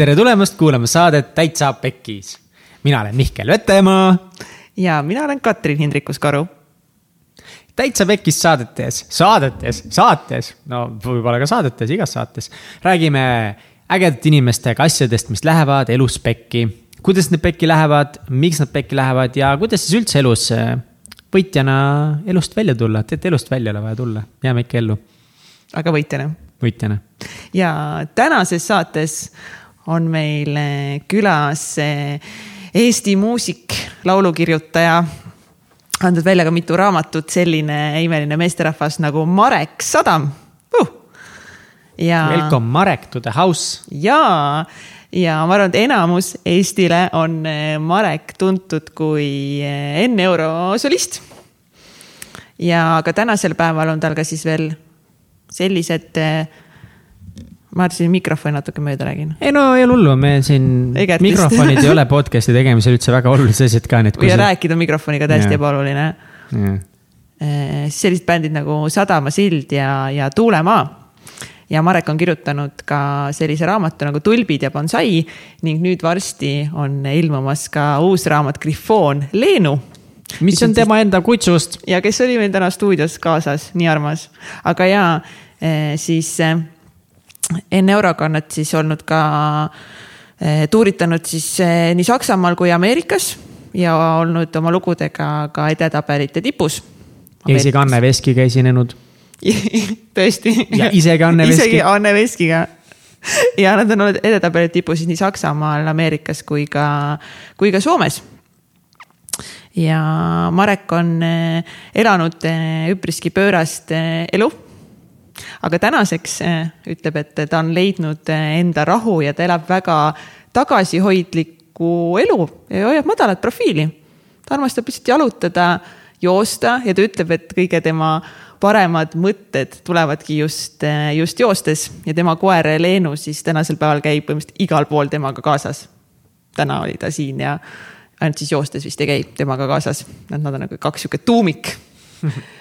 tere tulemast kuulama saadet Täitsa Pekkis. mina olen Mihkel Vetemaa. ja mina olen Katrin Hindrikus-Karu. täitsa Pekkis saadetes, saadetes, saates, no võib-olla ka saadetes, igas saates räägime ägedate inimestega asjadest, mis lähevad elus pekki. kuidas need pekki lähevad, miks nad pekki lähevad ja kuidas siis üldse elus äh, võitjana elust välja tulla, et elust välja ei ole vaja tulla, jääme ikka ellu. aga võitjana? võitjana. ja tänases saates on meil eh, külas eh, Eesti muusik, laulukirjutaja, andnud välja ka mitu raamatut, selline imeline meesterahvas nagu Marek Sadam uh!. ja. Welcome Marek to the house. ja, ja ma arvan, et enamus Eestile on eh, Marek tuntud kui N Euro solist. ja ka tänasel päeval on tal ka siis veel sellised ma siin mikrofoni natuke mööda räägin. ei no ei ole hullu, me siin, mikrofonid ei ole podcast'i tegemisel üldse väga olulised asjad ka, nii et. ja see... rääkida mikrofoniga täiesti ebaoluline. Eh, sellised bändid nagu Sadama sild ja, ja Tuulemaa. ja Marek on kirjutanud ka sellise raamatu nagu Tulbid ja bonsai ning nüüd varsti on ilmumas ka uus raamat Grifoon Leenu mis on tema enda kutsust. ja kes oli meil täna stuudios kaasas, nii armas. aga ja eh, siis eh, enne Eurokannat siis olnud ka eh, tuuritanud siis eh, nii Saksamaal kui Ameerikas ja olnud oma lugudega ka edetabelite tipus. ja isegi Anne Veskiga esinenud tõesti. ja isegi Anne Veski. isegi Anne Veskiga ja nad on olnud edetabeli tipus nii Saksamaal, Ameerikas kui ka, kui ka Soomes. ja Marek on eh, elanud üpriski pöörast elu aga tänaseks äh, ütleb, et ta on leidnud äh, enda rahu ja ta elab väga tagasihoidlikku elu ja hoiab madalat profiili. ta armastab lihtsalt jalutada, joosta ja ta ütleb, et kõige tema paremad mõtted tulevadki just, äh, just joostes ja tema koer Leenu siis tänasel päeval käib põhimõtteliselt igal pool temaga kaasas. täna oli ta siin ja ainult siis joostes vist ei käi temaga kaasas, et nad on nagu kaks sihuke tuumik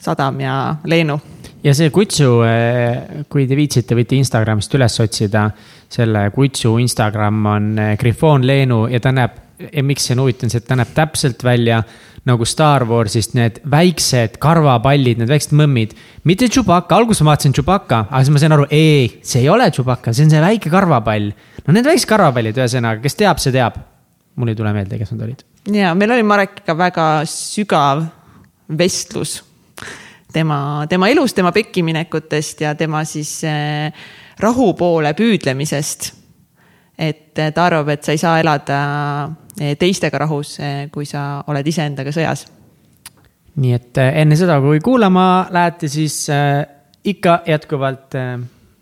Sadam ja Leenu ja see kutsu, eh, kui te viitsite, võite Instagramist üles otsida. selle kutsu Instagram on eh, Grifoon Leenu ja ta näeb, miks see on huvitav, see, et ta näeb täpselt välja nagu Star Warsist need väiksed karvapallid, need väiksed mõmmid. mitte Chewbacca, alguses ma vaatasin Chewbacca, aga siis ma sain aru, ei, see ei ole Chewbacca, see on see väike karvapall. no need väiksed karvapallid, ühesõnaga, kes teab, see teab. mul ei tule meelde, kes nad olid. ja meil oli Marekiga väga sügav vestlus tema, tema elust, tema pekkiminekutest ja tema siis eh, rahu poole püüdlemisest. et eh, ta arvab, et sa ei saa elada eh, teistega rahus, kui sa oled iseendaga sõjas. nii et enne seda, kui kuulama lähete, siis ikka jätkuvalt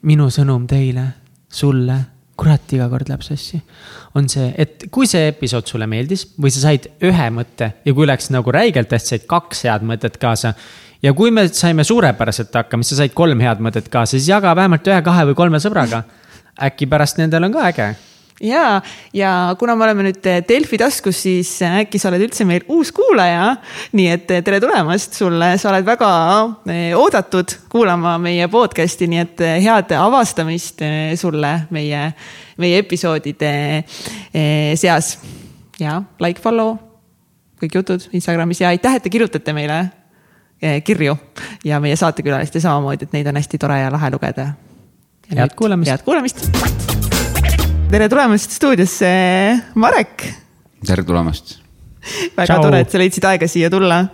minu sõnum teile, sulle kurat, iga kord läheb sassi. on see, et kui see episood sulle meeldis või sa said ühe mõtte ja kui läks nagu räigelt hästi, said kaks head mõtet kaasa ja kui me saime suurepäraselt hakkama, siis sa said kolm head mõtet kaasa, siis jaga vähemalt ühe, kahe või kolme sõbraga. äkki pärast nendel on ka äge ja, ja kuna me oleme nüüd Delfi taskus, siis äkki sa oled üldse meil uus kuulaja. nii et tere tulemast sulle, sa oled väga eh, oodatud kuulama meie podcast'i, nii et eh, head avastamist eh, sulle meie, meie episoodide seas. ja like, follow, kõik jutud Instagramis ja aitäh, et te kirjutate meile Eh, kirju ja meie saatekülaliste samamoodi, et neid on hästi tore ja lahe lugeda. head kuulamist. head kuulamist. tere tulemast stuudiosse, Marek. tere tulemast. väga Ciao. tore, et sa leidsid aega siia tulla.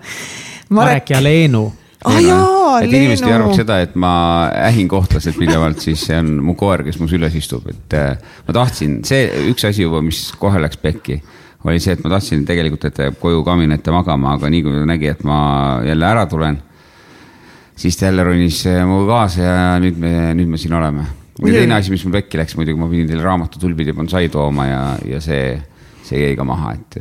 Marek, ja Leenu ah, jaa, et inimesed ei arvaks seda, et ma ähin kohtlaselt pidevalt, siis see on mu koer, kes mu süles istub, et äh, ma tahtsin, see üks asi juba, mis kohe läks pekki oli see, et ma tahtsin tegelikult, et ta jääb koju kamina ette magama, aga nii kui ta nägi, et ma jälle ära tulen, siis ta jälle ronis minuga kaasa ja nüüd me, nüüd me siin oleme. ja teine asi, mis mul pekki läks, muidugi ma pidin teile raamatu Tulbid ja bonsai tooma ja, ja see, see jäi ka maha, et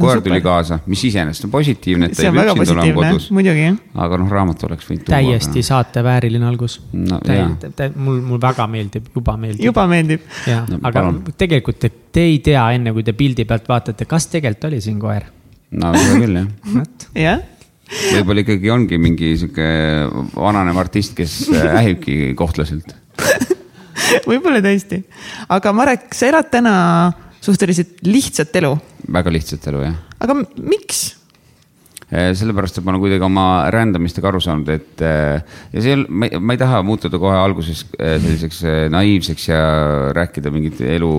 koer tuli kaasa, mis iseenesest on positiivne, et ta ei pea üksinda olema kodus. aga noh, raamat oleks võinud tuua. täiesti aga... saatevääriline algus no,. mul, mul väga meeldib, juba meeldib. juba meeldib. jah no,, aga palun. tegelikult te, te ei tea enne, kui te pildi pealt vaatate, kas tegelikult oli siin koer. no hea küll jah jah võib-olla ikkagi ongi mingi sihuke vananev artist, kes ähibki kohtlaselt võib-olla tõesti, aga Marek, sa elad täna suhteliselt lihtsat elu, väga lihtsat elu, jah. aga miks? sellepärast, et ma olen kuidagi oma rändamistega aru saanud, et eh, ja see, ma ei- taha muutuda kohe alguses eh, selliseks naiivseks ja rääkida mingeid elu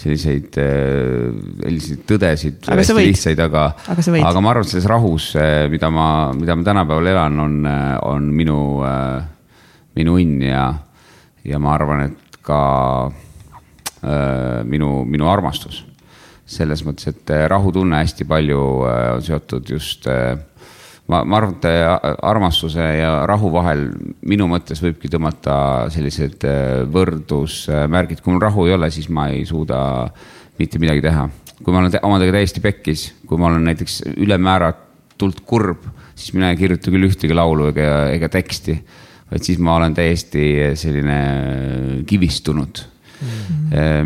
selliseid, selliseid tõdesid. Võid. lihtsaid, aga, Aga aga ma arvan, et selles rahus, mida ma, mida ma tänapäeval elan, on, on minu, minu õnn ja, ja ma arvan, et ka äh, minu, minu armastus. selles mõttes, et äh, rahutunne hästi palju äh, on seotud just äh, ma, ma arvan, et äh, armastuse ja rahu vahel minu mõttes võibki tõmmata sellised äh, võrdusmärgid, kui mul rahu ei ole, siis ma ei suuda mitte midagi teha. kui ma olen omadega täiesti pekkis, kui ma olen näiteks ülemääratult kurb, siis mina ei kirjuta küll ühtegi laulu ega, ega teksti, vaid siis ma olen täiesti selline kivistunud.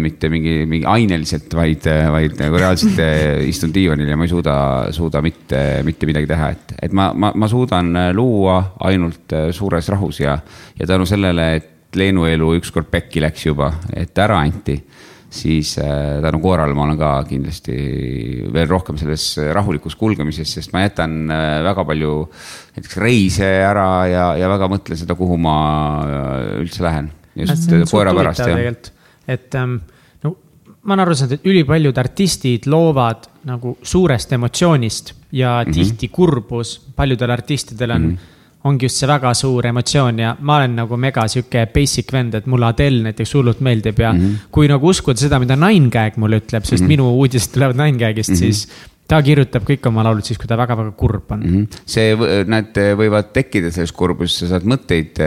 Mitte mingi, mingi aineliselt, vaid, vaid nagu reaalselt eh, istun diivanil ja ma ei suuda, suuda mitte, mitte midagi teha, et, et ma, ma, ma suudan luua ainult suures rahus ja, ja tänu sellele, et Leenu elu ükskord pekki läks juba, et ära anti siis äh, tänu koerale ma olen ka kindlasti veel rohkem selles rahulikus kulgemises, sest ma jätan äh, väga palju näiteks reise ära ja, ja väga mõtlen seda, kuhu ma äh, üldse lähen. just koera pärast jah. Et ähm, no ma olen aru saanud, et ülipaljud artistid loovad nagu suurest emotsioonist ja mm. -hmm. tihti kurbus paljudel artistidel on mm, -hmm. ongi just see väga suur emotsioon ja ma olen nagu mega sihuke basic vend, et mulle Adele näiteks hullult meeldib ja mm. -hmm. kui nagu uskuda seda, mida Nine Gag mulle ütleb, sest mm -hmm. minu uudised tulevad Nine Gagist mm, -hmm. siis ta kirjutab kõik oma laulud siis, kui ta väga-väga kurb on mm. -hmm. See, need võivad tekkida sellest kurbusest, sa saad mõtteid,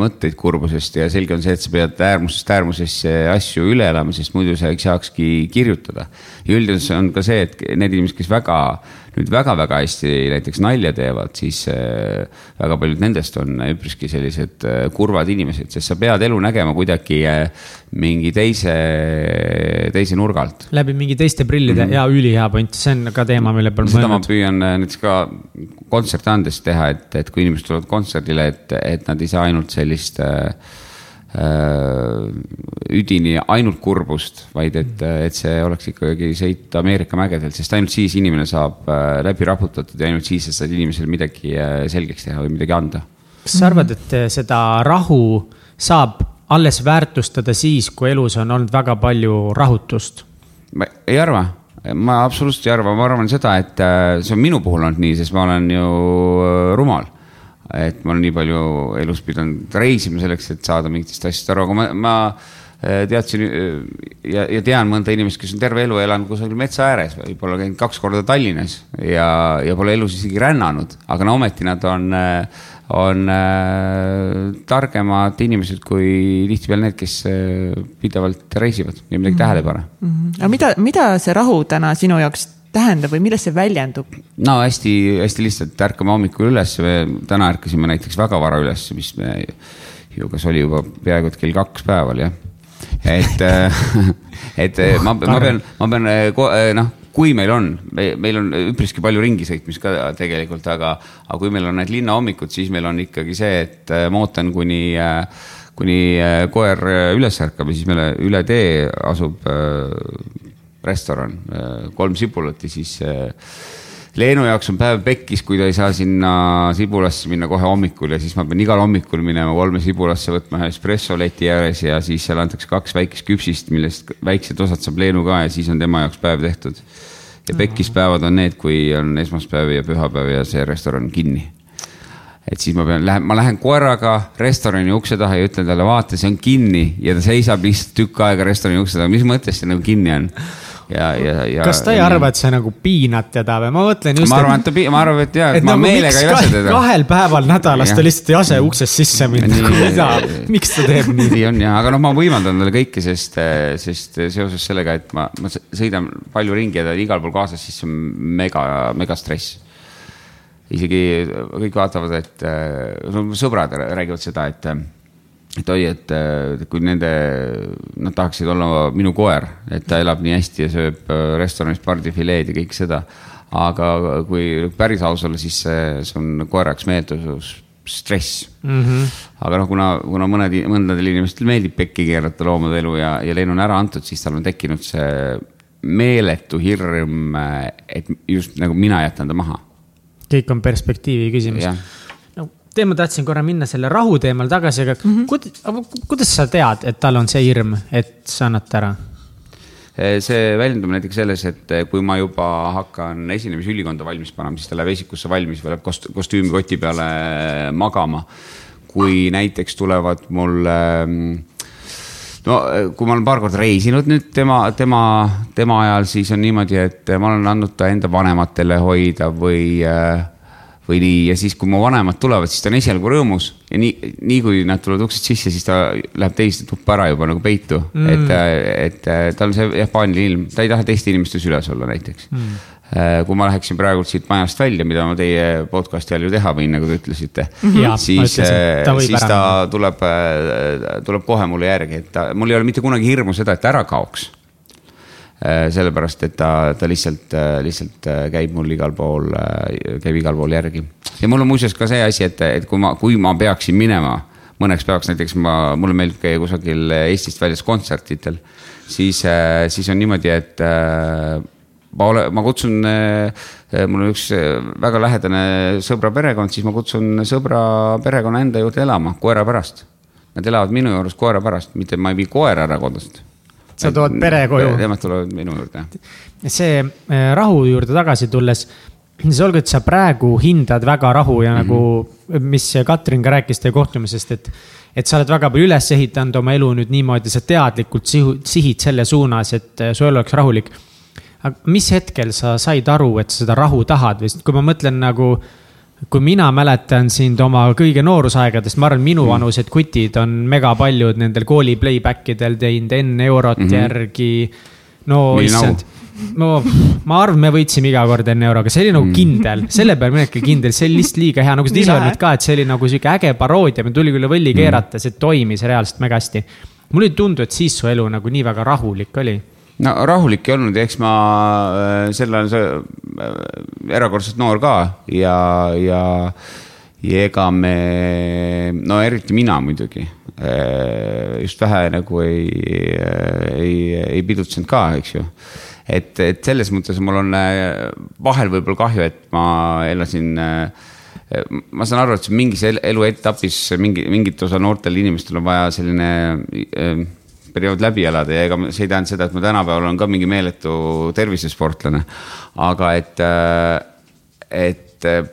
mõtteid kurbusest ja selge on see, et sa pead äärmusest äärmusesse asju üle elama, sest muidu sa ei saakski kirjutada. ja üldiselt on ka see, et need inimesed, kes väga, nüüd väga-väga hästi näiteks nalja teevad, siis äh, väga paljud nendest on üpriski sellised äh, kurvad inimesed, sest sa pead elu nägema kuidagi äh, mingi teise, teise nurga alt läbi mingi teiste prillide mm -hmm. ja ülihea point, see on ka teema, mille peal ma seda ma mõelnud. püüan äh, näiteks ka kontserte andes teha, et, et kui inimesed tulevad kontserdile, et, et nad ei saa ainult sellist äh, üdini ainult kurbust, vaid et, et see oleks ikkagi sõit Ameerika mägedel, sest ainult siis inimene saab äh, läbi raputatud ja ainult siis sa saad inimesele midagi äh, selgeks teha või midagi anda. kas sa arvad, et seda rahu saab alles väärtustada siis, kui elus on olnud väga palju rahutust? ma ei arva, ma absoluutselt ei arva, ma arvan seda, et äh, see on minu puhul olnud nii, sest ma olen ju äh, rumal. Et ma olen nii palju elus pidanud reisima selleks, et saada mingitest asjadest aru, aga ma, ma äh, teadsin äh, ja, ja tean mõnda inimest, kes on terve elu elanud kusagil metsa ääres, võib-olla käinud kaks korda Tallinnas ja, ja pole elus isegi rännanud, aga no ometi nad on äh, on targemad inimesed kui tihtipeale need, kes pidevalt reisivad ja midagi tähele ei pane. aga mida, mida see rahu täna sinu jaoks tähendab või milles see väljendub? no hästi-hästi lihtsalt ärkame hommikul üles, me täna ärkasime näiteks väga vara üles, mis me ju kas oli juba peaaegu et kell kaks päeval jah. et, et ma, ma pean, ma pean eh, eh, noh, kui meil on, meil on üpriski palju ringi sõitmist ka tegelikult, aga, aga kui meil on need linnahommikud, siis meil on ikkagi see, et eh, ma ootan, kuni, kuni koer üles ärkab ja siis meile üle tee asub restoran, kolm sibulat ja siis eh, Leenu jaoks on päev pekkis, kui ta ei saa sinna Sibulasse minna kohe hommikul ja siis ma pean igal hommikul minema kolme Sibulasse võtma ühe espresso leti ääres ja siis seal antakse kaks väikest küpsist, millest väiksed osad saab Leenu ka ja siis on tema jaoks päev tehtud. ja pekkis päevad on need, kui on esmaspäev ja pühapäev ja see restoran on kinni et siis ma pean, lähen, ma lähen koeraga restorani ukse taha ja ütlen talle, vaata, see on kinni ja ta seisab lihtsalt tükk aega restorani ukse taga, mis mõttes see nagu kinni on? ja, ja, ja. kas ta ei arva, et sa nagu piinad teda või ma mõtlen just. ma arvan, et ta, ma arvan, et jaa, et ma nagu meelega ei lase teda. kahel päeval nädalas ta lihtsalt ei lase uksest sisse minna, Nii- mida, miks ta teeb nii? nii on jah, aga noh, ma võimaldan talle kõike, sest, sest seoses sellega, et ma, ma sõidan palju ringi ja ta on igal pool kaasas, siis see on mega, mega stress. isegi kõik vaatavad, et no sõbrad räägivad seda, et, et oi, et äh, kui nende, nad tahaksid olla minu koer, et ta elab nii hästi ja sööb äh, restoranis pardifileed ja kõik seda. aga kui päris aus olla, siis see, see on koera jaoks meeldus stress mm. -hmm. aga noh, kuna, kuna mõned, mõndadel inimestel meeldib pekki keerata loomade elu ja, ja leen on ära antud, siis tal on tekkinud see meeletu hirm, et just nagu mina jätan ta maha. kõik on perspektiivi küsimus. No teema, tahtsin korra minna selle rahu teemal tagasi, aga mm -hmm. kuidas, kuidas sa tead, et tal on see hirm, et sa annad ta ära? see väljendub näiteks selles, et kui ma juba hakkan esinemisülikonda valmis panema, siis ta läheb esikusse valmis või läheb kost-, kostüümikoti peale magama. kui näiteks tulevad mul no kui ma olen paar korda reisinud nüüd tema, tema, tema ajal, siis on niimoodi, et ma olen andnud ta enda vanematele hoida või äh, või nii ja siis, kui mu vanemad tulevad, siis ta on esialgu rõõmus ja nii, nii kui nad tulevad uksest sisse, siis ta läheb teiste tuppa ära juba nagu peitu. Mm.. et, et tal on see jah, paaniline ilm, ta ei taha teiste inimeste süles olla näiteks. Mm. kui ma läheksin praegult siit majast välja, mida ma teie podcast'i all ju teha võin, nagu te ütlesite mm, -hmm. siis, ta siis ta tuleb, tuleb kohe mulle järgi, et ta, mul ei ole mitte kunagi hirmu seda, et ära kaoks. Äh, sellepärast, et ta, ta lihtsalt, äh, lihtsalt äh, käib mul igal pool, käib igal pool järgi. ja mul on muuseas ka see asi, et, et kui ma, kui ma peaksin minema mõneks päevaks, näiteks ma, mulle meeldib käia kusagil Eestist väljas kontsertidel, siis, siis on niimoodi, et ma ole, ma kutsun, mul on üks väga lähedane sõbra perekond, siis ma kutsun sõbra perekonna enda juurde elama koera pärast. Nad elavad minu juures koera pärast, mitte ma ei vii koera ära kodust sa tood pere koju. Nemad tulevad minu juurde. see äh, rahu juurde tagasi tulles, siis olgu, et sa praegu hindad väga rahu ja mm -hmm. nagu, mis Katrin ka rääkis teie kohtumisest, et et sa oled väga palju üles ehitanud oma elu nüüd niimoodi, sa teadlikult sihu, sihid selle suunas, et äh, su elu oleks rahulik. aga mis hetkel sa said aru, et sa seda rahu tahad või, kui ma mõtlen nagu kui mina mäletan sind oma kõige noorusaegadest, ma arvan, minuvanused mm. kutid on mega paljud nendel kooli playback idel teinud enne eurot mm -hmm. järgi. no issand, no ma arvan, me võitsime iga kord enne euroga, see oli nagu mm. kindel, selle peale minekski kindel, see oli lihtsalt liiga hea, nagu sa ise öelnud ka, et see oli nagu sihuke äge paroodia, meil tuli küll võlli mm. keerata, see toimis reaalselt väga hästi. mulle ei tundu, et siis su elu nagu nii väga rahulik oli no rahulik ei olnud eks ma äh, sel ajal äh, erakordselt noor ka ja, ja, ja ega me, no eriti mina muidugi, äh, just vähe nagu ei, ei, ei pidutsenud ka, eks ju. Et, et selles mõttes mul on vahel võib-olla kahju, et ma elasin ma saan aru, et mingis eluetapis mingi, mingit osa noortel inimestel on vaja selline periood läbi elada ja ega see ei tähenda seda, et ma tänapäeval olen ka mingi meeletu tervisesportlane. aga et, äh, et äh,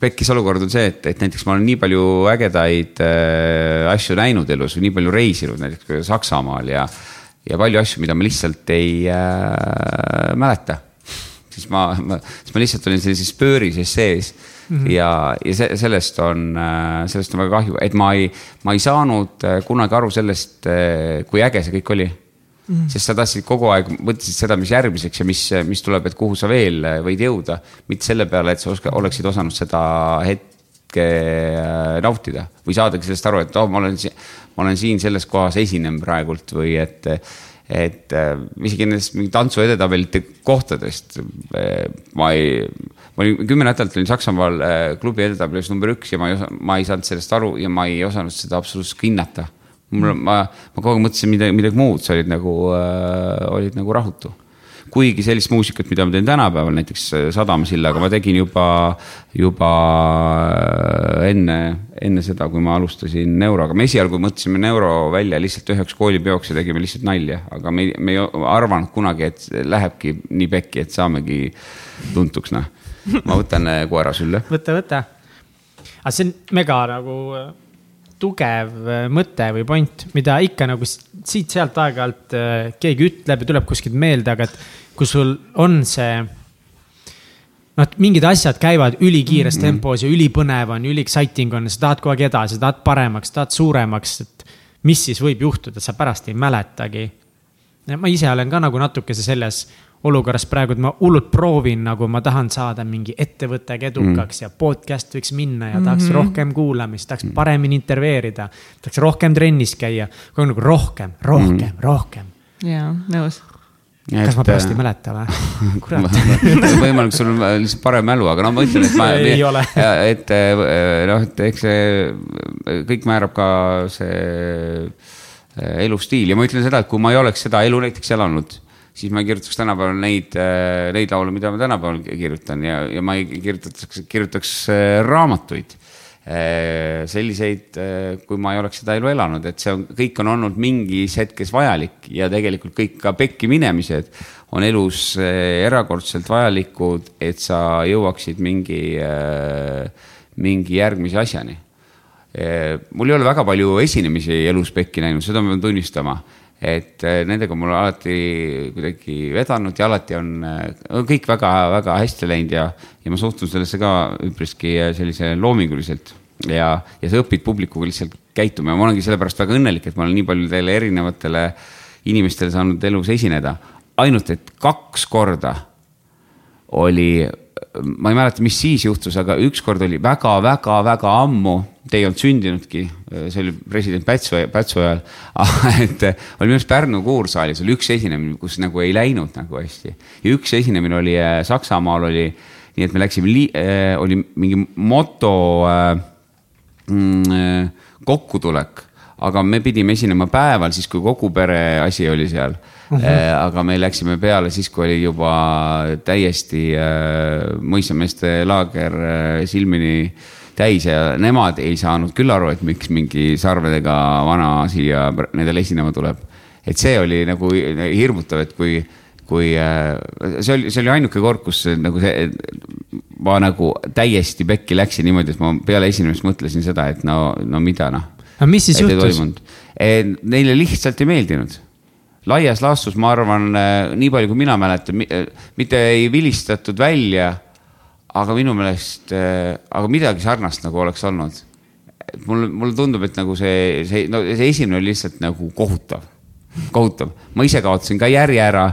pekkis olukord on see, et, et näiteks ma olen nii palju ägedaid äh, asju näinud elus või nii palju reisinud näiteks Saksamaal ja, ja palju asju, mida ma lihtsalt ei äh, mäleta. siis ma, ma, siis ma lihtsalt olin sellises pöörises sees Mm -hmm. ja, ja see, sellest on, äh, sellest on väga kahju, et ma ei, ma ei saanud äh, kunagi aru sellest, äh, kui äge see kõik oli mm. -hmm. sest sa tahtsid kogu aeg, mõtlesid seda, mis järgmiseks ja mis, mis tuleb, et kuhu sa veel võid jõuda. mitte selle peale, et sa oska, oleksid osanud seda hetke nautida või saadagi sellest aru, et oh, ma olen, ma olen siin selles kohas esinen praegult või et et isegi nendest mingi tantsu edetabelite kohtadest ma ei ma olin kümme nädalat olin Saksamaal äh, klubi edetabelis number üks ja ma ei osanud, ma ei saanud sellest aru ja ma ei osanud seda absoluutselt hinnata. mul, ma, ma kogu aeg mõtlesin midagi, midagi muud, sa olid nagu äh,, olid nagu rahutu kuigi sellist muusikat, mida ma teen tänapäeval, näiteks äh, Sadamasillaga ma tegin juba, juba äh, enne, enne seda, kui ma alustasin Neuroga. me esialgu mõtlesime Neuro välja lihtsalt üheks koolipeoks ja tegime lihtsalt nalja, aga me, me ei arvanud kunagi, et lähebki nii pekki, et saamegi tuntuks, noh ma võtan äh, koera sülle. võta, võta. aga see on mega nagu tugev äh, mõte või point, mida ikka nagu siit-sealt aeg-ajalt keegi ütleb ja tuleb kuskilt meelde, aga et kui sul on see noh, et mingid asjad käivad ülikiires mm -hmm. tempos ja ülipõnev on, üli exciting on, sa tahad kogu aeg edasi, tahad paremaks, tahad suuremaks, et mis siis võib juhtuda, sa pärast ei mäletagi. ma ise olen ka nagu natukese selles olukorras praegu, et ma hullult proovin, nagu ma tahan saada mingi ettevõttega edukaks mm. ja podcast võiks minna ja tahaks mm -hmm. rohkem kuulamist, tahaks mm. paremini intervjueerida. tahaks rohkem trennis käia, kogu aeg nagu rohkem, rohkem mm., rohkem. jaa, nõus kas ma pärast ei mäleta või? kurat. võimalik, sul on lihtsalt parem mälu, aga no ma ütlen, et ma. ei ole. et noh, et eks see kõik määrab ka see elustiil ja ma ütlen seda, et kui ma ei oleks seda elu näiteks elanud siis ma ei kirjutaks tänapäeval neid, neid laule, mida ma tänapäeval kirjutan ja, ja ma ei kirjutaks, kirjutaks raamatuid selliseid, kui ma ei oleks seda elu elanud, et see on, kõik on olnud mingis hetkes vajalik ja tegelikult kõik ka pekki minemised on elus erakordselt vajalikud, et sa jõuaksid mingi, mingi järgmise asjani. mul ei ole väga palju esinemisi elus pekki näinud, seda ma pean tunnistama et nendega mul alati kuidagi vedanud ja alati on kõik väga-väga hästi läinud ja, ja ma suhtun sellesse ka üpriski sellise loominguliselt. ja, ja sa õpid publikuga lihtsalt käituma ja ma olengi sellepärast väga õnnelik, et ma olen nii paljudele erinevatele inimestele saanud elus esineda. ainult, et kaks korda oli ma ei mäleta, mis siis juhtus, aga ükskord oli väga-väga-väga ammu, te ei olnud sündinudki, see oli president Pätsu, Pätsu ajal. et oli minu arust Pärnu kuursaalis oli üks esinemine, kus nagu ei läinud nagu hästi ja üks esinemine oli äh, Saksamaal oli, nii et me läksime, äh, oli mingi moto äh, mm, kokkutulek aga me pidime esinema päeval, siis kui kogu pere asi oli seal uh. -huh. aga me läksime peale siis, kui oli juba täiesti äh, mõisameeste laager äh, silmini täis ja nemad ei saanud küll aru, et miks mingi sarvedega vana siia nendele esinema tuleb. et see oli nagu hirmutav, et kui, kui see oli, see oli ainuke kord, kus nagu see, ma nagu täiesti pekki läksin niimoodi, et ma peale esinemist mõtlesin seda, et no, no mida noh aga mis siis juhtus? Neile lihtsalt ei meeldinud. Laias laastus, ma arvan, äh, nii palju kui mina mäletan, äh, mitte ei vilistatud välja, aga minu meelest, äh, aga midagi sarnast nagu oleks olnud. mul, mulle tundub, et nagu see, see, no see esimene oli lihtsalt nagu kohutav, kohutav. ma ise kaotasin ka järje ära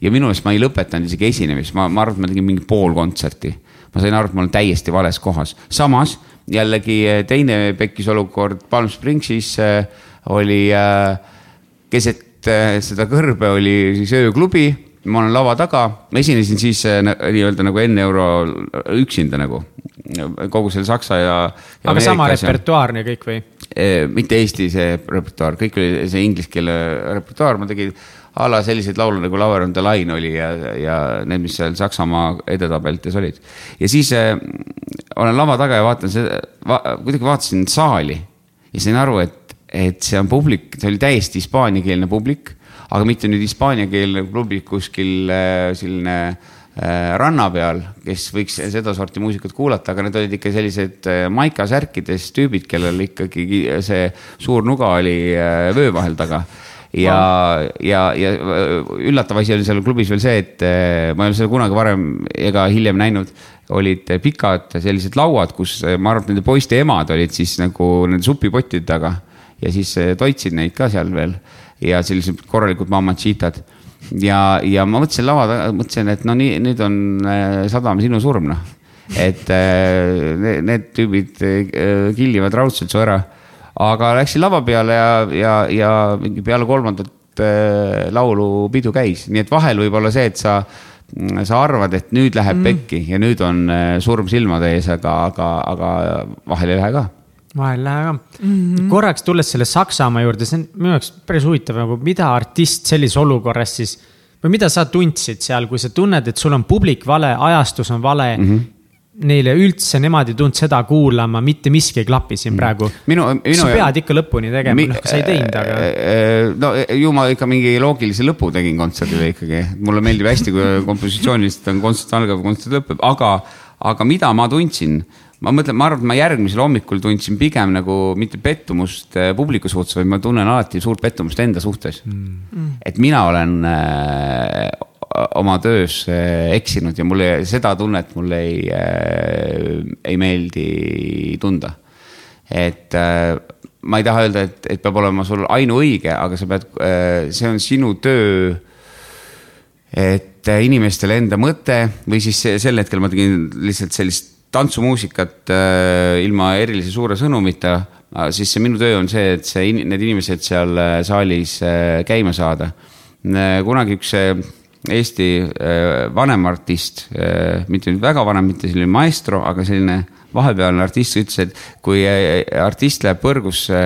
ja minu meelest ma ei lõpetanud isegi esinemist, ma, ma arvan, et ma tegin mingi pool kontserti. ma sain aru, et ma olen täiesti vales kohas, samas jällegi teine pekkis olukord Palm Springsis oli eh, keset seda kõrbe oli siis ööklubi, ma olen lava taga, ma esinesin siis nii-öelda nagu enne euro üksinda nagu kogu selle saksa ja, ja. aga sama repertuaarne kõik või? mitte Eesti see repertuaar, kõik oli see inglise keele repertuaar, ma tegin a la selliseid laule nagu Lover on the line oli ja, ja need, mis seal Saksamaa edetabelites olid. ja siis äh, olen lava taga ja vaatan seda va,, kuidagi vaatasin saali ja sain aru, et, et see on publik, see oli täiesti hispaaniakeelne publik, aga mitte nüüd hispaaniakeelne publik kuskil äh, selline äh, ranna peal, kes võiks sedasorti muusikat kuulata, aga need olid ikka sellised äh, maikasärkides tüübid, kellel ikkagi see suur nuga oli vöö vahel taga ja, ja, ja üllatav asi oli seal klubis veel see, et ma ei ole seda kunagi varem ega hiljem näinud. olid pikad sellised lauad, kus ma arvan, et nende poiste emad olid siis nagu nende supipottide taga ja siis eh, toitsid neid ka seal veel. Ja sellised korralikud mammatšitad ja, ja ma mõtlesin lava taga, mõtlesin, et no nii, nüüd on sadam sinu surm, noh. et need, need tüübid killivad raudselt su ära. Aga läksin lava peale ja, ja, ja mingi peale kolmandat äh, laulu pidu käis, nii et vahel võib olla see, et sa sa arvad, et nüüd läheb mm. pekki ja nüüd on surm silmade ees, aga, aga, aga vahel ei lähe ka vahel ei lähe ka mm. -hmm. korraks tulles selle Saksamaa juurde, see on minu jaoks päris huvitav nagu, mida artist sellises olukorras siis või mida sa tundsid seal, kui sa tunned, et sul on publik vale, ajastus on vale mm. -hmm neile üldse, nemad ei tulnud seda kuulama, mitte miski ei klapi siin mm. praegu. sa pead ikka lõpuni tegema noh, sa ei teinud, aga. Äh, äh, no ju ma ikka mingi loogilise lõpu tegin kontserdile ikkagi, mulle meeldib hästi, kui kompositsioonist on kontsert algab, kontsert lõpeb, aga, aga mida ma tundsin ma mõtlen, ma arvan, et ma järgmisel hommikul tundsin pigem nagu mitte pettumust äh, publiku suhtes, vaid ma tunnen alati suurt pettumust enda suhtes mm.. et mina olen äh, oma töös äh, eksinud ja mulle seda tunnet mulle ei, äh, ei meeldi tunda. et äh, ma ei taha öelda, et, et peab olema sul ainuõige, aga sa pead, see on sinu töö. et inimestele enda mõte või siis sel hetkel ma tegin lihtsalt sellist tantsumuusikat ilma erilise suure sõnumita, siis see minu töö on see, et see, need inimesed seal saalis käima saada. kunagi üks Eesti äh, vanem artist, mitte nüüd väga vanem, mitte selline maestro, aga selline vahepealne artist ütles, et kui artist läheb põrgusse,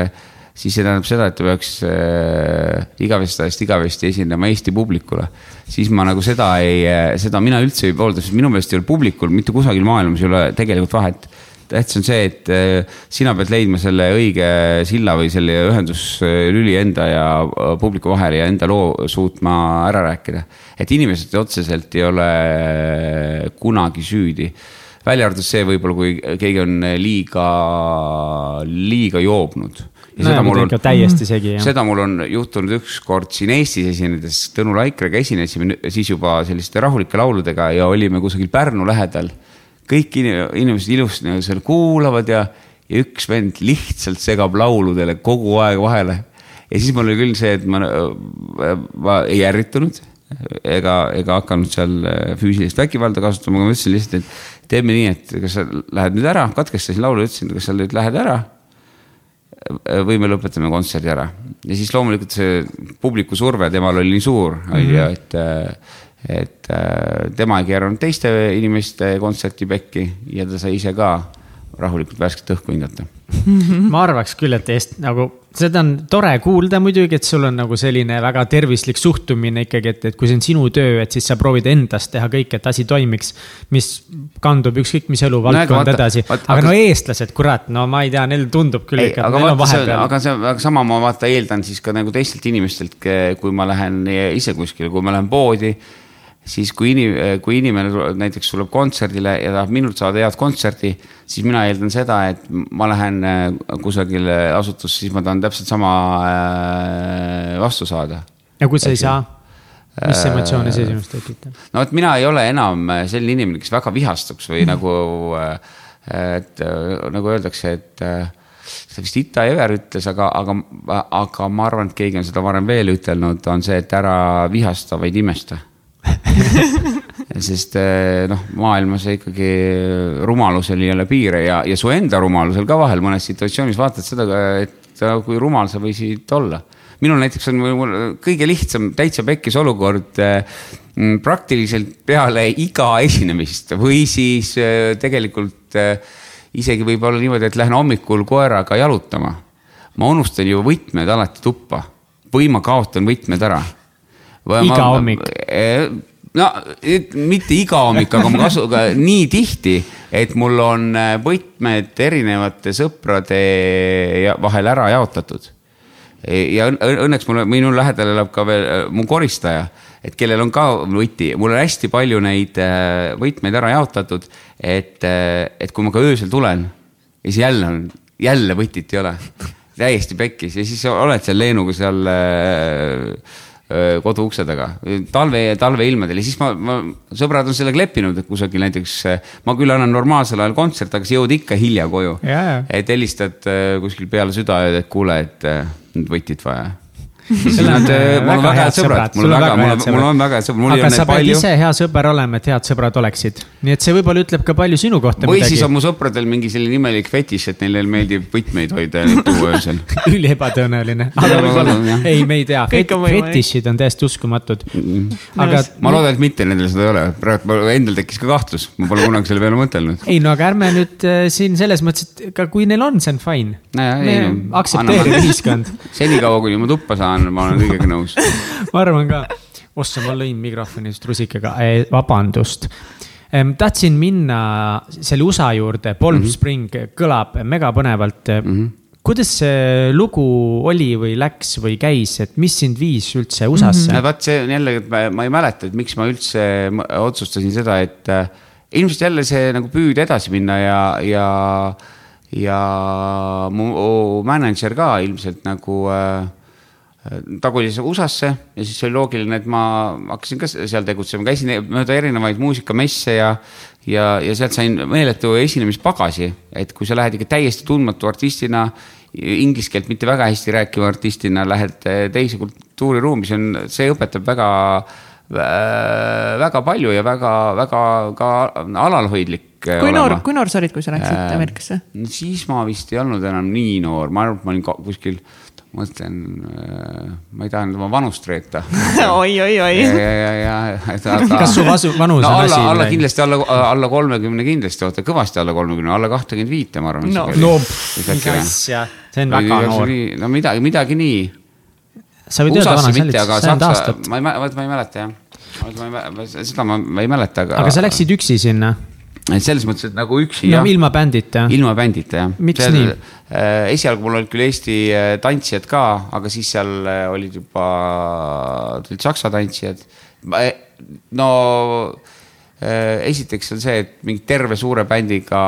siis see tähendab seda, et ta peaks äh, igavesti ajast igavesti esinema Eesti publikule. siis ma nagu seda ei, seda mina üldse ei poolda, sest minu meelest ei ole publikul mitte kusagil maailmas ei ole tegelikult vahet tähtis on see, et äh, sina pead leidma selle õige silla või selle ühenduslüli enda ja äh, publiku vahele ja enda loo suutma ära rääkida. et inimesed otseselt ei ole kunagi süüdi. välja arvatud see võib-olla, kui keegi on liiga, liiga joobnud. No, seda mul on täiesti segi. seda mul on juhtunud ükskord siin Eestis esinedes, Tõnu Laikrega esinesime siis juba selliste rahulike lauludega ja olime kusagil Pärnu lähedal kõik inimesed ilusti nagu seal kuulavad ja, ja üks vend lihtsalt segab lauludele kogu aeg vahele. ja siis mul oli küll see, et ma, ma ei ärritunud ega, ega hakanud seal äh, füüsilist vägivalda kasutama, aga ma ütlesin lihtsalt, et teeme nii, et kas sa lähed nüüd ära, katkestasin laulu, ütlesin, kas sa nüüd lähed ära või me lõpetame kontserdi ära. ja siis loomulikult see publiku surve temal oli nii suur, on ju, mhm. et äh, et äh, tema ei keeranud teiste inimeste kontserti pekki ja ta sai ise ka rahulikult värsket õhku hingata ma arvaks küll, et Eest nagu, seda on tore kuulda muidugi, et sul on nagu selline väga tervislik suhtumine ikkagi, et, et kui see on sinu töö, et siis sa proovid endast teha kõik, et asi toimiks. mis kandub ükskõik mis eluvaldkond no, edasi, aga, aga no eestlased, kurat, no ma ei tea, neil tundub küll ei, ikka. aga vaata, see, aga see, aga sama ma vaata eeldan siis ka nagu teistelt inimestelt, kui ma lähen ise kuskile, kui ma lähen poodi siis kui inim-, kui inimene näiteks tuleb kontserdile ja tahab minult saada head kontserti, siis mina eeldan seda, et ma lähen äh, kusagile asutusse, siis ma tahan täpselt sama äh, vastu saada. ja kui sa ei saa? mis äh, emotsioone see sinust tekitab? no vot, mina ei ole enam selline inimene, kes väga vihastuks või mm. nagu, et nagu öeldakse, et seda vist Ita Ever ütles, aga, aga, aga ma arvan, et keegi on seda varem veel ütelnud, on see, et ära vihasta, vaid imesta sest eh, noh, maailmas ikkagi rumalusel ei ole piire ja, ja su enda rumalusel ka vahel mõnes situatsioonis vaatad seda, et kui rumal sa võisid olla. minul näiteks on mul kõige lihtsam täitsa pekkis olukord eh, praktiliselt peale iga esinemist või siis eh, tegelikult isegi võib-olla niimoodi, et lähen hommikul koeraga jalutama. ma unustan ju võtmed alati tuppa või ma kaotan võtmed ära iga hommik? Eh, no mitte iga hommik, aga ma kasu-, nii tihti, et mul on eh, võtmed erinevate sõprade vahel ära jaotatud. ja õnneks mul, minu lähedal elab ka veel eh, mu koristaja, et kellel on ka võti, mul on hästi palju neid võtmeid ära jaotatud, et, et kui ma ka öösel tulen, siis jälle on, jälle võtit ei ole täiesti pekkis ja siis oled seal Leenuga seal äh, kodu ukse taga, talve, talveilmadel ja siis ma, ma, sõbrad on sellega leppinud, et kusagil näiteks ma küll annan normaalsel ajal kontserte, aga sa jõuad ikka hilja koju. et helistad kuskil peale südaööd, et kuule, et nüüd võtit vaja Nad, mul on väga head sõbrad, mul on väga, mul on, mul on väga head sõbrad. aga sa pead ise hea sõber olema, et head sõbrad oleksid. nii et see võib-olla ütleb ka palju sinu kohta või midagi. siis on mu sõpradel mingi selline imelik fetiš, et neile meeldib võtmeid hoida ja neid tuua öösel üli ebatõenäoline. aga võib-olla, ei, me ei tea, fetišid on täiesti uskumatud. aga. ma loodan, et mitte nendel seda ei ole, praegu mul endal tekkis ka kahtlus, ma pole kunagi selle peale mõtelnud. ei no aga ärme nüüd äh, siin selles mõttes, et ka kui neil on, see on fine. aktsepteeriv ühiskond. senikaua, kuni ma tuppa saan on, ma olen kõigega nõus ma arvan ka. ossa, ma lõin mikrofonist rusikaga eh,, vabandust tahtsin minna selle USA juurde, Palm mm -hmm. Spring kõlab megapõnevalt mm. -hmm kuidas see lugu oli või läks või käis, et mis sind viis üldse USA-sse mm? -hmm. vaat see on jällegi, et ma, ei mäleta, et miks ma üldse otsustasin seda, et äh, ilmselt jälle see nagu püüd edasi minna ja, ja, ja mu mänedžer ka ilmselt nagu äh, ta kolis USA-sse ja siis oli loogiline, et ma hakkasin ka seal tegutsema, käisin mööda erinevaid muusikamesse ja, ja, ja sealt sain meeletu esinemispagasi, et kui sa lähed ikka täiesti tundmatu artistina, inglise keelt mitte väga hästi rääkiva artistina, lähed teise kultuuriruumi, see on, see õpetab väga, väga palju ja väga, väga ka alalhoidlik. kui noor, kui noor sa olid, kui sa läksid Ameerikasse? siis ma vist ei olnud enam nii noor, ma arvan, et ma olin kuskil mõtlen, ma ei taha nüüd oma vanust reeta. oi, oi, oi. ja, ja, ja, et aga. Kas su vasu- vanus no, on alla, asi alla kindlasti alla, alla kolmekümne kindlasti, oota kõvasti alla kolmekümne, alla kahtekümmend viite, ma arvan. No. no mis asja, see on väga noor. no midagi, midagi nii. sa võid öelda vana aga säilitust, sajand aastat., ma ei mäleta, ma ei mäleta jah. seda ma, ma ei mäleta, aga. aga sa läksid üksi sinna, et selles mõttes, et nagu üksi no jah. ilma bändita. ilma bändita jah. Miks nii?? esialgu mul olid küll Eesti äh, tantsijad ka, aga siis seal äh, olid juba, tulid saksa tantsijad. no äh, esiteks on see, et mingi terve suure bändiga,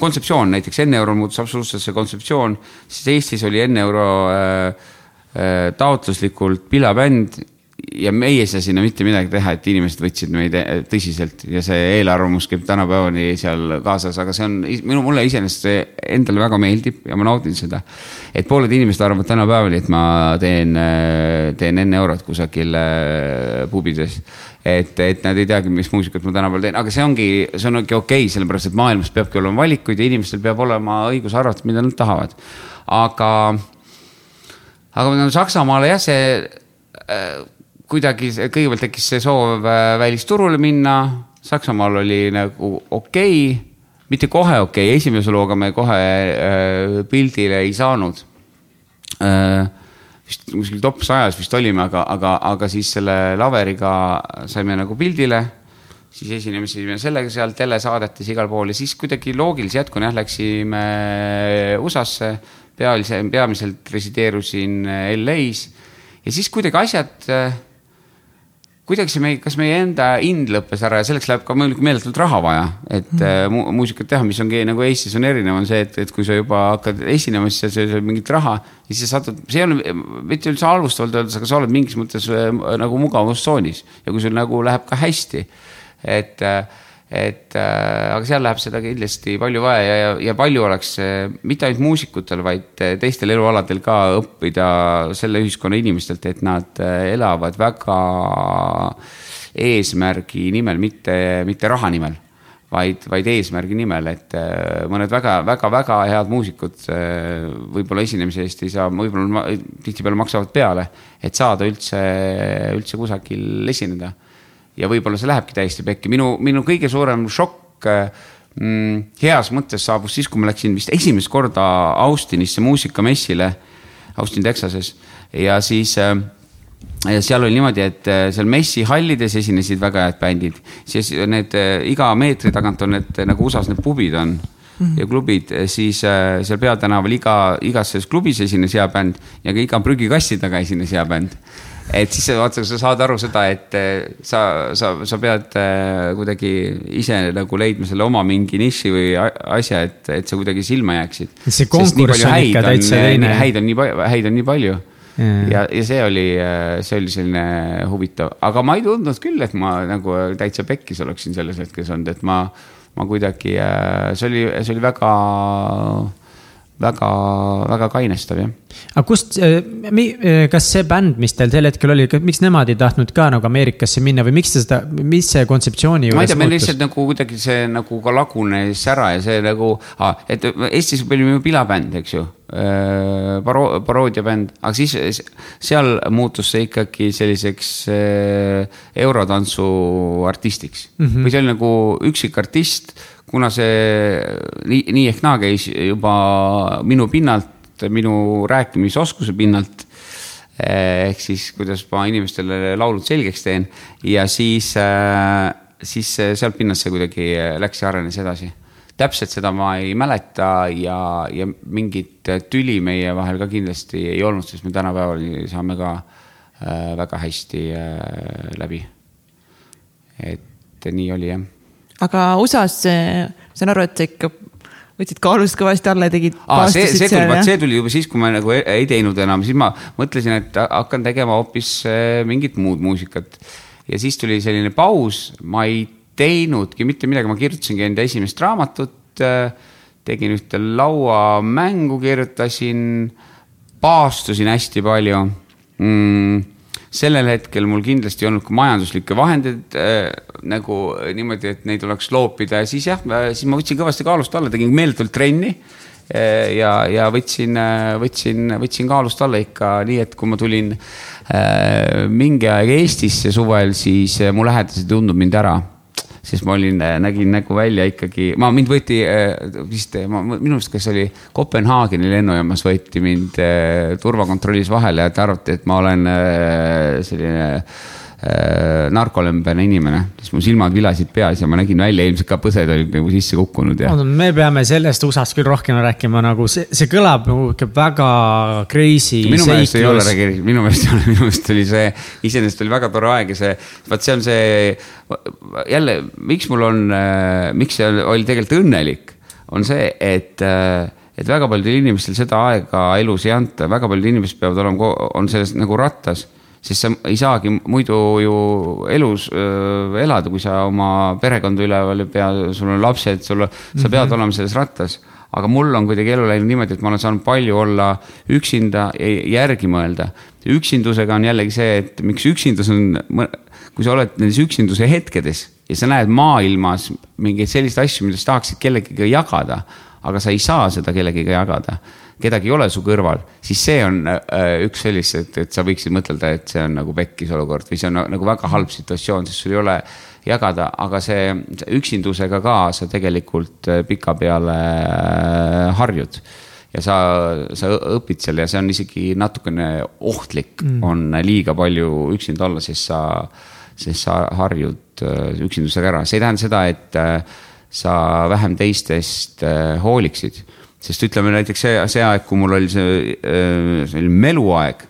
kontseptsioon näiteks enne euro muutus absoluutselt see kontseptsioon, siis Eestis oli enne euro äh, äh, taotluslikult pilabänd ja meie ei saa sinna mitte midagi teha, et inimesed võtsid meid eh, tõsiselt ja see eelarvamus käib tänapäevani seal kaasas, aga see on minu, mulle iseenesest see endale väga meeldib ja ma naudin seda. et pooled inimesed arvavad tänapäevani, et ma teen, teen enne eurot kusagil äh, pubides. et, et nad ei teagi, mis muusikat ma tänapäeval teen, aga see ongi, see on okei okay,, sellepärast et maailmas peabki olema valikuid ja inimestel peab olema õigus arvata, mida nad tahavad. aga, aga Saksamaale jah, see kuidagi kõigepealt tekkis see soov äh, välisturule minna. Saksamaal oli nagu okei okay,, mitte kohe okei okay., esimese looga me kohe äh, pildile ei saanud äh,. vist kuskil top sajas vist olime, aga, aga, aga siis selle laveriga saime nagu pildile siis esinemesime sellega seal telesaadetes igal pool ja siis kuidagi loogilise jätkuna jah, läksime USA-sse, pealiselt, peamiselt resideerusin LA-s ja siis kuidagi asjad, kuidagi see meie, kas meie enda ind lõppes ära ja selleks läheb ka muidugi meeletult raha vaja, et mm. mu, muusikat teha, mis ongi nagu Eestis on erinev, on see, et, et kui sa juba hakkad esinema, siis sa saad mingit raha ja siis sa satud, see ei ole mitte üldse halvustavalt öeldes, aga sa oled mingis mõttes äh, nagu mugavustsoonis ja kui sul nagu läheb ka hästi, et äh, et äh, aga seal läheb seda kindlasti palju vaja ja, ja, ja palju oleks äh, mitte ainult muusikutel, vaid äh, teistel elualadel ka õppida selle ühiskonna inimestelt, et nad äh, elavad väga eesmärgi nimel, mitte, mitte raha nimel vaid, vaid eesmärgi nimel, et äh, mõned väga-väga-väga head muusikud äh, võib-olla esinemise eest ei saa, võib-olla tihtipeale maksavad peale, et saada üldse, üldse kusagil esineda ja võib-olla see lähebki täiesti pekki, minu, minu kõige suurem šokk mm, heas mõttes saabus siis, kui ma läksin vist esimest korda Austinisse muusikamessile, Austin, Texases. Ja siis äh, ja seal oli niimoodi, et äh, seal messihallides esinesid väga head bändid, siis need äh, iga meetri tagant on need äh, nagu USA-s need pubid on mm -hmm. ja klubid, siis äh, seal peatänaval iga, igas selles klubis esines hea bänd ja ka iga prügikassi taga esines hea bänd et siis sa- vaata, sa saad aru seda, et eh, sa, sa, sa pead eh, kuidagi ise nagu leidma selle oma mingi niši või asja, et, et sa kuidagi silma jääksid. See konkurss on ikka täitsa teine. häid on nii palju, häid on nii palju Jaa. ja, ja see oli, see oli selline huvitav, aga ma ei tundnud küll, et ma nagu täitsa pekkis oleksin selles hetkes olnud, et ma, ma kuidagi, see oli, see oli väga, väga, väga kainestav jah aga kust, kas see bänd, mis teil sel hetkel oli, miks nemad ei tahtnud ka nagu Ameerikasse minna või miks te seda, mis see kontseptsiooni ma ei juures tea, meil muutus? lihtsalt nagu kuidagi see nagu ka lagunes ära ja see nagu ah,, et Eestis me olime ju pilabänd, eks ju. Paro-, paroodiabänd, aga siis seal muutus see ikkagi selliseks äh, eurotantsu artistiks mm. -hmm. või see oli nagu üksik artist, kuna see nii, nii ehk naa käis juba minu pinnalt, minu rääkimisoskuse pinnalt ehk siis, kuidas ma inimestele laulud selgeks teen ja siis, siis sealt pinnast see kuidagi läks ja arenes edasi. täpselt seda ma ei mäleta ja, ja mingit tüli meie vahel ka kindlasti ei olnud, sest me tänapäeval saame ka väga hästi läbi. et nii oli jah aga USA-s, saan aru, et sa ikka võtsid kaalust kõvasti alla ja tegid. see, see tuli, vaat see tuli juba siis, kui ma nagu ei, ei teinud enam, siis ma mõtlesin, et hakkan tegema hoopis äh, mingit muud muusikat. ja siis tuli selline paus, ma ei teinudki mitte midagi, ma kirjutasingi enda esimest raamatut. tegin ühte lauamängu, kirjutasin, paastusin hästi palju mm, sellel hetkel mul kindlasti ei olnud ka majanduslikke vahendeid äh, nagu niimoodi, et neid oleks loopida. Ja siis jah, siis ma võtsin kõvasti kaalust alla, tegin meeletult trenni ja, ja võtsin, võtsin, võtsin kaalust alla ikka. Nii, et kui ma tulin äh, mingi aeg Eestisse suvel, siis mu lähedased ei tundnud mind ära siis ma olin, nägin nägu välja ikkagi, ma, mind võeti vist, ma, minu arust, kas oli Kopenhaageni lennujaamas võeti mind turvakontrollis vahele ja te arvate, et ma olen selline Äh, narkolembene inimene, siis mu silmad vilasid peas ja ma nägin välja, ilmselt ka põsed olid nagu sisse kukkunud ja. me peame sellest USA-st küll rohkem rääkima, nagu see, see kõlab nagu ikka väga crazy. minu meelest ei ole crazy, minu meelest ei ole, minu meelest oli see, iseenesest oli väga tore aeg ja see, vaat see on see, jälle, miks mul on, äh, miks see oli tegelikult õnnelik, on see, et äh, et väga paljudel inimestel seda aega elus ei anta, väga paljud inimesed peavad olema, on selles nagu rattas sest sa ei saagi muidu ju elus äh, elada, kui sa oma perekonda üleval ei pea, sul on lapsed, sul, sa mm -hmm. pead olema selles rattas. aga mul on kuidagi elu läinud niimoodi, et ma olen saanud palju olla üksinda ja järgi mõelda. üksindusega on jällegi see, et miks üksindus on, kui sa oled nendes üksinduse hetkedes ja sa näed maailmas mingeid selliseid asju, mida sa tahaksid kellegagi jagada, aga sa ei saa seda kellegagi jagada kedagi ei ole su kõrval, siis see on äh, üks sellist, et, sa võiksid mõtelda, et see on nagu pekkis olukord või see on nagu väga halb situatsioon, sest sul ei ole jagada, aga see, üksindusega ka sa tegelikult äh, pikapeale äh, harjud. Ja sa, sa õpid seal ja see on isegi natukene ohtlik mm., on liiga palju üksinda olla, sest sa, sest sa harjud üksindusega ära, see ei tähenda seda, et sa vähem teistest hooliksid sest ütleme näiteks see, see aeg, kui mul oli see äh, selline meluaeg,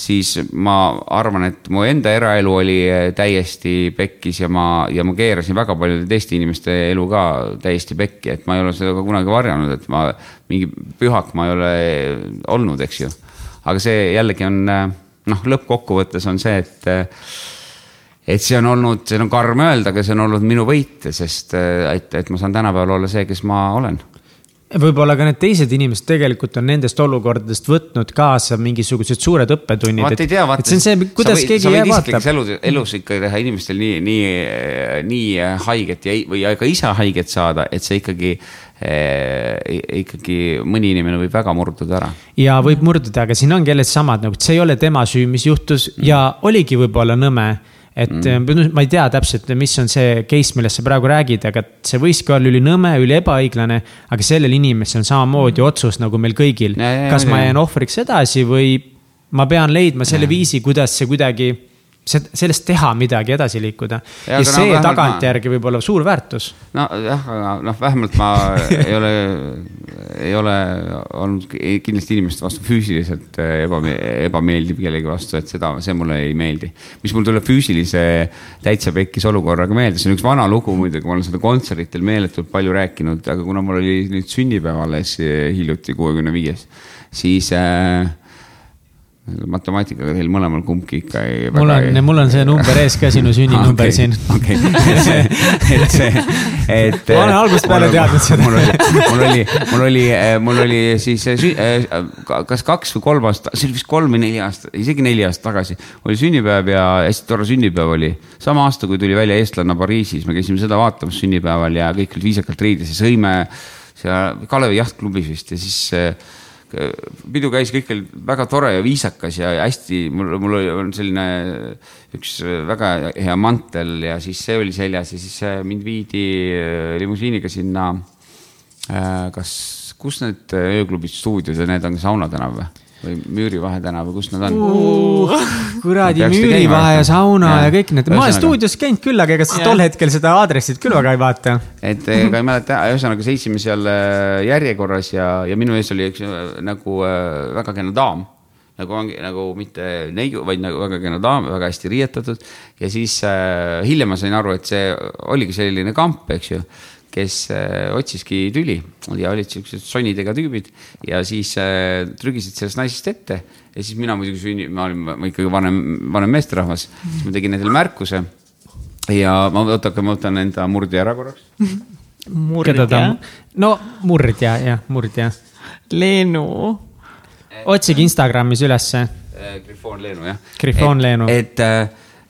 siis ma arvan, et mu enda eraelu oli äh, täiesti pekkis ja ma, ja ma keerasin väga paljude teiste inimeste elu ka täiesti pekki, et ma ei ole seda ka kunagi varjanud, et ma mingi pühak ma ei ole olnud, eks ju. aga see jällegi on äh, noh, lõppkokkuvõttes on see, et et see on olnud, see on karm öelda, aga see on olnud minu võit, sest et, et ma saan tänapäeval olla see, kes ma olen võib-olla ka need teised inimesed tegelikult on nendest olukordadest võtnud kaasa mingisugused suured õppetunnid. vaat ei tea, vaata. see on see, kuidas võid, keegi vaatab. elus, elus ikka teha inimestel nii, nii, nii haiget ja, või ka ise haiget saada, et see ikkagi eh, ikkagi mõni inimene võib väga murduda ära. ja võib murduda, aga siin ongi jälle samad nagu, et see ei ole tema süü, mis juhtus mm. ja oligi võib-olla nõme et mm. ma ei tea täpselt, mis on see case, millest sa praegu räägid, aga see võiski olla ülinõme, üliebaiglane. aga sellel inimesel on samamoodi otsus nagu meil kõigil. kas ma jään ohvriks edasi või ma pean leidma selle ja. viisi, kuidas see kuidagi sellest teha midagi, edasi liikuda. ja, ja see no, tagantjärgi ma... võib olla suur väärtus. nojah, aga noh, vähemalt ma ei ole, ei ole olnud kindlasti inimeste vastu füüsiliselt eh, ebame, ebameeldiv kellegi vastu, et seda, see mulle ei meeldi. mis mul tuleb füüsilise täitsa pekkis olukorraga meelde, see on üks vana lugu muidugi, ma olen seda kontserditel meeletult palju rääkinud, aga kuna mul oli nüüd sünnipäev alles hiljuti, kuuekümne viies, siis äh, matemaatikaga teil mõlemal kumbki ikka ei. mul on, mul on see number ees ka, sinu sünninumber okay, siin. okei, et see, et see, et. ma olen algusest peale teadnud seda. mul oli, mul oli, mul oli, mul oli siis äh, kas kaks või kolm aastat, see oli vist kolm või neli aastat, isegi neli aastat tagasi oli sünnipäev ja hästi tore sünnipäev oli. sama aasta, kui tuli välja eestlanna Pariisis, me käisime seda vaatamas sünnipäeval ja kõik olid viisakalt riides ja sõime seal Kalevi jahtklubis vist ja siis pidu käis, kõik oli väga tore ja viisakas ja hästi, mul, mul on selline üks väga hea mantel ja siis see oli seljas ja siis mind viidi äh, limusiiniga sinna. Äh, kas, kus need ööklubid, stuudiod ja need on Sauna tänav või? Või Müürivahe tänav või kus nad on uh,? kuradi Müürivahe ja sauna ja, ja kõik need, ma olen stuudios käinud küll, aga ega sa tol hetkel seda aadressit küll väga ei vaata. et ega ei mäleta, ühesõnaga seisime seal äh, järjekorras ja, ja minu ees oli üks äh, nagu väga kena daam nagu ongi nagu mitte neiu, vaid nagu väga kena daam, väga hästi riietatud. ja siis äh, hiljem ma sain aru, et see oligi selline kamp, eks ju kes äh, otsiski tüli ja olid siuksed sonidega tüübid ja siis äh, trügisid sellest naisest ette. ja siis mina muidugi sünni, ma olin ma ikkagi vanem, vanem meesterahvas, siis ma tegin nendele märkuse. ja ma, oota, aga ma võtan enda murdja ära korraks. murdja? no murdja, jah, murdja. Leenu. otsige Instagramis ülesse. Äh, Grifoon Leenu, jah. Grifoon Leenu. et,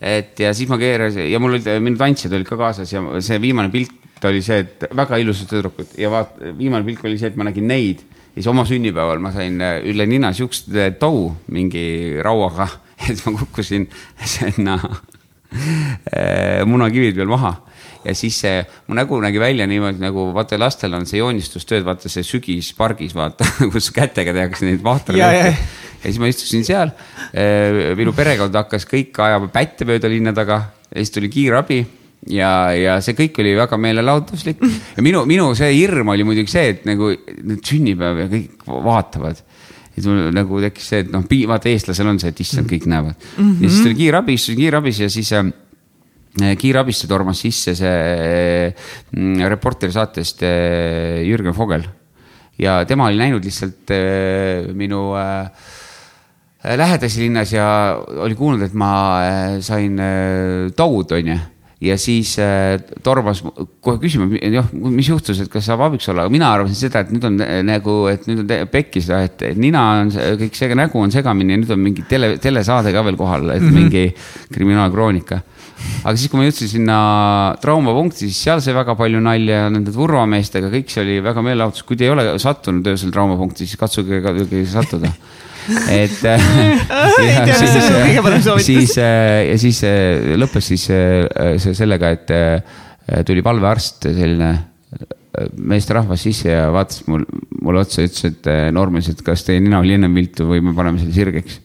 et ja siis ma keerasin ja mul olid, minu tantsijad olid ka kaasas ja see viimane pilt oli see, et väga ilusad tüdrukud. Ja vaat viimane pilk oli see, et ma nägin neid. Ja siis oma sünnipäeval ma sain äh, üle nina siukest äh, tou mingi rauaga, et ma kukkusin sinna äh, munakivid peal maha. Ja siis see, mu nägu nägi välja niimoodi nagu vaata, lastel on see joonistustööd, vaata see sügispargis, vaata kus kätega tehakse neid vahtralehti. ja siis ma istusin seal. minu perekond hakkas kõik ajama pätte mööda linna taga. Ja siis tuli kiirabi ja, ja see kõik oli väga meelelahutuslik ja minu, minu see hirm oli muidugi see, et nagu nüüd sünnipäev ja kõik vaatavad ja mul nagu tekkis see, et noh, vaata eestlasel on see, et issand, kõik näevad mm. -hmm. ja siis tuli kiirabi, istusin kiirabis ja siis äh, Äh, kiirabisse tormas sisse see mm, Reporteri saatest äh, Jürgen Vogel ja tema oli näinud lihtsalt äh, minu lähedasi linnas ja oli kuulnud, et ma sain taud, onju ja siis äh, tormas kohe küsima, noh, mis juhtus, et kas saab abiks olla, aga mina arvasin seda, et nüüd on nagu, et nüüd on pekkis, et nina on, kõik see nägu on segamini ja nüüd on mingi tele, telesaade ka veel kohal, et mm -hmm. mingi kriminaalkroonika. aga siis, kui ma jõudsin sinna traumapunkti, siis seal sai väga palju nalja nende turvameestega, kõik see oli väga meelelahutus, kui te ei ole sattunud öösel traumapunkti, siis katsuge ka sattuda et ja siis, siis ja siis lõppes siis see sellega, et tuli valvearst, selline meesterahvas sisse ja vaatas mul, mulle otsa ja ütles, et Norman, et kas teie nina oli ennem viltu või me paneme selle sirgeks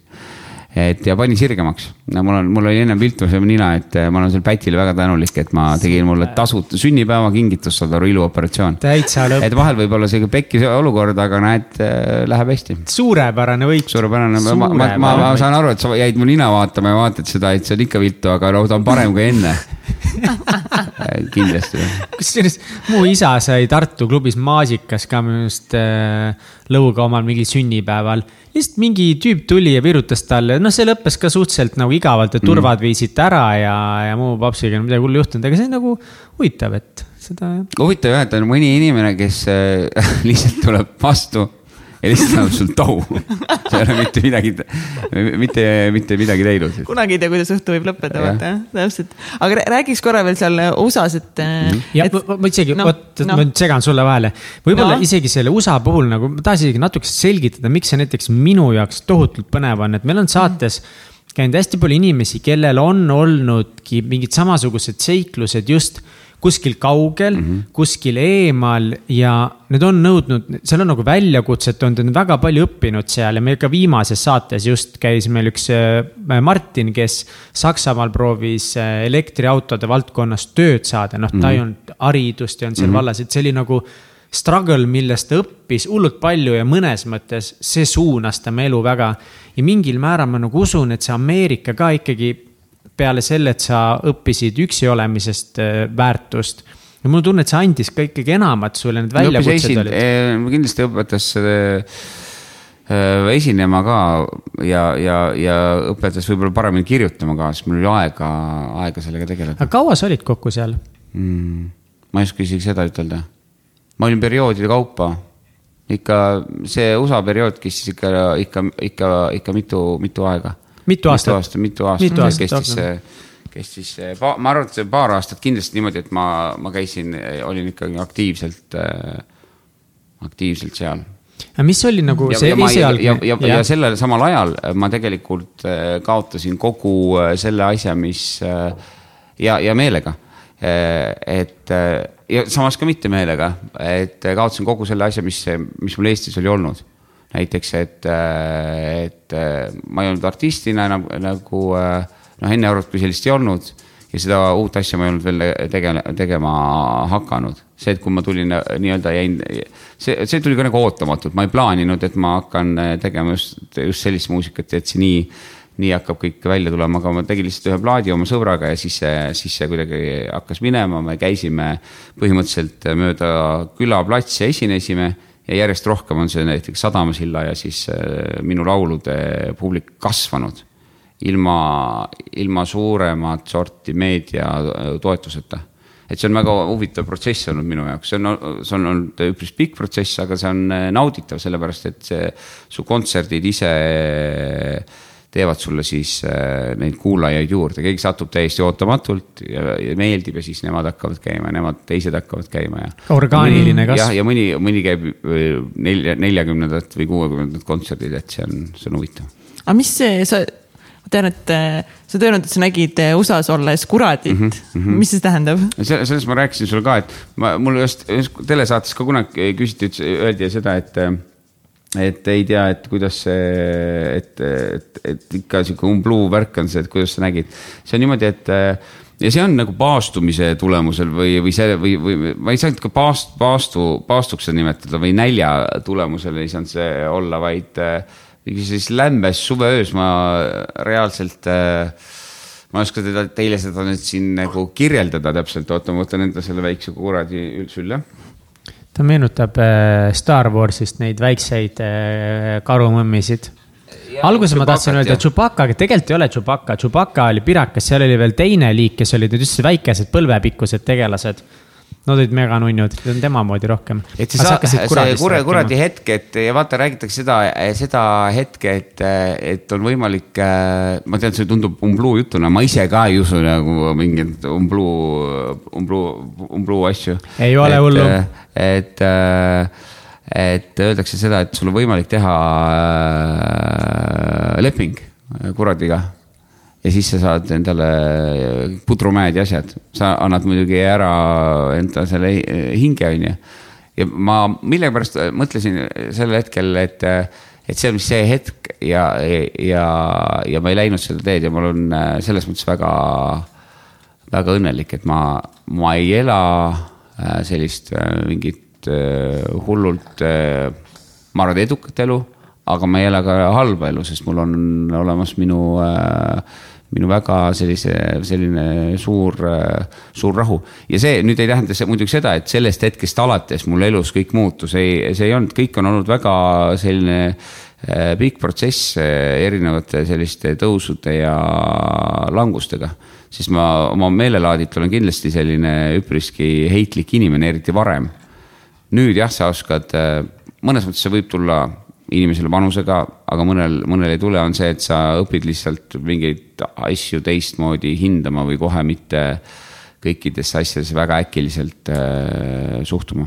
et ja pani sirgemaks. no mul on, mul oli ennem viltu see nina, et eh, ma olen seal Pätile väga tänulik, et ma tegin mulle tasuta sünnipäevakingitus, saad aru, iluoperatsioon. täitsa lõpp. et vahel võib olla sihuke pekkis olukord, aga näed, eh, läheb hästi. suurepärane võit. suurepärane, ma, ma, ma, ma saan aru, et sa jäid mu nina vaatama ja vaatad seda, et see on ikka viltu, aga no ta on parem kui enne kindlasti. kusjuures mu isa sai Tartu klubis Maasikas ka minu arust äh, lõuga omal mingil sünnipäeval lihtsalt mingi tüüp tuli ja virutas talle, noh, see lõppes ka suhteliselt nagu igavalt, et turvad mm. viisid ära ja, ja mu papsiga midagi hullu juhtunud, aga see on nagu huvitav, et seda. huvitav jah, et on mõni inimene, kes äh, lihtsalt tuleb vastu ja lihtsalt annab sul tohu. sa ei ole mitte midagi, mitte, mitte midagi teinud. kunagi ei tea, kuidas õhtu võib lõppeda, vaata jah, täpselt. aga räägiks korra veel seal USA-s, et mm. -hmm. ja et, ma isegi no,, vot no., ma segan sulle vahele. võib-olla no. isegi selle USA puhul nagu, ma tahan isegi natuke selgitada, miks see näiteks minu jaoks tohutult põnev on, et meil on saates mm -hmm käinud hästi palju inimesi, kellel on olnudki mingid samasugused seiklused just kuskil kaugel mm, -hmm. kuskil eemal ja need on nõudnud, seal on nagu väljakutset olnud, nad on väga palju õppinud seal ja meil ka viimases saates just käis meil üks äh, Martin, kes Saksamaal proovis äh, elektriautode valdkonnas tööd saada, noh, ta ei olnud haridust ja on seal mm -hmm. vallas, et see oli nagu struggle, millest ta õppis hullult palju ja mõnes mõttes see suunas tema elu väga. ja mingil määral ma nagu usun, et see Ameerika ka ikkagi peale selle, et sa õppisid üksi olemisest äh, väärtust ja mul on tunne, et see andis ka ikkagi enamat sulle, need väljakutsed olid. Kindlasti õpetas äh, esinema ka ja, ja, ja õpetas võib-olla paremini kirjutama ka, sest mul oli aega, aega sellega tegeleda. aga kaua sa olid kokku seal mm,? ma ei oska isegi seda ütelda. ma olin perioodide kaupa. ikka see USA periood kestis ikka, ikka, ikka, ikka mitu, mitu aega mitu aastat? mitu aastat, mitu aastat kestis see, kestis ma arvan, et see paar aastat kindlasti niimoodi, et ma, ma käisin, olin ikkagi aktiivselt äh,, aktiivselt seal aga mis oli nagu ja, see esialgne? ja, ja, ja, ja sellel samal ajal ma tegelikult äh, kaotasin kogu äh, selle asja, mis ja, ja meelega. et ja samas ka mitte meelega, et kaotasin kogu selle asja, mis, mis mul Eestis oli olnud näiteks, et, et ma ei olnud artistina enam nagu noh, enne Eurot kui sellist ei olnud ja seda uut asja ma ei olnud veel tegema, tegema hakanud. see, et kui ma tulin nii-öelda jäin, see, see tuli ka nagu ootamatult, ma ei plaaninud, et ma hakkan tegema just, just sellist muusikat, et see nii, nii hakkab kõik välja tulema, aga ma tegin lihtsalt ühe plaadi oma sõbraga ja siis see, siis see kuidagi hakkas minema, me käisime põhimõtteliselt mööda külaplatsi, esinesime ja järjest rohkem on see näiteks Sadamasilla ja siis äh, minu laulude publik kasvanud ilma, ilma suuremat sorti meedia äh, toetuseta. et see on väga huvitav protsess olnud minu jaoks, see on, see on olnud üpris pikk protsess, aga see on äh, nauditav, sellepärast et see, su kontserdid ise teevad sulle siis äh, neid kuulajaid juurde, keegi satub täiesti ootamatult ja, ja meeldib ja siis nemad hakkavad käima, nemad teised hakkavad käima ja. orgaaniline kasv. jah, ja mõni, mõni käib äh, nelja, neljakümnendat või kuuekümnendat kontserdid, et see on, see on huvitav. aga mis see, sa, ma tean, et äh, sa tõenäoliselt, sa nägid USA-s olles Kuradit mm, -hmm. mis see tähendab? sellest ma rääkisin sulle ka, et ma, mul just, just telesaates ka kunagi küsiti, öeldi seda, et et ei tea, et kuidas see, et, et, et ikka sihuke umbluu värk on see, et kuidas sa nägid. see on niimoodi, et ja see on nagu paastumise tulemusel või, või see või, või ma ei saanud ka paast, paastu, paastuks seda nimetada või nälja tulemusel ei saanud see olla, vaid mingi siis lämbes suveöös ma reaalselt äh, ma ei oska teda, teile seda nüüd siin nagu kirjeldada täpselt, oota, ma võtan enda selle väikse kuradi sülle. Ta meenutab äh, Star Warsist neid väikseid äh, karumõmmisid. alguses ma tahtsin öelda Chewbacca, aga tegelikult ei ole Chewbacca, Chewbacca oli pirakas, seal oli veel teine liik, kes olid just väikesed põlvepikkused tegelased Nad olid meganunnud, see on tema moodi rohkem. et see, sa, see kure, kuradi hetk, et ja vaata, räägitakse seda, seda hetke, et, et on võimalik, ma tean, see tundub umbluu jutuna, ma ise ka ei usu nagu mingeid umbluu, umbluu, umbluu asju. ei ole hullu. et, et, et öeldakse seda, et sul on võimalik teha leping kuradiga ja siis sa saad endale pudrumäed ja asjad, sa annad muidugi ära enda selle hinge, on ju. ja ma millegipärast mõtlesin sel hetkel, et, et see on vist see hetk ja, ja, ja ma ei läinud seda teed ja mul on selles mõttes väga, väga õnnelik, et ma, ma ei ela äh, sellist äh, mingit äh, hullult, ma arvan, edukat elu aga ma ei ela ka halba elu, sest mul on olemas minu äh, minu väga sellise, selline suur, suur rahu. ja see nüüd ei tähenda see muidugi seda, et sellest hetkest alates mul elus kõik muutus, ei, see ei olnud, kõik on olnud väga selline äh, pikk protsess äh, erinevate selliste tõusude ja langustega. siis ma oma meelelaadilt olen kindlasti selline üpriski heitlik inimene, eriti varem. nüüd jah, sa oskad, äh, mõnes mõttes see võib tulla inimesele vanusega, aga mõnel, mõnel ei tule, on see, et sa õpid lihtsalt mingeid asju teistmoodi hindama või kohe mitte kõikidesse asjadesse väga äkiliselt äh, suhtuma.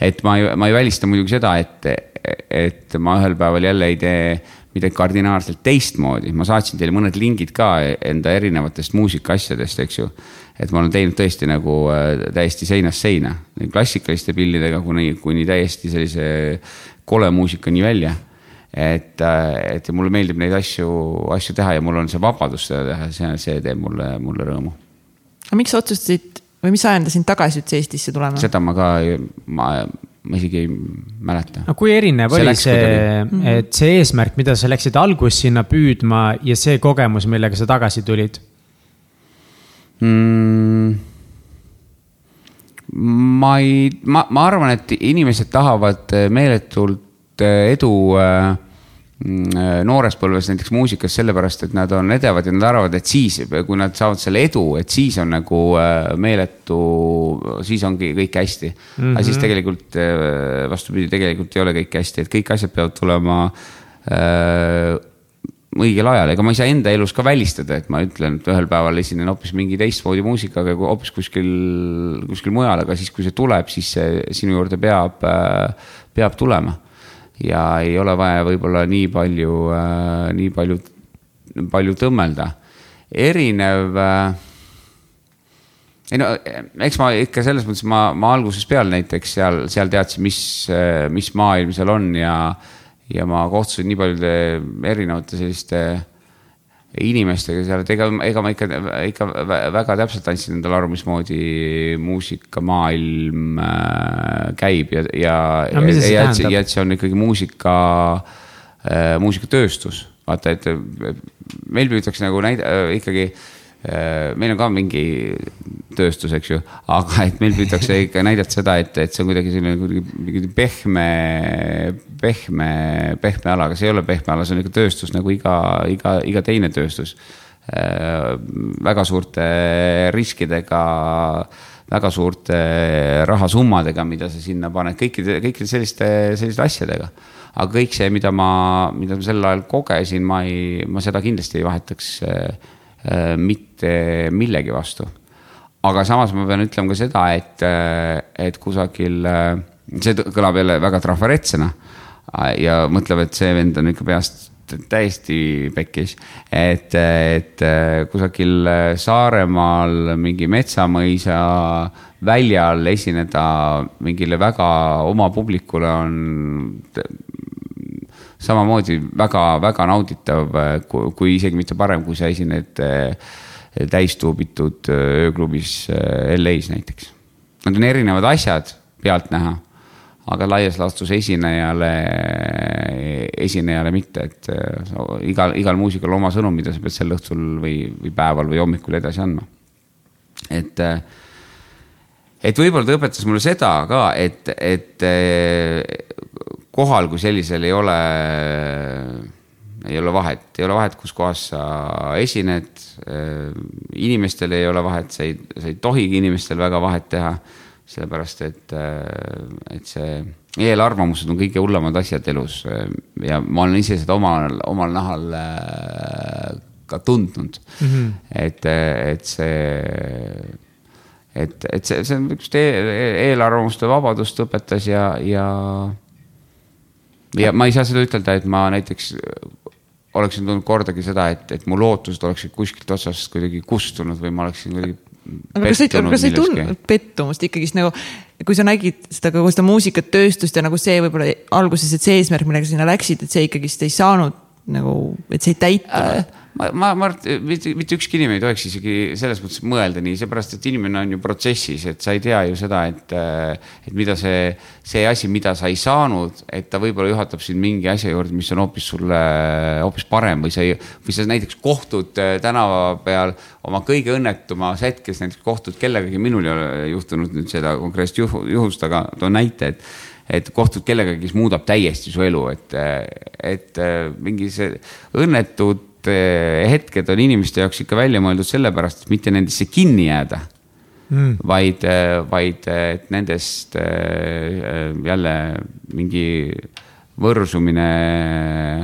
et ma ei, ma ei välista muidugi seda, et, et ma ühel päeval jälle ei tee midagi kardinaalselt teistmoodi, ma saatsin teile mõned lingid ka enda erinevatest muusikaasjadest, eks ju. Et ma olen teinud tõesti nagu äh, täiesti seinast seina, klassikaliste pillidega kuni, kuni täiesti sellise kole muusikani välja. et, äh, et mulle meeldib neid asju, asju teha ja mul on see vabadus seda teha, see, see teeb mulle, mulle rõõmu. aga miks sa otsustasid või mis ajendas sind tagasi üldse Eestisse tulema? seda ma ka, ma, ma isegi ei mäleta. no kui erinev see oli see, et see eesmärk, mida sa läksid alguses sinna püüdma ja see kogemus, millega sa tagasi tulid mm,? ma ei, ma, ma arvan, et inimesed tahavad meeletult eh, edu äh, noores põlves näiteks muusikas sellepärast, et nad on edevad ja nad arvavad, et siis, kui nad saavad selle edu, et siis on nagu meeletu, siis ongi kõik hästi mm. -hmm. aga siis mhm. tegelikult vastupidi, tegelikult ei ole kõik hästi, et kõik asjad peavad tulema äh, õigel ajal, ega ma ei saa enda elus ka välistada, et ma ütlen, et ühel päeval esinen hoopis mingi teistmoodi muusikaga hoopis kuskil, kuskil mujal, aga siis, kui see tuleb, siis see sinu juurde peab, peab tulema. ja ei ole vaja võib-olla nii palju, nii palju, palju tõmmelda. erinev ei no eks ma ikka selles mõttes ma, ma algusest peale näiteks seal, seal teadsin, mis, mis maailm seal on ja ja ma kohtusin nii paljude erinevate selliste inimestega seal, et ega, ega ma ikka, ikka väga täpselt andsin endale aru, mismoodi muusikamaailm äh, käib ja, ja no,, ja, ja et see on ikkagi muusika, äh, muusikatööstus. vaata, et meil püütakse nagu näida ikkagi Äh, meil on ka mingi tööstus, eks ju, aga et meil püütakse ikka näidata seda, et, et see on kuidagi selline kuidagi pehme, pehme, pehme ala, aga see ei ole pehme ala, see on ikka tööstus nagu iga, iga, iga teine tööstus. Äh, väga suurte riskidega, väga suurte rahasummadega, mida sa sinna paned, kõikide, kõikide selliste, selliste asjadega aga kõik see, mida ma, mida ma sel ajal kogesin, ma ei, ma seda kindlasti ei vahetaks äh, äh, mitte millegi vastu. aga samas ma pean ütlema ka seda, et, äh, et kusagil, see kõlab jälle väga trafaretsena ja mõtleb, et see vend on ikka peast täiesti pekkis, et, et kusagil Saaremaal mingi metsamõisa väljal esineda mingile väga oma publikule on samamoodi väga-väga nauditav, kui isegi mitte parem, kui sa esined täistuubitud ööklubis LA-s näiteks. Nad on erinevad asjad pealtnäha aga laias laastus esinejale, esinejale mitte, et igal, igal muusikal oma sõnum, mida sa pead sel õhtul või, või päeval või hommikul edasi andma. et, et võib-olla ta õpetas mulle seda ka, et, et kohal kui sellisel ei ole, ei ole vahet, ei ole vahet, kus kohas sa esined. inimestel ei ole vahet, sa ei, sa ei tohigi inimestel väga vahet teha sellepärast et, et see eelarvamused on kõige hullemad asjad elus ja ma olen ise seda omal, omal nahal ka tundnud mm. -hmm. et, et see, et, et see, see on üks eelarvamuste vabadust õpetas ja, ja. Ja ma ei saa seda ütelda, et ma näiteks oleksin tundnud kordagi seda, et, et mu lootused oleksid kuskilt otsast kuidagi kustunud või ma oleksin kuidagi aga kas sa ei, kas sa ei tundnud pettumust ikkagist nagu, kui sa nägid seda, kogu seda muusikatööstust ja nagu see võib-olla alguses, et see eesmärk, millega sinna läksid, et see ikkagist ei saanud nagu, et see ei täitunud äh,? Ma, ma, ma arvan, mitte, mitte ükski inimene ei tohiks isegi selles mõttes mõelda nii, seepärast et inimene on ju protsessis, et sa ei tea ju seda, et, et mida see, see asi, mida sa ei saanud, et ta võib-olla juhatab sind mingi asja juurde, mis on hoopis sulle hoopis parem või sa ei, või sa näiteks kohtud äh, tänava peal oma kõige õnnetumas hetkes, näiteks kohtud kellegagi, minul ei ole juhtunud nüüd seda konkreetset juhust, aga toon näite, et et kohtud kellegagi, kes muudab täiesti su elu, et, et mingi see õnnetud Eh, hetked on inimeste jaoks ikka välja mõeldud sellepärast, et mitte nendesse kinni jääda. Mm.. vaid, eh, vaid et nendest eh, jälle mingi võrsumine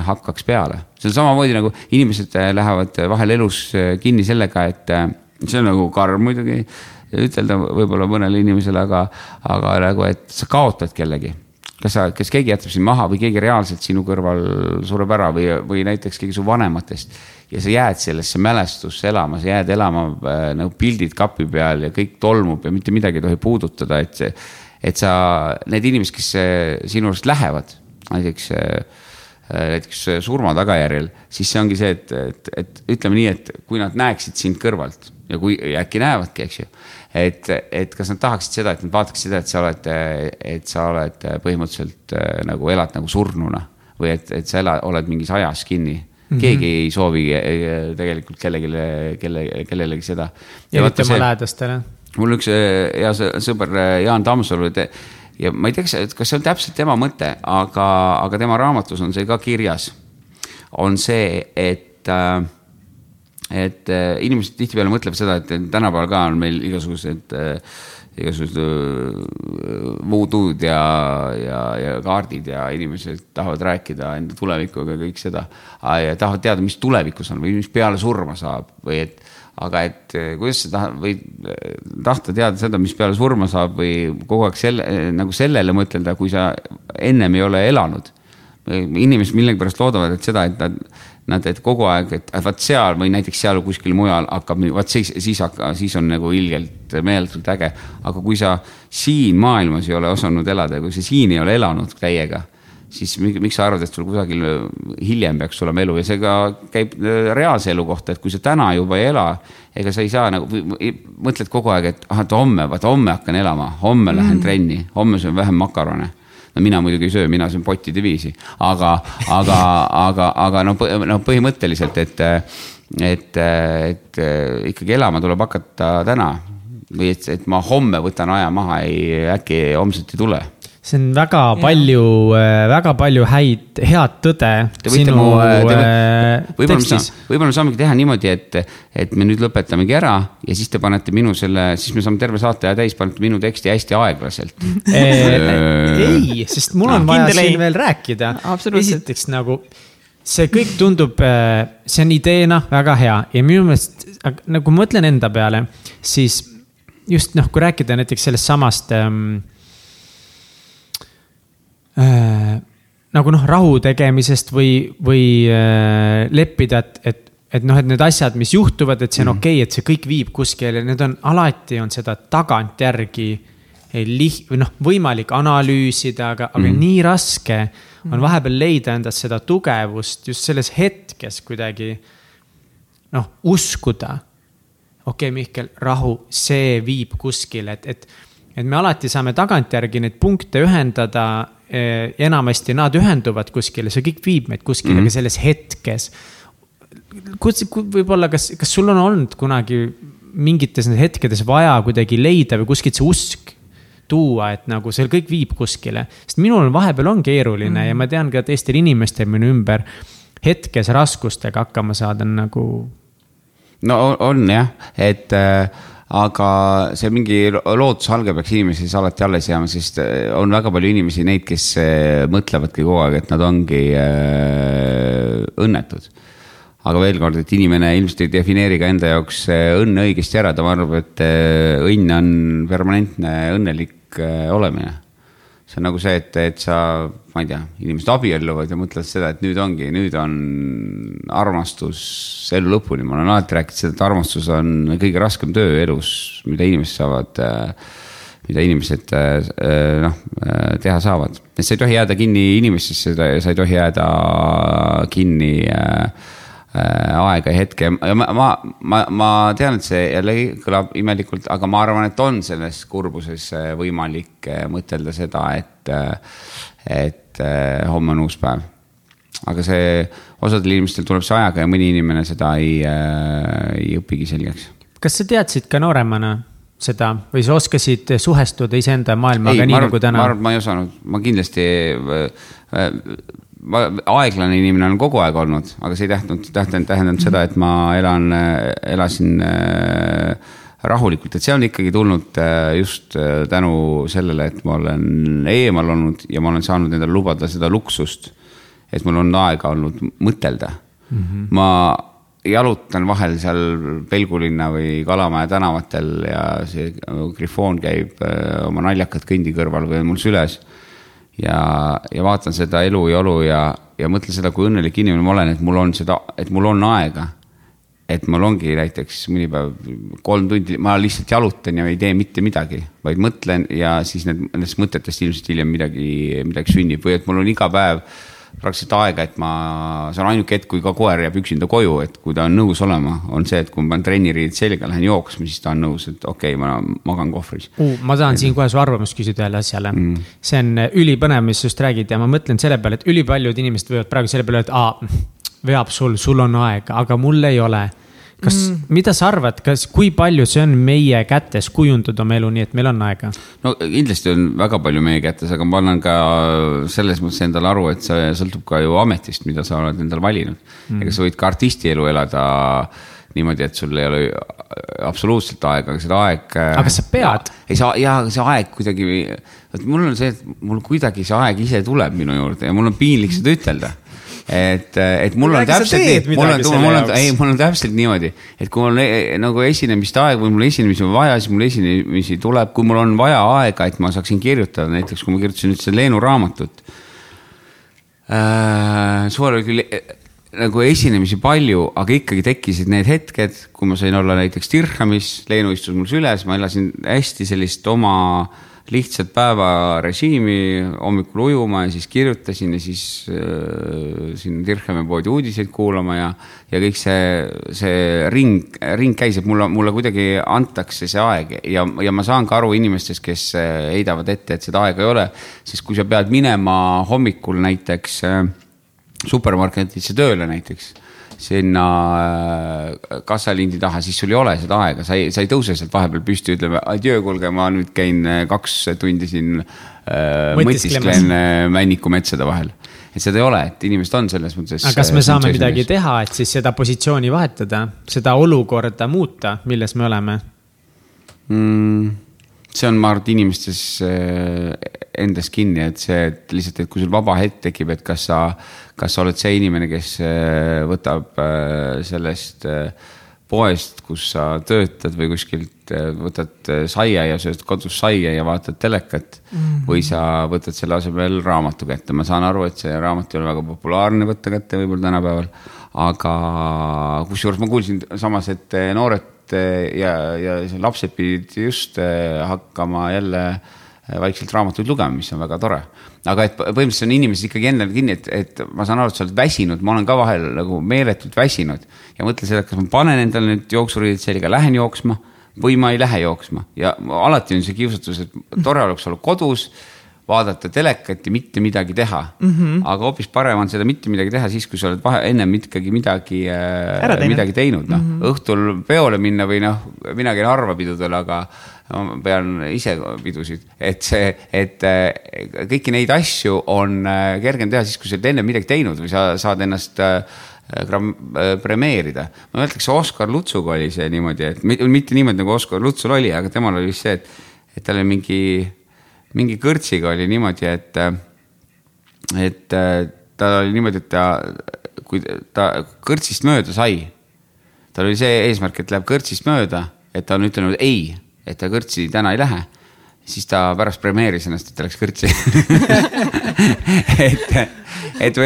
hakkaks peale. see on samamoodi nagu inimesed lähevad vahel elus kinni sellega, et see on nagu karm muidugi ütelda võib-olla mõnele inimesele, aga, aga nagu, et sa kaotad kellegi kas sa, kas keegi jätab sind maha või keegi reaalselt sinu kõrval sureb ära või, või näiteks keegi su vanematest. ja sa jääd sellesse mälestusse elama, sa jääd elama äh, nagu pildid kapi peal ja kõik tolmub ja mitte midagi ei tohi puudutada, et see. et sa, need inimesed, kes äh, sinu juurest lähevad, näiteks äh, näiteks surma tagajärjel, siis see ongi see, et, et, et ütleme nii, et kui nad näeksid sind kõrvalt ja kui ja äkki näevadki, eks ju et, et kas nad tahaksid seda, et nad vaataksid seda, et sa oled, et sa oled põhimõtteliselt äh, nagu elad nagu surnuna või et, et sa ela, oled mingis ajas kinni Mm -hmm. keegi ei soovi äh, tegelikult kellelegi, kelle, kellelegi seda. eriti oma lähedastele. mul üks äh, hea sõber Jaan Tammsalu ja ma ei tea, kas see on täpselt tema mõte, aga, aga tema raamatus on see ka kirjas. on see, et äh, et äh, inimesed tihtipeale mõtlevad seda, et tänapäeval ka on meil igasugused äh,, igasugused äh, voodoo'd ja, ja, ja kaardid ja inimesed tahavad rääkida enda tulevikuga ja kõik seda. ja tahavad teada, mis tulevikus on või mis peale surma saab või et, aga et kuidas sa tahad või tahta teada seda, mis peale surma saab või kogu aeg selle, nagu sellele mõtelda, kui sa ennem ei ole elanud. inimesed millegipärast loodavad, et seda, et nad nad, et kogu aeg, et vaat seal või näiteks seal kuskil mujal hakkab, vaat siis, siis hakka, siis on nagu ilgelt meeletult äge. aga kui sa siin maailmas ei ole osanud elada ja kui sa siin ei ole elanud täiega, siis miks sa arvad, et sul kusagil hiljem peaks olema elu ja see ka käib äh, reaalse elu kohta, et kui sa täna juba ei ela, ega sa ei saa nagu, mõtled kogu aeg, et ah, et homme, vaata homme hakkan elama, homme lähen mm. trenni, homme söön vähem makarone no mina muidugi ei söö, mina söön pottide viisi, aga, aga, aga, aga no, no põhimõtteliselt, et, et, et ikkagi elama tuleb hakata täna. Või et, et ma homme võtan aja maha, ei äkki homset ei tule see on väga palju, väga palju häid, head tõde Te sinu mu, te võite- äh, võib-olla me saame, võib-olla me saamegi teha niimoodi, et, et me nüüd lõpetamegi ära ja siis te panete minu selle, siis me saame terve saate aja täis, panete minu teksti hästi aeglaselt. ei, sest mul on Ah, vaja kindel ei. siin veel rääkida. Esiteks nagu see kõik tundub, see on ideena väga hea ja minu meelest nagu ma mõtlen enda peale, siis just noh, kui rääkida näiteks sellest samast ähm, äh, nagu noh, rahu tegemisest või, või äh, leppida, et, et, et noh, et need asjad, mis juhtuvad, et see on mm. okei okay,, et see kõik viib kuskile, need on alati on seda tagantjärgi eh, lih- või noh, võimalik analüüsida, aga mm., aga nii raske on vahepeal leida endas seda tugevust just selles hetkes kuidagi noh, uskuda. okei okay,, Mihkel, rahu, see viib kuskile, et, et, et me alati saame tagantjärgi neid punkte ühendada enamasti nad ühenduvad kuskile, see kõik viib meid kuskile mm, Mhm. -hmm. aga selles hetkes. kus, võib-olla, kas, kas sul on olnud kunagi mingites hetkedes vaja kuidagi leida või kuskilt see usk tuua, et nagu see kõik viib kuskile, sest minul vahepeal on keeruline mm. ja ma tean ka teistel inimestel minu ümber hetkes raskustega hakkama saada on nagu no on, on jah, et äh, aga see mingi lootusalge peaks inimesi siis alati alles jääma, sest äh, on väga palju inimesi, neid, kes äh, mõtlevadki kogu aeg, et nad ongi äh, õnnetud. aga veel kord, et inimene ilmselt ei defineeri ka enda jaoks õnne õigesti ära, ta arvab, et õnn on permanentne õnnelik olemine see on nagu see, et, et sa, ma ei tea, inimesed abielluvad ja mõtlevad seda, et nüüd ongi, nüüd on armastus elu lõpuni, ma olen alati rääkinud seda, et armastus on kõige raskem töö elus, mida inimesed saavad, mida inimesed äh, noh, teha saavad. et sa ei tohi jääda kinni inimestesse, sa ei tohi jääda kinni äh, äh, aega ja hetke ja ma, ma, ma, ma tean, et see jällegi kõlab imelikult, aga ma arvan, et on selles kurbuses äh, võimalik äh, mõtelda seda, et, et äh, homme on uus päev. aga see, osadel inimestel tuleb see ajaga ja mõni inimene seda ei, ei õpigi selgeks kas sa teadsid ka nooremana seda või sa oskasid suhestuda iseenda maailmaga ei, nii ma arvan nagu, täna ma? arvan, ma ei osanud, ma kindlasti äh, ma aeglane inimene olen kogu aeg olnud, aga see ei tähendanud, tähendanud, tähendanud seda, et ma elan, elasin äh, rahulikult, et see on ikkagi tulnud äh, just äh, tänu sellele, et ma olen eemal olnud ja ma olen saanud endale lubada seda luksust, et mul on aega olnud mõtelda mm. -hmm. ma jalutan vahel seal Pelgulinna või Kalamaja tänavatel ja see grifoon käib oma naljakat kõndi kõrval või on mul süles ja, ja vaatan seda elu ja olu ja, ja mõtlen seda, kui õnnelik inimene ma olen, et mul on seda, et mul on aega. et mul ongi näiteks mõni päev kolm tundi, ma lihtsalt jalutan ja ei tee mitte midagi, vaid mõtlen ja siis need, nendest mõtetest ilmselt hiljem midagi, midagi sünnib või et mul on iga päev praktiliselt aega, et ma, see on ainuke hetk, kui ka koer jääb üksinda koju, et kui ta on nõus olema, on see, et kui ma panen trenniriided selga, lähen jooksma, siis ta on nõus, et okei okay,, ma magan kohvris. uh,. ma tahan siin kohe su arvamust küsida ühele asjale mm.. see on äh, ülipõnev, mis sa just räägid ja ma mõtlen selle peale, et ülipaljud inimesed võivad praegu selle peale, et aa, veab sul, sul on aega, aga mul ei ole. Kas mm., mida sa arvad, kas, kui palju see on meie kätes kujundada oma elu nii, et meil on aega? no kindlasti on väga palju meie kätes, aga ma annan ka selles mõttes endale aru, et see sõltub ka ju ametist, mida sa oled endale valinud mm.. ega sa võid ka artisti elu elada niimoodi, et sul ei ole absoluutselt aega, aga seda aeg. Aga sa pead.. ei saa ja see aeg kuidagi, vot mul on see, et mul kuidagi see aeg ise tuleb minu juurde ja mul on piinlik seda ütelda et, et mul on täpselt mul on mul on, ei, mul on täpselt niimoodi, et kui mul on nagu esinemist aeg või mul esinemisi on vaja, siis mul esinemisi tuleb, kui mul on vaja aega, et ma saaksin kirjutada, näiteks kui ma kirjutasin nüüd seda Leenu raamatut äh,. suvel oli küll eh, nagu esinemisi palju, aga ikkagi tekkisid need hetked, kui ma sain olla näiteks Dirhamis, Leenu istus mul süles, ma elasin hästi sellist oma lihtsat päevarežiimi, hommikul ujuma ja siis kirjutasin ja siis äh, sinna Dirhami poodi uudiseid kuulama ja, ja kõik see, see ring, ring käis, et mulle, mulle kuidagi antakse see aeg ja, ja ma saan ka aru inimestest, kes äh, heidavad ette, et seda aega ei ole, sest kui sa pead minema hommikul näiteks äh, supermarketisse tööle näiteks sinna äh, kassalindi taha, siis sul ei ole seda aega, sa ei, sa ei tõuse sealt vahepeal püsti, ütleme adjöö, kuulge, ma nüüd käin äh, kaks tundi siin äh, mõtisklen äh, Männiku metsade vahel. et seda ei ole, et inimesed on selles mõttes. aga kas me saame midagi teha, et siis seda positsiooni vahetada, seda olukorda muuta, milles me oleme? mm,? see on, ma arvan, et inimestes äh, endas kinni, et see, et lihtsalt, et kui sul vaba hetk tekib, et kas sa, kas sa oled see inimene, kes äh, võtab äh, sellest äh, poest, kus sa töötad või kuskilt võtad saia ja sööd kodus saia ja vaatad telekat mm. -hmm. või sa võtad selle asemel raamatu kätte, ma saan aru, et see raamat ei ole väga populaarne võtta kätte võib-olla tänapäeval. aga kusjuures ma kuulsin samas, et noored ja, ja lapsed pidid just hakkama jälle vaikselt raamatuid lugema, mis on väga tore. Aga et põhimõtteliselt on inimesed ikkagi endal kinni, et, et ma saan aru, et sa oled väsinud, ma olen ka vahel nagu meeletult väsinud ja mõtlen seda, et kas ma panen endale nüüd jooksuriided selga, lähen jooksma või ma ei lähe jooksma ja alati on see kiusatus, et tore oleks olla kodus vaadata telekat ja mitte midagi teha mm. -hmm. aga hoopis parem on seda mitte midagi teha siis, kui sa oled vahe, ennem ikkagi midagi äh,, midagi teinud, noh mm -hmm. õhtul peole minna või noh, mina käin harva pidudel, aga ma pean ise pidusid, et see, et äh, kõiki neid asju on äh, kergem teha siis, kui sa oled enne midagi teinud või sa saad ennast äh, premeerida. ma ütleks, Oskar Lutsuga oli see niimoodi, et mi- mitte niimoodi nagu Oskar Lutsul oli, aga temal oli vist see, et, et tal oli mingi, mingi kõrtsiga oli niimoodi, et, et tal oli niimoodi, et ta, kui ta kõrtsist mööda sai, tal oli see eesmärk, et läheb kõrtsist mööda, et ta on ütelnud ei, et ta kõrtsi täna ei lähe, siis ta pärast premeeris ennast, et ta läks kõrtsi. et, et,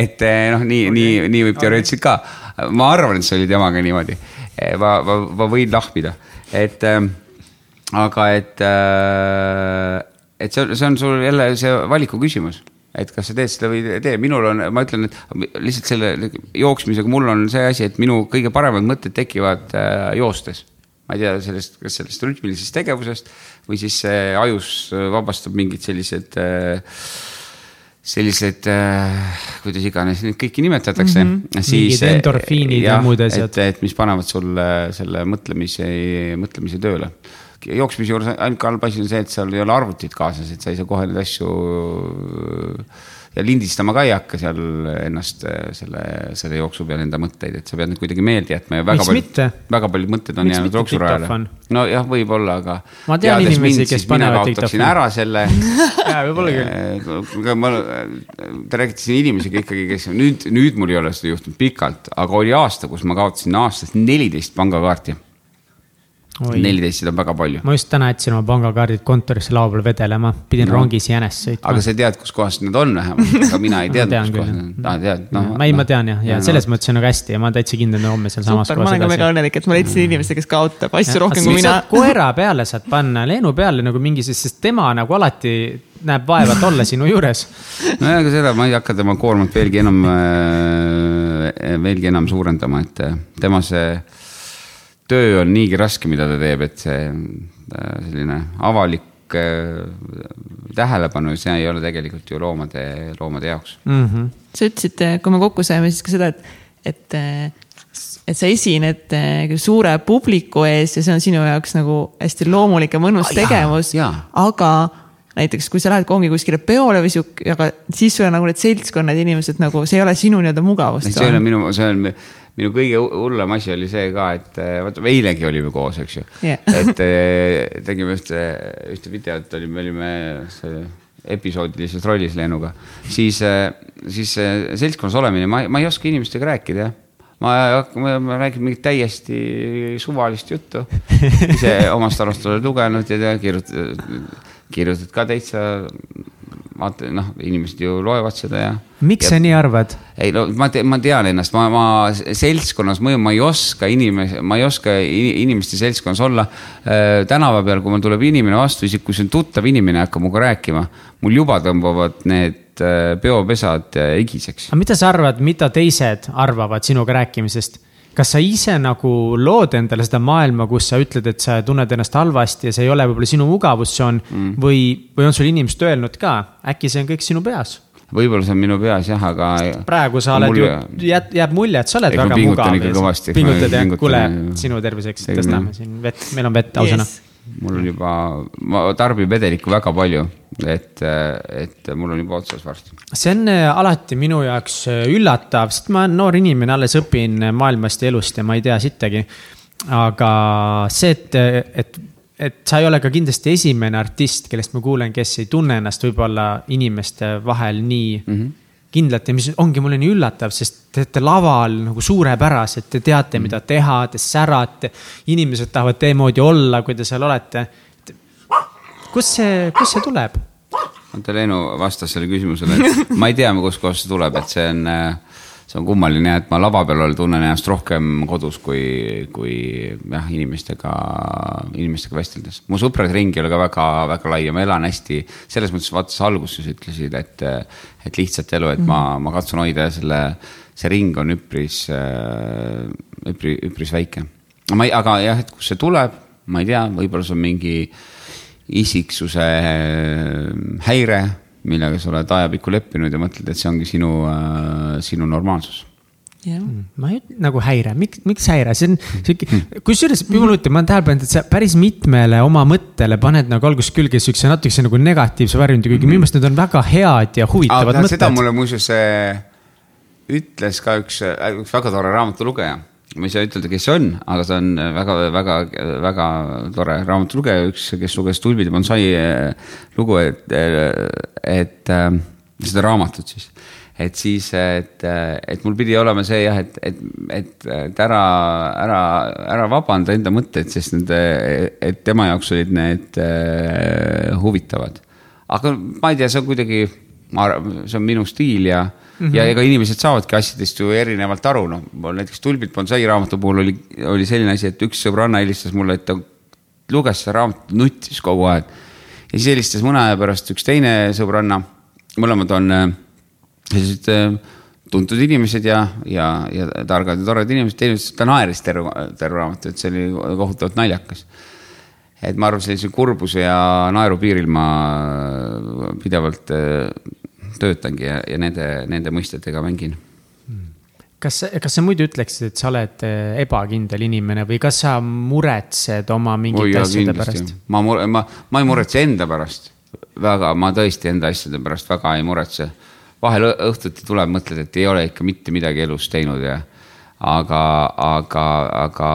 et noh, nii, nii, nii võib teoreetiliselt ka. ma arvan, et see oli temaga niimoodi. ma, ma, ma võin lahmida, et ähm, aga et, et see on, see on sul jälle see valiku küsimus, et kas sa teed seda või ei tee, minul on, ma ütlen, et lihtsalt selle jooksmisega mul on see asi, et minu kõige paremad mõtted tekivad äh, joostes. Ma ei tea sellest, kas sellest rütmilisest tegevusest või siis see ajus vabastab mingid sellised äh, sellised äh,, kuidas iganes neid kõiki nimetatakse mm. -hmm. Mingid endorfiinid ja muud asjad. et, et mis panevad sulle selle mõtlemise, mõtlemise tööle. jooksmise juures ainuke halb asi on see, et seal ei ole arvutit kaasas, et sa ei saa kohe neid asju ja lindistama ka ei hakka seal ennast äh, selle, selle jooksu peal enda mõtteid, et sa pead neid kuidagi meelde jätma ja väga Miks paljud, väga paljud mõtted on Miks jäänud jooksurajale nojah, võib-olla, aga. Ma tean inimesi, kes panevad diktofoni. ära selle jaa, võib-olla küll. aga ma, te räägite siin inimesega ikkagi, kes nüüd, nüüd mul ei ole seda juhtunud pikalt, aga oli aasta, kus ma kaotasin aastas neliteist pangakaarti. neliteist, seda on väga palju. ma just täna jätsin oma pangakaardid kontorisse laua peal vedelema, pidin no. rongis jänest sõitma aga. sa tead, kus kohas need on vähemalt, aga mina ei teadnud, tean kus kohas küll, need on. aa, tead, noh. ma ei, ma tean jah, ja selles mõttes on nagu hästi ja ma olen täitsa kindel, et homme sealsamas super, ma olen ka väga õnnelik, et ma leidsin inimese, kes kaotab asju rohkem kui mina. koera peale saad panna, Leenu peale nagu mingi, sest tema nagu alati näeb vaeva, et olla sinu juures. nojah, aga seda ma ei hakka tema koormat veelgi enam, veelgi enam suurendama, et äh, tema see töö on niigi raske, mida ta teeb, et see äh, selline avalik äh, tähelepanu, see ei ole tegelikult ju loomade, loomade jaoks. Mhm. sa ütlesid, kui me kokku saime, siis ka seda, et, et, et sa esined suure publiku ees ja see on sinu jaoks nagu hästi loomulik ja mõnus jaa, tegevus aga näiteks, kui sa lähed ongi kuskile peole või sihuke, aga siis sul on nagu need seltskonnad, inimesed nagu, see ei ole sinu nii-öelda see ei ole mugavustsoon. minu, see on minu kõige hullem asi oli see ka, et äh, vaata, eilegi olime koos, eks ju. Jah. et äh, tegime ühte, ühte videot, olime, me olime episoodilises rollis Leenuga, siis, siis äh, seltskonnas olemine, ma, ma ei oska inimestega rääkida, jah. Ma, ma, ma räägin mingit täiesti suvalist juttu, ise omast arust olen lugenud ja kirjutad, kirjutad ka täitsa, vaata noh, inimesed ju loevad seda ja. miks sa nii arvad? ei no ma tean, ma tean ennast, ma, ma seltskonnas mõju, ma ei oska inimese, ma ei oska inimeste seltskonnas olla äh,. tänava peal, kui mul tuleb inimene vastu, isegi kui see on tuttav inimene, hakkab minuga rääkima, mul juba tõmbavad need äh, peopesad äh, higiseks. aga mida sa arvad, mida teised arvavad sinuga rääkimisest? Kas sa ise nagu lood endale seda maailma, kus sa ütled, et sa tunned ennast halvasti ja see ei ole võib-olla sinu mugavustsoon mm. või, või on sul inimesed öelnud ka, äkki see on kõik sinu peas? võib-olla see on minu peas jah, aga. praegu sa oled ju, jääb, jääb mulje, et sa oled Ei, ma väga mugav ma pingutad ja pingutan kuule sinu terviseks tõstame jah. siin vett, meil on vett ausõna Yes. Mul on juba, ma tarbin vedelikku väga palju, et, et mul on juba otsas varsti. see on äh, alati minu jaoks äh, üllatav, sest ma olen noor inimene, alles õpin äh, maailmast ja elust ja ma ei tea sittagi. aga see, et, et, et sa ei ole ka kindlasti esimene artist, kellest ma kuulen, kes ei tunne ennast võib-olla inimeste vahel nii mm. -hmm. Kindlalt ja mis ongi mulle nii üllatav, sest te olete laval nagu suurepärased, te teate, mida teha, te särate. inimesed tahavad teie moodi olla, kui te seal olete. kust see, kust see tuleb? oota, Leenu vastas sellele küsimusele, et ma ei tea, kustkohast see tuleb, et see on, see on kummaline et ma lava peal tunnen ennast rohkem kodus kui, kui jah, inimestega, inimestega vesteldes. mu sõprade ring ei ole ka väga, väga lai ja ma elan hästi, selles mõttes vaata sa alguses ütlesid, et, et lihtsat elu, et ma, ma katsun hoida selle, see ring on üpris, üpris, üpris väike. ma ei, aga jah, et kust see tuleb, ma ei tea, võib-olla see on mingi isiksuse häire, millega sa oled ajapikku leppinud ja mõtled, et see ongi sinu, sinu normaalsus. jah, ma ei, nagu häire, miks, miks häire, see on sihuke, kusjuures jumal hoidku, ma olen tähele pannud, et sa päris mitmele oma mõttele paned nagu algusest külge siukse natukese nagu negatiivse varjundi, kuigi minu meelest need on väga head ja huvitavad aga seda mõtted. mulle muuseas äh, ütles ka üks, üks väga tore raamatulugeja. Ma ei saa ütelda, kes see on, aga ta on väga, väga, väga tore raamatulugeja, üks, kes luges Tulbide bonsai äh, lugu, et, et äh, seda raamatut siis et siis, et, et mul pidi olema see jah, et, et, et, et ära, ära, ära vabanda enda mõtteid, sest need, et tema jaoks olid need äh, huvitavad. aga ma ei tea, see on kuidagi, ma arvan, see on minu stiil ja mm, -hmm. ja ega inimesed saavadki asjadest ju erinevalt aru, noh, mul näiteks Tulbid bonsai raamatu puhul oli, oli selline asi, et üks sõbranna helistas mulle, et ta luges seda raamatut, nuttis kogu aeg. ja siis helistas mõne aja pärast üks teine sõbranna, mõlemad on äh, sellised äh, tuntud inimesed ja, ja, ja targad ja toredad inimesed, teine ütles, et ta naeris terve, terve raamatu, et see oli kohutavalt naljakas. et ma arvan, sellise kurbuse ja naeru piiril ma pidevalt äh, töötangi ja, ja nende, nende mõistetega mängin kas, kas sa muidu ütleksid, et sa oled eh, ebakindel inimene või kas sa muretsed oma oi mingite jaa, asjade kindlasti pärast?. ma, ma, ma ei muretse enda pärast väga, ma tõesti enda asjade pärast väga ei muretse. vahel õhtuti tuleb, mõtled, et ei ole ikka mitte midagi elus teinud ja aga, aga, aga,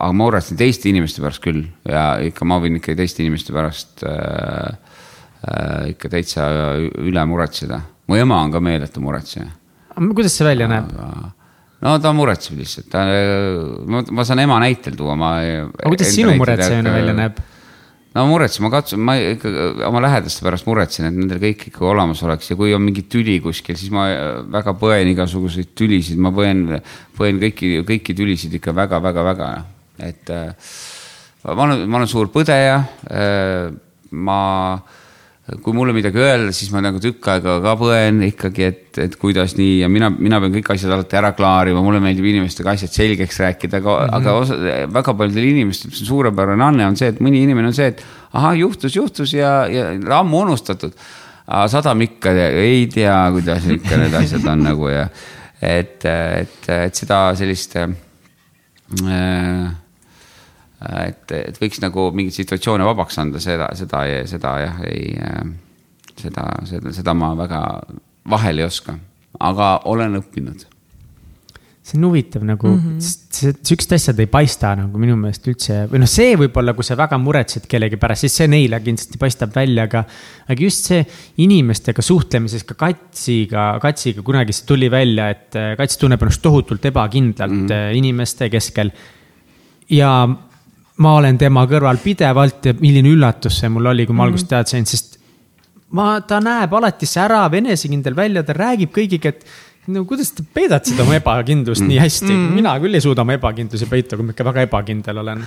aga ma muretsen teiste inimeste pärast küll ja ikka ma võin ikka teiste inimeste pärast äh, ikka täitsa üle muretseda. mu ema on ka meeletu muretseja kuidas see välja näeb? no ta muretseb lihtsalt, ta, ma, ma saan ema näitel tuua, ma. aga kuidas sinu muretsejana välja näeb? no muretsen, ma katsun, ma ikka oma lähedaste pärast muretsen, et nendel kõik ikka olemas oleks ja kui on mingi tüli kuskil, siis ma väga põen igasuguseid tülisid, ma põen, põen kõiki, kõiki tülisid ikka väga-väga-väga, et äh, ma olen, ma olen suur põdeja äh,, ma kui mulle midagi öelda, siis ma nagu tükk aega ka põen ikkagi, et, et kuidas nii ja mina, mina pean kõik asjad alati ära klaarima, mulle meeldib inimestega asjad selgeks rääkida, aga mm, -hmm. aga osa, väga paljudel inimestel, mis on suurepärane anne, on see, et mõni inimene on see, et ahah, juhtus, juhtus ja, ja ammu unustatud. aga sadam ikka ei tea, kuidas ikka need asjad on nagu ja et, et, et seda sellist äh, et, et võiks nagu mingeid situatsioone vabaks anda, seda, seda, seda jah, ei, seda, seda, seda ma väga vahel ei oska, aga olen õppinud. see on huvitav nagu mm. -hmm. sihukesed asjad ei paista nagu minu meelest üldse või noh, see võib-olla, kui sa väga muretsed kellegi pärast, siis see neile kindlasti paistab välja, aga. aga just see inimestega suhtlemises ka Katsiga, Katsiga kunagi see tuli välja, et äh, Kats tunneb ennast tohutult ebakindlalt mm. -hmm. inimeste keskel. ja ma olen tema kõrval pidevalt ja milline üllatus see mul oli, kui ma mm -hmm. alguses teada sain, sest ma, ta näeb alati särav, enesekindel välja, ta räägib kõigiga, et no kuidas te peidate seda oma ebakindlust mm. nii hästi mm., mina küll ei suuda oma ebakindlusi peita, kui ma ikka väga ebakindel olen.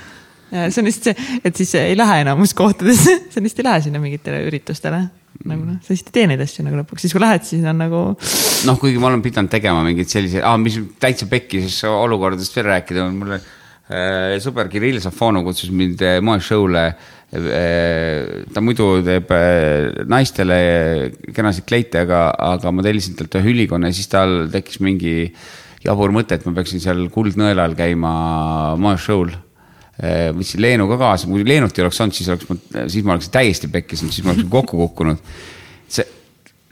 ja see on lihtsalt see, et siis ei lähe enamus kohtadesse, sa lihtsalt ei lähe sinna mingitele üritustele. nagu noh, sa lihtsalt ei tee neid asju nagu lõpuks, siis kui lähed, siis on nagu. noh, kuigi ma olen pidanud tegema mingeid selliseid ah,, mis täitsa pekkises olukordadest veel rääkida on, mulle sõber Kirill Safonov kutsus mind äh, moeshow'le ta muidu teeb äh, naistele kenasid kleite, aga, aga ma tellisin talt ühe ülikonna ja siis tal tekkis mingi jabur mõte, et ma peaksin seal Kuldnõelal käima moeshow'l äh, võtsin Leenu ka kaasa, kui Leenut ei oleks olnud, siis oleks, siis ma oleksin täiesti pekkis, siis ma oleksin kokku kukkunud. see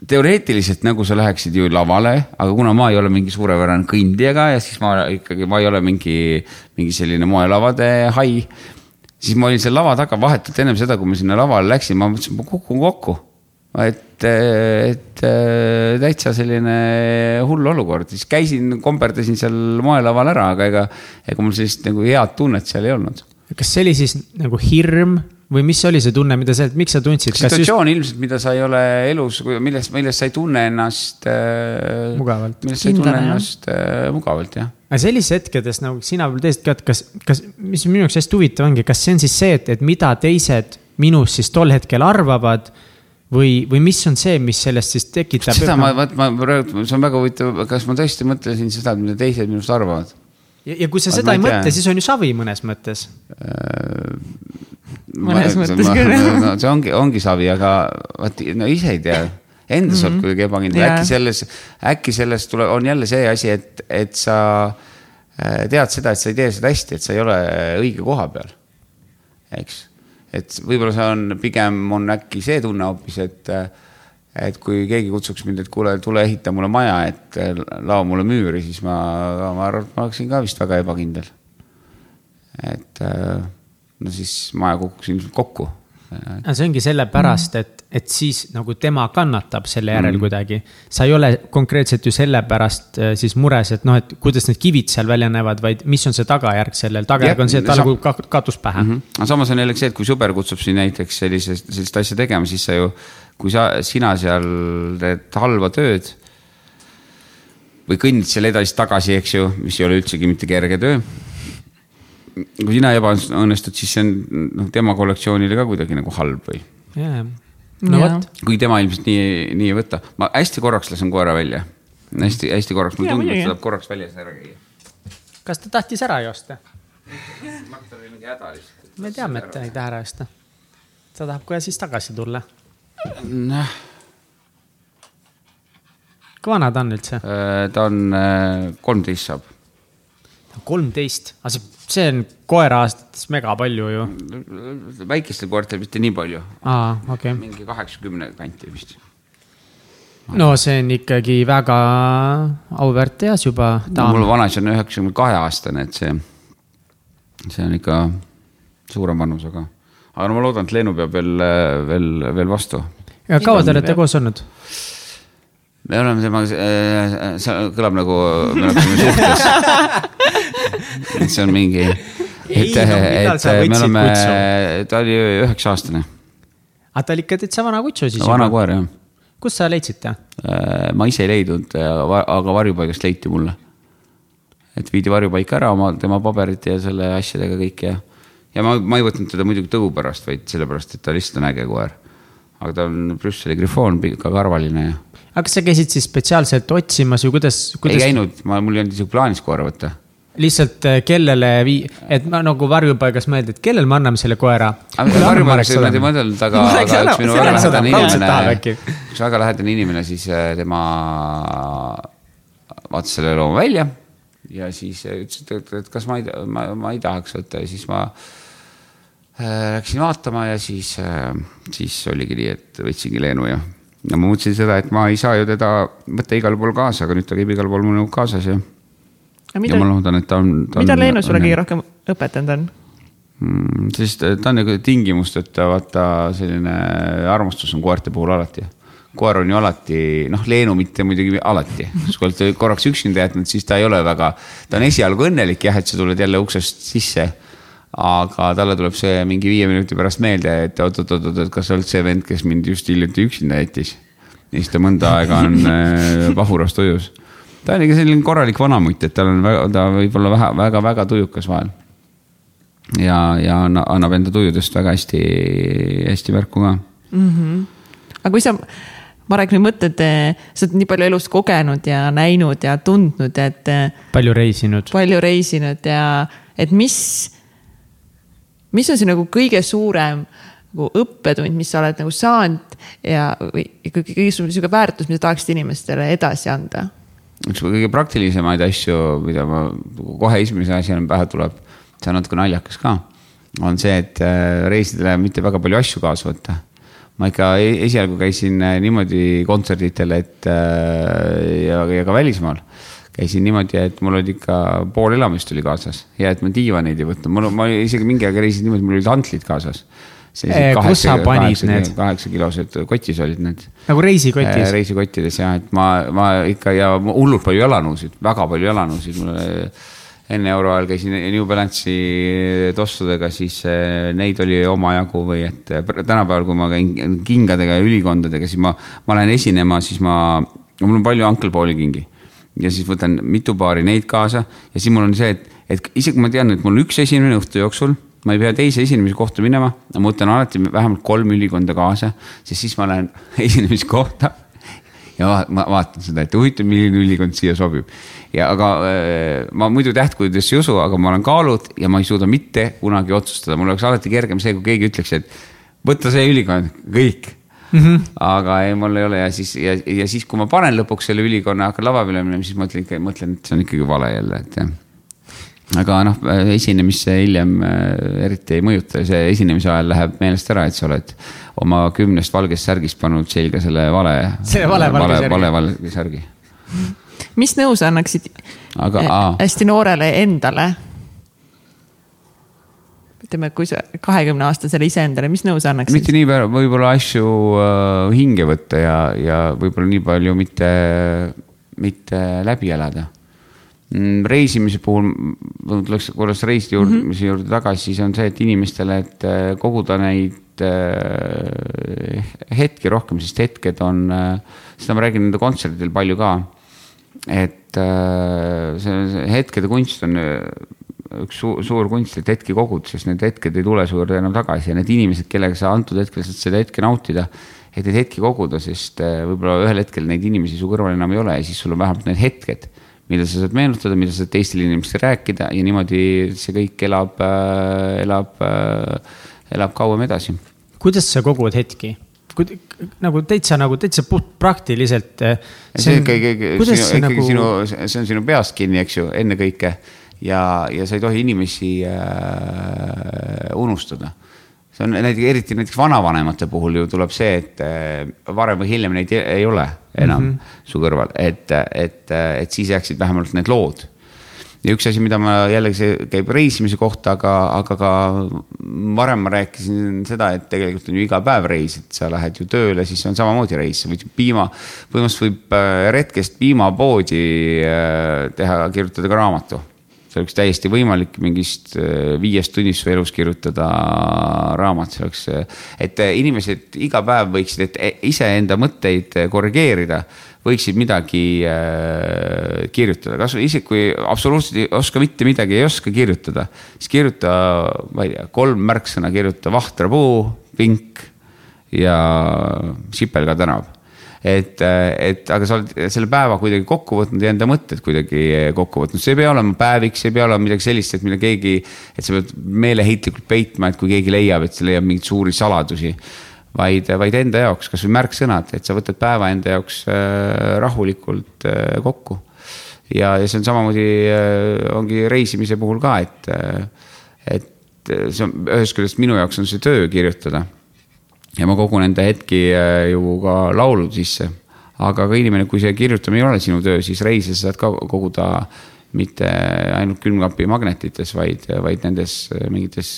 teoreetiliselt nagu sa läheksid ju lavale, aga kuna ma ei ole mingi suurepärane kõndija ja siis ma ikkagi, ma ei ole mingi, mingi selline moelavade hai siis ma olin seal lava taga vahetult ennem seda, kui ma sinna lavale läksin, ma mõtlesin, ma kukun kokku. et, et täitsa selline hull olukord, siis käisin, komperdasin seal moelaval ära, aga ega, ega mul sellist nagu head tunnet seal ei olnud. kas see oli siis nagu hirm või mis oli see tunne, mida sa, miks sa tundsid? situatsioon just... ilmselt, mida sa ei ole elus, millest, millest sa ei tunne ennast äh,. mugavalt. millest sa ei tunne ennast äh, mugavalt, jah. aga sellises hetkedes nagu sina võib-olla teist ka, et kas, kas, mis minu jaoks hästi huvitav ongi, kas see on siis see, et, et mida teised minust siis tol hetkel arvavad või, või mis on see, mis sellest siis tekitab? seda ma, vaat ma praegu, see on väga huvitav, kas ma tõesti mõtlesin seda, mida teised minust arvavad? ja, ja kui sa Vaat seda ei mõtle, siis on ju savi mõnes mõttes äh, mõnes ma, mõttes küll no, see ongi, ongi savi, aga vot no ise ei tea endas mm -hmm. oled kuidagi ebakindel yeah., äkki selles, äkki sellest tuleb, on jälle see asi, et, et sa äh, tead seda, et sa ei tee seda hästi, et sa ei ole õige koha peal. eks, et võib-olla see on, pigem on äkki see tunne hoopis, et, et kui keegi kutsuks mind, et kuule, tule ehita mulle maja, et lao mulle müüri, siis ma, ma arvan, et ma oleksin ka vist väga ebakindel. et äh, no siis maja kukkus ilmselt kokku. aga see ongi sellepärast, et, et siis nagu tema kannatab selle järel mm. kuidagi. sa ei ole konkreetselt ju sellepärast äh, siis mures, et noh, et kuidas need kivid seal välja näevad, vaid mis on see tagajärg sellel, tagajärg on see, et talle kukub katus pähe mm. -hmm. aga samas on jällegi see, et kui sõber kutsub sind näiteks sellisest, sellist asja tegema, siis sa ju, kui sa, sina seal teed halba tööd või kõnnid seal edasi-tagasi, eks ju, mis ei ole üldsegi mitte kerge töö kui sina ebaõnnestud, siis see on noh, tema kollektsioonile ka kuidagi nagu halb või yeah.? no vot. kuigi tema ilmselt nii, nii ei võta. ma hästi korraks lasen koera välja. hästi-hästi korraks, mulle tundub, et ta tahab korraks väljas ära käia. kas ta tahtis ära joosta? ma arvan, et tal oli mingi häda lihtsalt. me teame, et ta ei taha ära joosta. ta tahab kohe siis tagasi tulla. noh. kui vana ta on üldse? Äh, ta on äh, kolmteist saab kolmteist, aga see, see on koera aastates mega palju ju. väikestel koertel mitte nii palju. aa, okei okay.. mingi kaheksakümne kanti vist. no see on ikkagi väga auväärt eas juba. No, mul vanaisa on üheksakümne kahe aastane, et see, see on ikka suurem vanus, aga, aga no ma loodan, et Leenu peab veel, veel, veel vastu. ja kaua te olete koos olnud? me oleme temaga äh,, see kõlab nagu me oleksime suhtes see on mingi, et, et me oleme, ta oli üheksa aastane. aga ta oli ikka täitsa vana kutsu siis no,? vana koer jah. kust sa leidsid ta? Äh, ma ise ei leidnud, aga varjupaigast leiti mulle. et viidi varjupaika ära oma, tema paberite ja selle asjadega kõik ja, ja ma, ma ei võtnud teda muidugi tõu pärast, vaid sellepärast, et ta lihtsalt on äge koer. aga ta on Brüsseli grifoon, pikakarvaline ja aga kas sa käisid siis spetsiaalselt otsimas või kuidas, kuidas...? ei käinud, ma, mul ei olnud isegi plaanis koera võtta. Lihtsalt äh, kellele vii-, et ma nagu varjupaigas mõeldi, et kellele me anname selle koera? varjupaigas ei olnud mõeldud, aga, aga üks minu väga lähedane inimene, üks väga lähedane inimene, siis äh, tema vaatas selle looma välja ja siis äh, ütles, et, et kas ma ei, ma, ma ei tahaks võtta ja siis ma äh, läksin vaatama ja siis äh,, siis oligi nii, et võtsingi Leenu ja ja ma mõtlesin seda, et ma ei saa ju teda võtta igale poole kaasa, aga nüüd ta käib igal pool mul kaasas ja. Mida, ja ma loodan, et ta on. mida Leenu sulle kõige rohkem õpetanud on mm,? sest ta on nagu tingimusteta, vaata selline armastus on koerte puhul alati koer on ju alati, noh, Leenu mitte muidugi alati, kui olete korraks üksinda jätnud, siis ta ei ole väga, ta on esialgu õnnelik jah, et sa tuled jälle uksest sisse aga talle tuleb see mingi viie minuti pärast meelde, et oot-oot-oot, et kas sa oled see vend, kes mind just hiljuti üksinda jättis. ja siis ta mõnda aega on äh, pahuras tujus. Ta on ikka selline korralik vanamutt, et tal on väga, ta võib olla vähe, väga-väga tujukas vahel. ja, ja annab enda tujudest väga hästi, hästi märku ka mm. -hmm. aga kui sa Marek, nüüd mõtled, sa oled nii palju elust kogenud ja näinud ja tundnud, et. palju reisinud. palju reisinud ja, et mis mis on see nagu kõige suurem nagu õppetund, mis sa oled nagu saanud ja, või ikkagi kõige sihuke väärtus, mida tahaksid inimestele edasi anda? Üks kõige praktilisemaid asju, mida ma kohe esimese asjana pähe tuleb, see on natuke naljakas ka, on see, et äh, reisidele mitte väga palju asju kaasa võtta. Ma ikka e-, esialgu käisin äh, niimoodi kontserditel, et äh, ja, ja ka välismaal käisin niimoodi, et mul oli ikka pool elamist oli kaasas. Ja et ma diivaneid ei võtnud, mul, ma isegi mingi aeg reisin niimoodi, mul olid hantlid kaasas kus sa panid need? kaheksakilosed kotis olid need. nagu reisikotis? Eh, reisikottides jah, et ma, ma ikka ja hullult palju jalanõusid, väga palju jalanõusid, mul enne euroajal käisin New Balance'i tossudega, siis neid oli omajagu või et tänapäeval, kui ma käin kingadega ja ülikondadega, siis ma, ma lähen esinema, siis ma, mul on palju Uncle Pauli kingi. ja siis võtan mitu paari neid kaasa ja siis mul on see, et, et isegi ma tean, et mul on üks esinemine õhtu jooksul ma ei pea teise esinemise kohta minema, ma võtan alati vähemalt kolm ülikonda kaasa, sest siis ma lähen esinemiskohta ja ma vaatan seda, et huvitav, milline ülikond siia sobib. ja aga äh, ma muidu tähtkujudesse ei usu, aga ma olen kaalunud ja ma ei suuda mitte kunagi otsustada, mul oleks alati kergem see, kui keegi ütleks, et võta see ülikond, kõik Mm -hmm. aga ei, mul ei ole ja siis ja, ja siis, kui ma panen lõpuks selle ülikonna, hakkan lava peale minema, siis mõtlen ikka, mõtlen, et see on ikkagi vale jälle, et jah aga noh, esinemisse hiljem äh, eriti ei mõjuta, see esinemise ajal läheb meelest ära, et sa oled oma kümnest valgest särgist pannud selga selle vale. selle vale valge särgi. vale valge särgi. mis nõu sa annaksid aga, äh, hästi noorele endale? ütleme, kui sa kahekümne aastasele iseendale, mis nõu sa annaksid? mitte nii palju, võib-olla asju äh, hinge võtta ja, ja võib-olla nii palju mitte, mitte läbi elada reisimise puhul, tuleks korraks reiside juurde mm, -hmm. juurde tagasi, siis on see, et inimestele, et äh, koguda neid äh, hetki rohkem, sest hetked on, äh, seda ma räägin nende kontsertidel palju ka. et see, see hetkede kunst on üks suur, suur kunst, et hetki kogud, sest need hetked ei tule su juurde enam tagasi ja need inimesed, kellega sa antud hetkel saad seda hetke nautida et neid hetki koguda, sest võib-olla ühel hetkel neid inimesi su kõrval enam ei ole ja siis sul on vähemalt need hetked mida sa saad meenutada, mida sa saad teistele inimestele rääkida ja niimoodi see kõik elab äh,, elab äh,, elab kauem edasi. kuidas sa kogud hetki? nagu täitsa nagu täitsa puht praktiliselt. Äh, see on ikkagi, ikkagi nagu... sinu, see on sinu peast kinni, eks ju, ennekõike ja, ja sa ei tohi inimesi äh, unustada see on näiteks eriti näiteks vanavanemate puhul ju tuleb see, et äh, varem või hiljem neid ei ole enam mm -hmm. su kõrval, et, et, et siis jääksid vähemalt need lood. ja üks asi, mida ma jällegi, see käib reisimise kohta, aga, aga ka varem ma rääkisin seda, et tegelikult on ju iga päev reis, et sa lähed ju tööle, siis on samamoodi reis, sa võid piima, põhimõtteliselt võib äh, retkest piimapoodi äh, teha, kirjutada ka raamatu see oleks täiesti võimalik mingist äh, viiest tunnist su elus kirjutada raamat, see oleks, äh, et äh, inimesed iga päev võiksid, iseenda mõtteid korrigeerida, võiksid midagi äh, kirjutada, kasvõi isegi kui absoluutselt ei oska mitte midagi, ei oska kirjutada, siis kirjuta, ma ei tea, kolm märksõna, kirjuta vahtrapuu, pink ja Sipelga tänav et, et aga sa oled selle päeva kuidagi kokku võtnud ja enda mõtted kuidagi kokku võtnud, see ei pea olema päevik, see ei pea olema midagi sellist, et mida keegi, et sa pead meeleheitlikult peitma, et kui keegi leiab, et see leiab mingeid suuri saladusi vaid, vaid enda jaoks, kasvõi märksõnad, et sa võtad päeva enda jaoks äh, rahulikult äh, kokku. ja, ja see on samamoodi, äh, ongi reisimise puhul ka, et, et see on ühest küljest minu jaoks on see töö kirjutada ja ma kogun enda hetki äh, ju ka laulu sisse. aga ka inimene, kui see kirjutamine ei ole sinu töö, siis reise sa saad ka koguda mitte ainult külmkapi magnetites, vaid, vaid nendes äh, mingites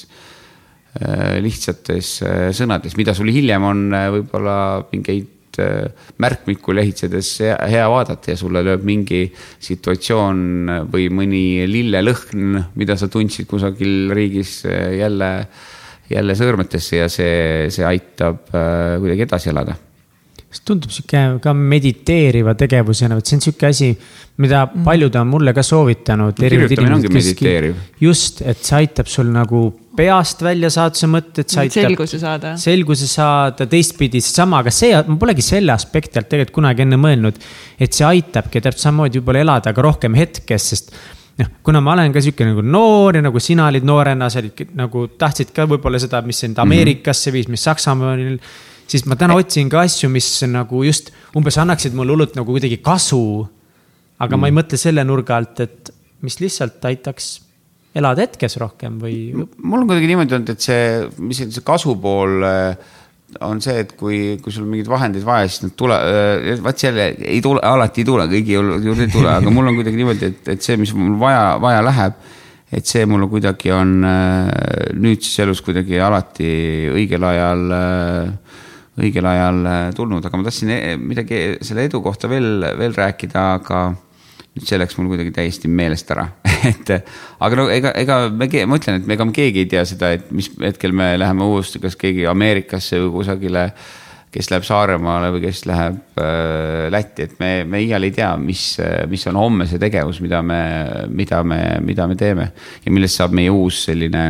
äh, lihtsates sõnades, mida sul hiljem on võib-olla mingeid märkmikku lehitsedes hea vaadata ja sulle lööb mingi situatsioon või mõni lillelõhn, mida sa tundsid kusagil riigis jälle jälle sõõrmetesse ja see, see aitab äh, kuidagi edasi elada see tundub sihuke ka mediteeriva tegevusena, vot see on sihuke asi, mida mm. paljud on mulle ka soovitanud. mediteeriv. just, et see aitab sul nagu peast välja saada see mõte, et see aitab. selguse saada. selguse saada, teistpidi seesama, aga see, ma polegi selle aspekti alt tegelikult kunagi enne mõelnud. et see aitabki täpselt samamoodi võib-olla elada ka rohkem hetkes, sest noh, kuna ma olen ka sihuke nagu noor ja nagu sina olid noorena, sa olid nagu tahtsid ka võib-olla seda, mis sind Ameerikasse viis, mis Saksamaal. siis ma täna otsin ka asju, mis nagu just umbes annaksid mulle hullult nagu kuidagi kasu. aga mm. ma ei mõtle selle nurga alt, et mis lihtsalt aitaks elada hetkes rohkem või. mul on kuidagi niimoodi olnud, et see, mis see see kasupool äh, on see, et kui, kui sul mingeid vahendeid vaja, siis nad tule, vaat selle ei tule, alati ei tule, kõigi juurde ei tule, aga mul on kuidagi niimoodi, et, et see, mis mul vaja, vaja läheb, et see mulle kuidagi on nüüdses elus kuidagi alati õigel ajal õigel ajal tulnud, aga ma tahtsin e- midagi selle edu kohta veel, veel rääkida, aga nüüd see läks mul kuidagi täiesti meelest ära, et aga no ega, ega me, ma ütlen, et ega me keegi ei tea seda, et mis hetkel me läheme uuesti, kas keegi Ameerikasse või kusagile, kes läheb Saaremaale või kes läheb äh, Lätti, et me, me iial ei tea, mis, mis on homme see tegevus, mida me, mida me, mida me teeme ja millest saab meie uus selline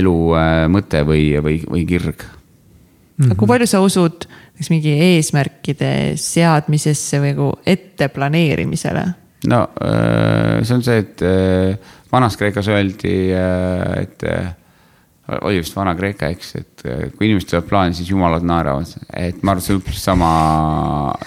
elu äh, mõte või, või, või kirg. Aga kui palju sa usud näiteks mingi eesmärkide seadmisesse või nagu ette planeerimisele? no äh, see on see, et äh, Vanas-Kreekas öeldi, et äh, oli vist Vana-Kreeka, eks, et äh, kui inimesed teevad plaani, siis jumalad naeravad. et ma arvan, et see on umbes sama,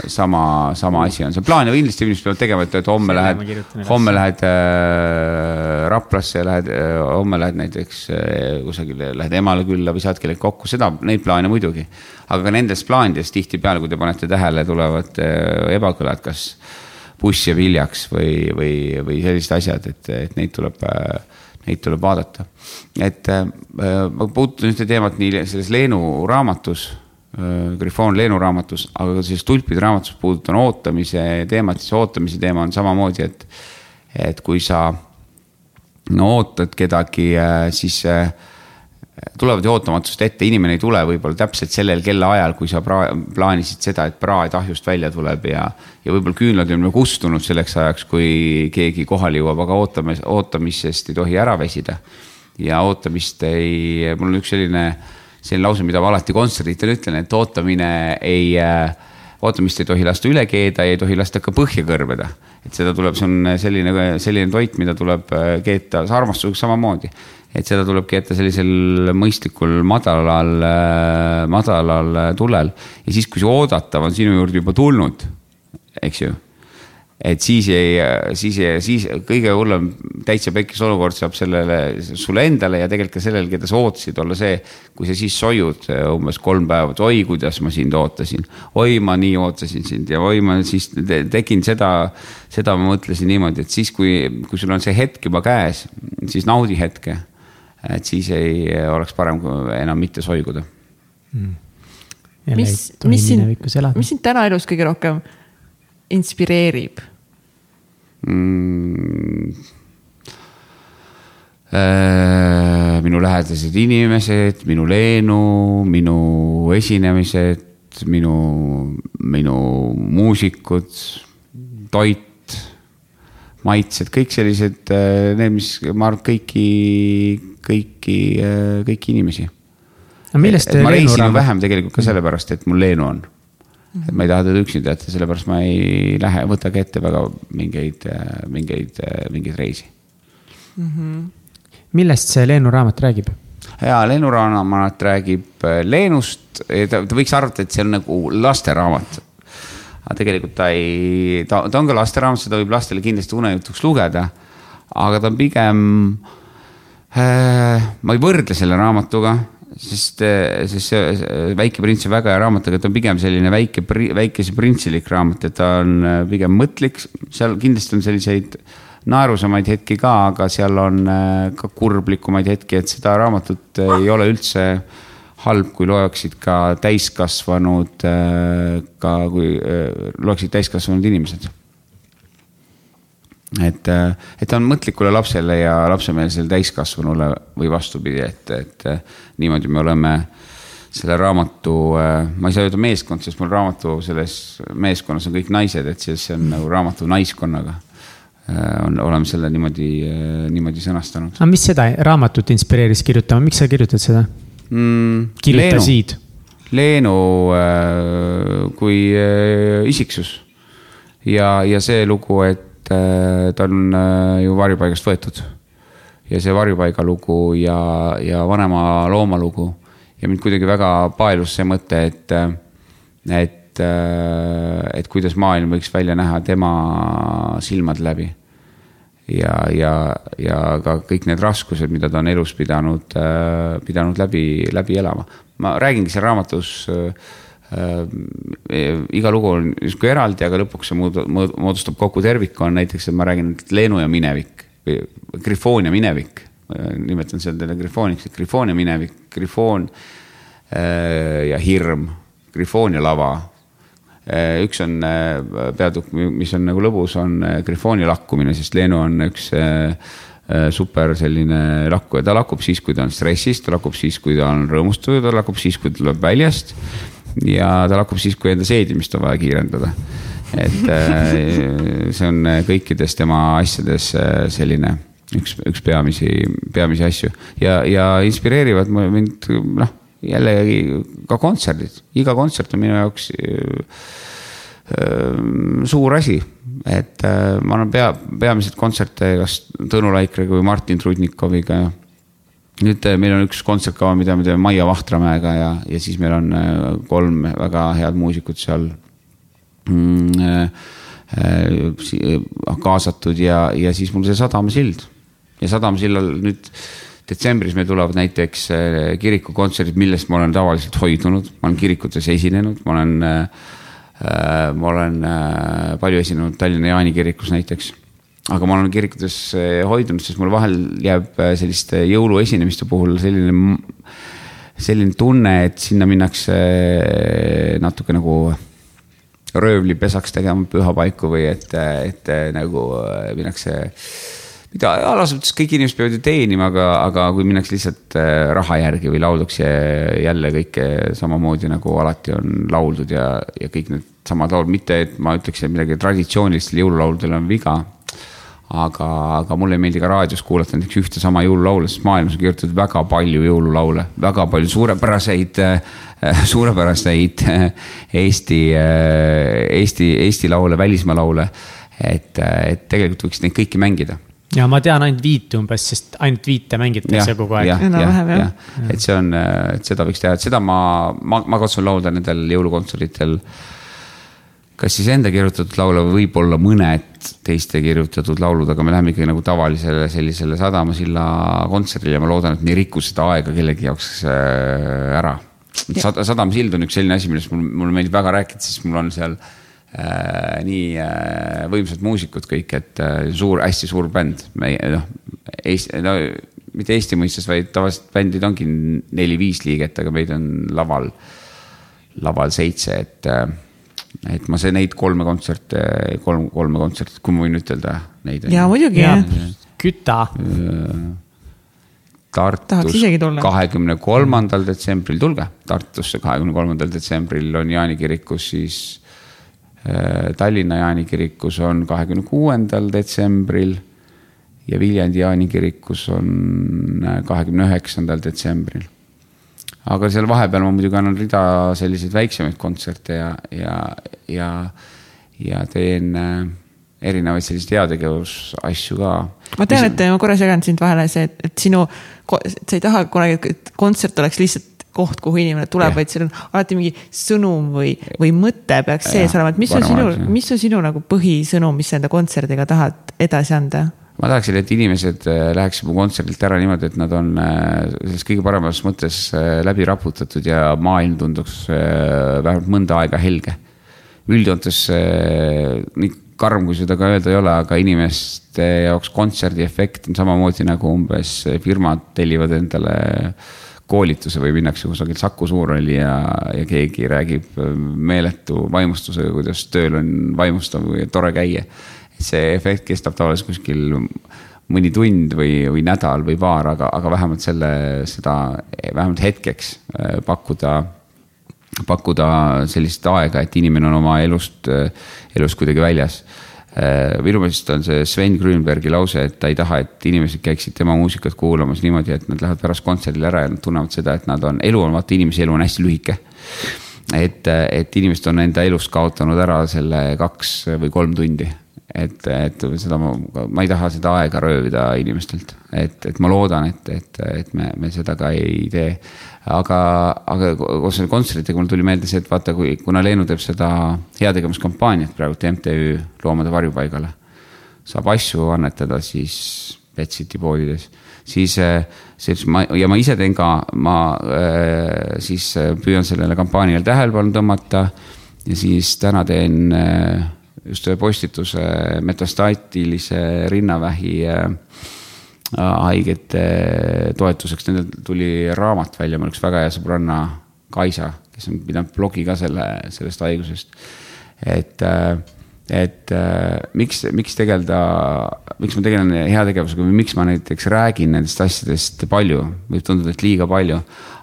sama, sama asi on see plaan ja kindlasti inimesed peavad tegema, et, et homme lähed homme lähed äh, Raplasse, lähed äh,, homme lähed näiteks äh, kusagile, lähed emale külla või saad kellegi kokku, seda, neid plaane muidugi. aga ka nendes plaanides tihtipeale, kui te panete tähele, tulevad äh, ebakõlad, kas buss jääb hiljaks või, või, või sellised asjad, et, et neid tuleb, neid tuleb vaadata. et äh, ma puutusin ühte teemat nii selles Leenu raamatus, Grifoon Leenu raamatus, aga ka selles Tulpide raamatus puudutan ootamise teemat, siis ootamise teema on samamoodi, et, et kui sa no ootad kedagi, siis äh, tulevad ju ootamatusest ette, inimene ei tule võib-olla täpselt sellel kellaajal, kui sa pra- plaanisid seda, et praad ahjust välja tuleb ja, ja võib-olla küünlad on juba kustunud selleks ajaks, kui keegi kohale jõuab, aga ootame, ootamisest ei tohi ära väsida. ja ootamist ei, mul on üks selline, selline lause, mida ma alati kontserditel ütlen, et ootamine ei äh, ootamist ei tohi lasta üle keeda ja ei tohi lasta ka põhja kõrbeda. et seda tuleb, see on selline, selline toit, mida tuleb äh, keeta, see armastusega samamoodi. et seda tuleb keeta sellisel mõistlikul madalal, madalal tulel ja siis, kui see oodatav on sinu juurde juba tulnud, eks ju et siis ei, siis, siis kõige hullem täitsa pekkis olukord saab sellele sulle endale ja tegelikult ka sellele, keda sa ootasid, olla see, kui sa siis soiud umbes kolm päeva, et oi, kuidas ma sind ootasin. oi, ma nii ootasin sind ja oi, ma siis te- tegin seda, seda ma mõtlesin niimoodi, et siis, kui, kui sul on see hetk juba käes, siis naudi hetke. et siis ei oleks parem kui enam mitte soiguda. mis, mis sind, mis sind täna elus kõige rohkem inspireerib? mm,. Äh, minu lähedased inimesed, minu Leenu, minu esinemised, minu, minu muusikud, toit, maitsed, kõik sellised, need, mis ma arvan, kõiki, kõiki, kõiki inimesi. no millest ma Leenu raamat, vähem tegelikult ka sellepärast, et mul Leenu on. Et ma ei taha teda üksinda jätta, sellepärast ma ei lähe, võta ka ette väga mingeid, mingeid, mingeid reisi. millest see Leenu raamat räägib? ja Leenu raamat räägib äh, Leenust, ta, ta võiks arvata, et see on nagu lasteraamat. aga tegelikult ta ei, ta, ta on ka lasteraamat, seda võib lastele kindlasti unejutuks lugeda. aga ta on pigem äh,, ma ei võrdle selle raamatuga, sest, sest see Väike prints on väga hea raamat, aga ta on pigem selline väike, väikese printsilik raamat, et ta on äh, pigem mõtlik, seal kindlasti on selliseid naerusamaid hetki ka, aga seal on äh, ka kurblikumaid hetki, et seda raamatut ei ole üldse halb, kui loeksid ka täiskasvanud, ka kui loeksid täiskasvanud inimesed et, et ta on mõtlikule lapsele ja lapsemeelsele täiskasvanule või vastupidi, et, et niimoodi me oleme selle raamatu, ma ei saa öelda meeskond, sest mul raamatu selles meeskonnas on kõik naised, et siis see on nagu raamatu naiskonnaga. on, oleme selle niimoodi, niimoodi sõnastanud aga mis seda raamatut inspireeris kirjutama, miks sa kirjutad seda? mm,. kirjutasid? Leenu äh, kui äh, isiksus ja, ja see lugu, et et äh, ta on äh, ju varjupaigast võetud. ja see varjupaiga lugu ja, ja vanema looma lugu ja mind kuidagi väga paelus see mõte, et, et, et kuidas maailm võiks välja näha tema silmade läbi. ja, ja, ja ka kõik need raskused, mida ta on elus pidanud, pidanud läbi, läbi elama. ma räägingi seal raamatus äh, äh, iga lugu on justkui eraldi, aga lõpuks see moodustab kokku terviku, on näiteks, et ma räägin Leenu ja minevik või Grifoon ja minevik. nimetan seda Grifooniks, et Grifoon ja minevik, Grifoon äh, ja hirm, Grifoon ja lava äh,. üks on äh, peatükk, mis on nagu lõbus, on äh, Grifooni lakkumine, sest Leenu on üks äh, äh, super selline lakkuja, ta lakub siis, kui ta on stressis, ta lakub siis, kui ta on rõõmustatud, ta lakub siis, kui ta tuleb väljast ja ta lakub siis, kui enda seedimist on vaja kiirendada. et äh, see on kõikides tema asjades äh, selline üks, üks peamisi, peamisi asju. Ja, ja inspireerivad mind noh, jällegi ka kontserdid, iga kontsert on minu jaoks äh, suur asi, et ma olen pea, peamiselt kontserte kas Tõnu Laikriga või Martin Trudnikoviga nüüd äh, meil on üks kontsertkava, mida me teeme Maia Vahtramäega ja, ja siis meil on äh, kolm väga head muusikut seal mm, äh, kaasatud ja, ja siis mul see Sadamasild. Ja Sadamasillal nüüd detsembris meil tulevad näiteks kirikukontserdid, millest ma olen tavaliselt hoidunud, ma olen kirikutes esinenud, ma olen ma olen palju esinenud Tallinna Jaani kirikus näiteks aga ma olen kirikutes eh, hoidunud, sest mul vahel jääb eh, selliste jõuluesinemiste puhul selline, selline tunne, et sinna minnakse eh, natuke nagu röövlipesaks tegema pühapaiku või et, et nagu minnakse mida alas mõttes kõik inimesed peavad ju teenima, aga, aga kui minnakse lihtsalt raha järgi või lauldakse jälle kõike samamoodi nagu alati on lauldud ja, ja kõik need samad laulud, mitte et ma ütleks, et midagi traditsioonilistel jõululauludel on viga aga, aga mulle ei meeldi ka raadios kuulata näiteks ühte sama jõululaule, sest maailmas on kirjutatud väga palju jõululaule, väga palju suurepäraseid äh,, suurepäraseid äh, Eesti äh,, Eesti, Eesti laule, välismaa laule. et, et tegelikult võiks neid kõiki mängida ja ma tean ainult viite umbes, sest ainult viite mängitakse kogu aeg. jah, jah, jah, et see on, et seda võiks teha, et seda ma, ma, ma katsun laulda nendel jõulukontserditel äh, kas siis enda kirjutatud laule või võib-olla mõned teiste kirjutatud laulud, aga me läheme ikkagi nagu tavalisele sellisele Sadamasilla kontserdile ja ma loodan, et me ei riku seda aega kellegi jaoks äh, ära. Sad-, Sadamasild on üks selline asi, millest mul, mulle meeldib väga rääkida, sest mul on seal äh, nii äh, võimsad muusikud kõik, et äh, suur, hästi suur bänd, meie noh, Eesti, no mitte Eesti mõistes, vaid tavaliselt bändid ongi neli-viis liiget, aga meid on laval, laval seitse, et äh, et ma see neid kolme kontserte, kolm, kolme kontserti, kui ma võin ütelda neid. ja muidugi jah. küta. Tartus kahekümne kolmandal detsembril, tulge Tartusse kahekümne kolmandal detsembril on Jaani kirikus, siis äh, Tallinna Jaani kirikus on kahekümne kuuendal detsembril ja Viljandi Jaani kirikus on äh, kahekümne üheksandal detsembril aga seal vahepeal ma muidugi annan rida selliseid väiksemaid kontserte ja, ja, ja, ja teen äh, erinevaid selliseid heategevusasju ka. ma tean, et ma korra segan sind vahele, see, et sinu, sa ei taha kunagi, et kontsert oleks lihtsalt koht, kuhu inimene tuleb, vaid seal on alati mingi sõnum või, või mõte peaks sees olema, et mis on sinu, mis on sinu nagu põhisõnum, mis sa enda kontserdiga tahad edasi anda? Ma tahaksin, et inimesed äh, läheksid mu kontserdilt ära niimoodi, et nad on äh, selles kõige paremas mõttes äh, läbi raputatud ja maailm tunduks vähemalt mõnda aega helge. üldjoontes nii karm, kui seda ka öelda ei ole, aga inimeste jaoks kontserdi efekt on samamoodi nagu umbes firmad tellivad endale koolituse või minnakse kusagil Saku Suurhalli ja, ja keegi räägib meeletu vaimustusega, kuidas tööl on vaimustav või tore käia see efekt kestab tavaliselt kuskil mõni tund või, või nädal või paar, aga, aga vähemalt selle, seda vähemalt hetkeks äh, pakkuda, pakkuda sellist aega, et inimene on oma elust, elust kuidagi väljas. Äh, minu meelest on see Sven Grünbergi lause, et ta ei taha, et inimesed käiksid tema muusikat kuulamas niimoodi, et nad lähevad pärast kontserdile ära ja nad tunnevad seda, et nad on, elu on, vaata inimese elu on hästi lühike et, et inimesed on enda elust kaotanud ära selle kaks või kolm tundi et, et seda ma, ma ei taha seda aega röövida inimestelt, et, et ma loodan, et, et, et me, me seda ka ei tee. aga, aga koos selle kontserdiga mul tuli meelde see, et vaata, kui, kuna Leenu teeb seda heategevuskampaaniat praegu MTÜ Loomade Varjupaigale, saab asju annetada siis Petsiti poodides, siis, siis ma ja ma ise teen ka, ma siis püüan sellele kampaaniale tähelepanu tõmmata ja siis täna teen just ühe postituse metastaatilise rinnavähi äh, haigete toetuseks, nendel tuli raamat välja, mul üks väga hea sõbranna Kaisa, kes on pidanud blogi ka selle, sellest haigusest. et, äh, et äh, miks, miks tegeleda, miks ma tegelen heategevusega või miks ma näiteks räägin nendest asjadest palju, võib tunduda, et liiga palju.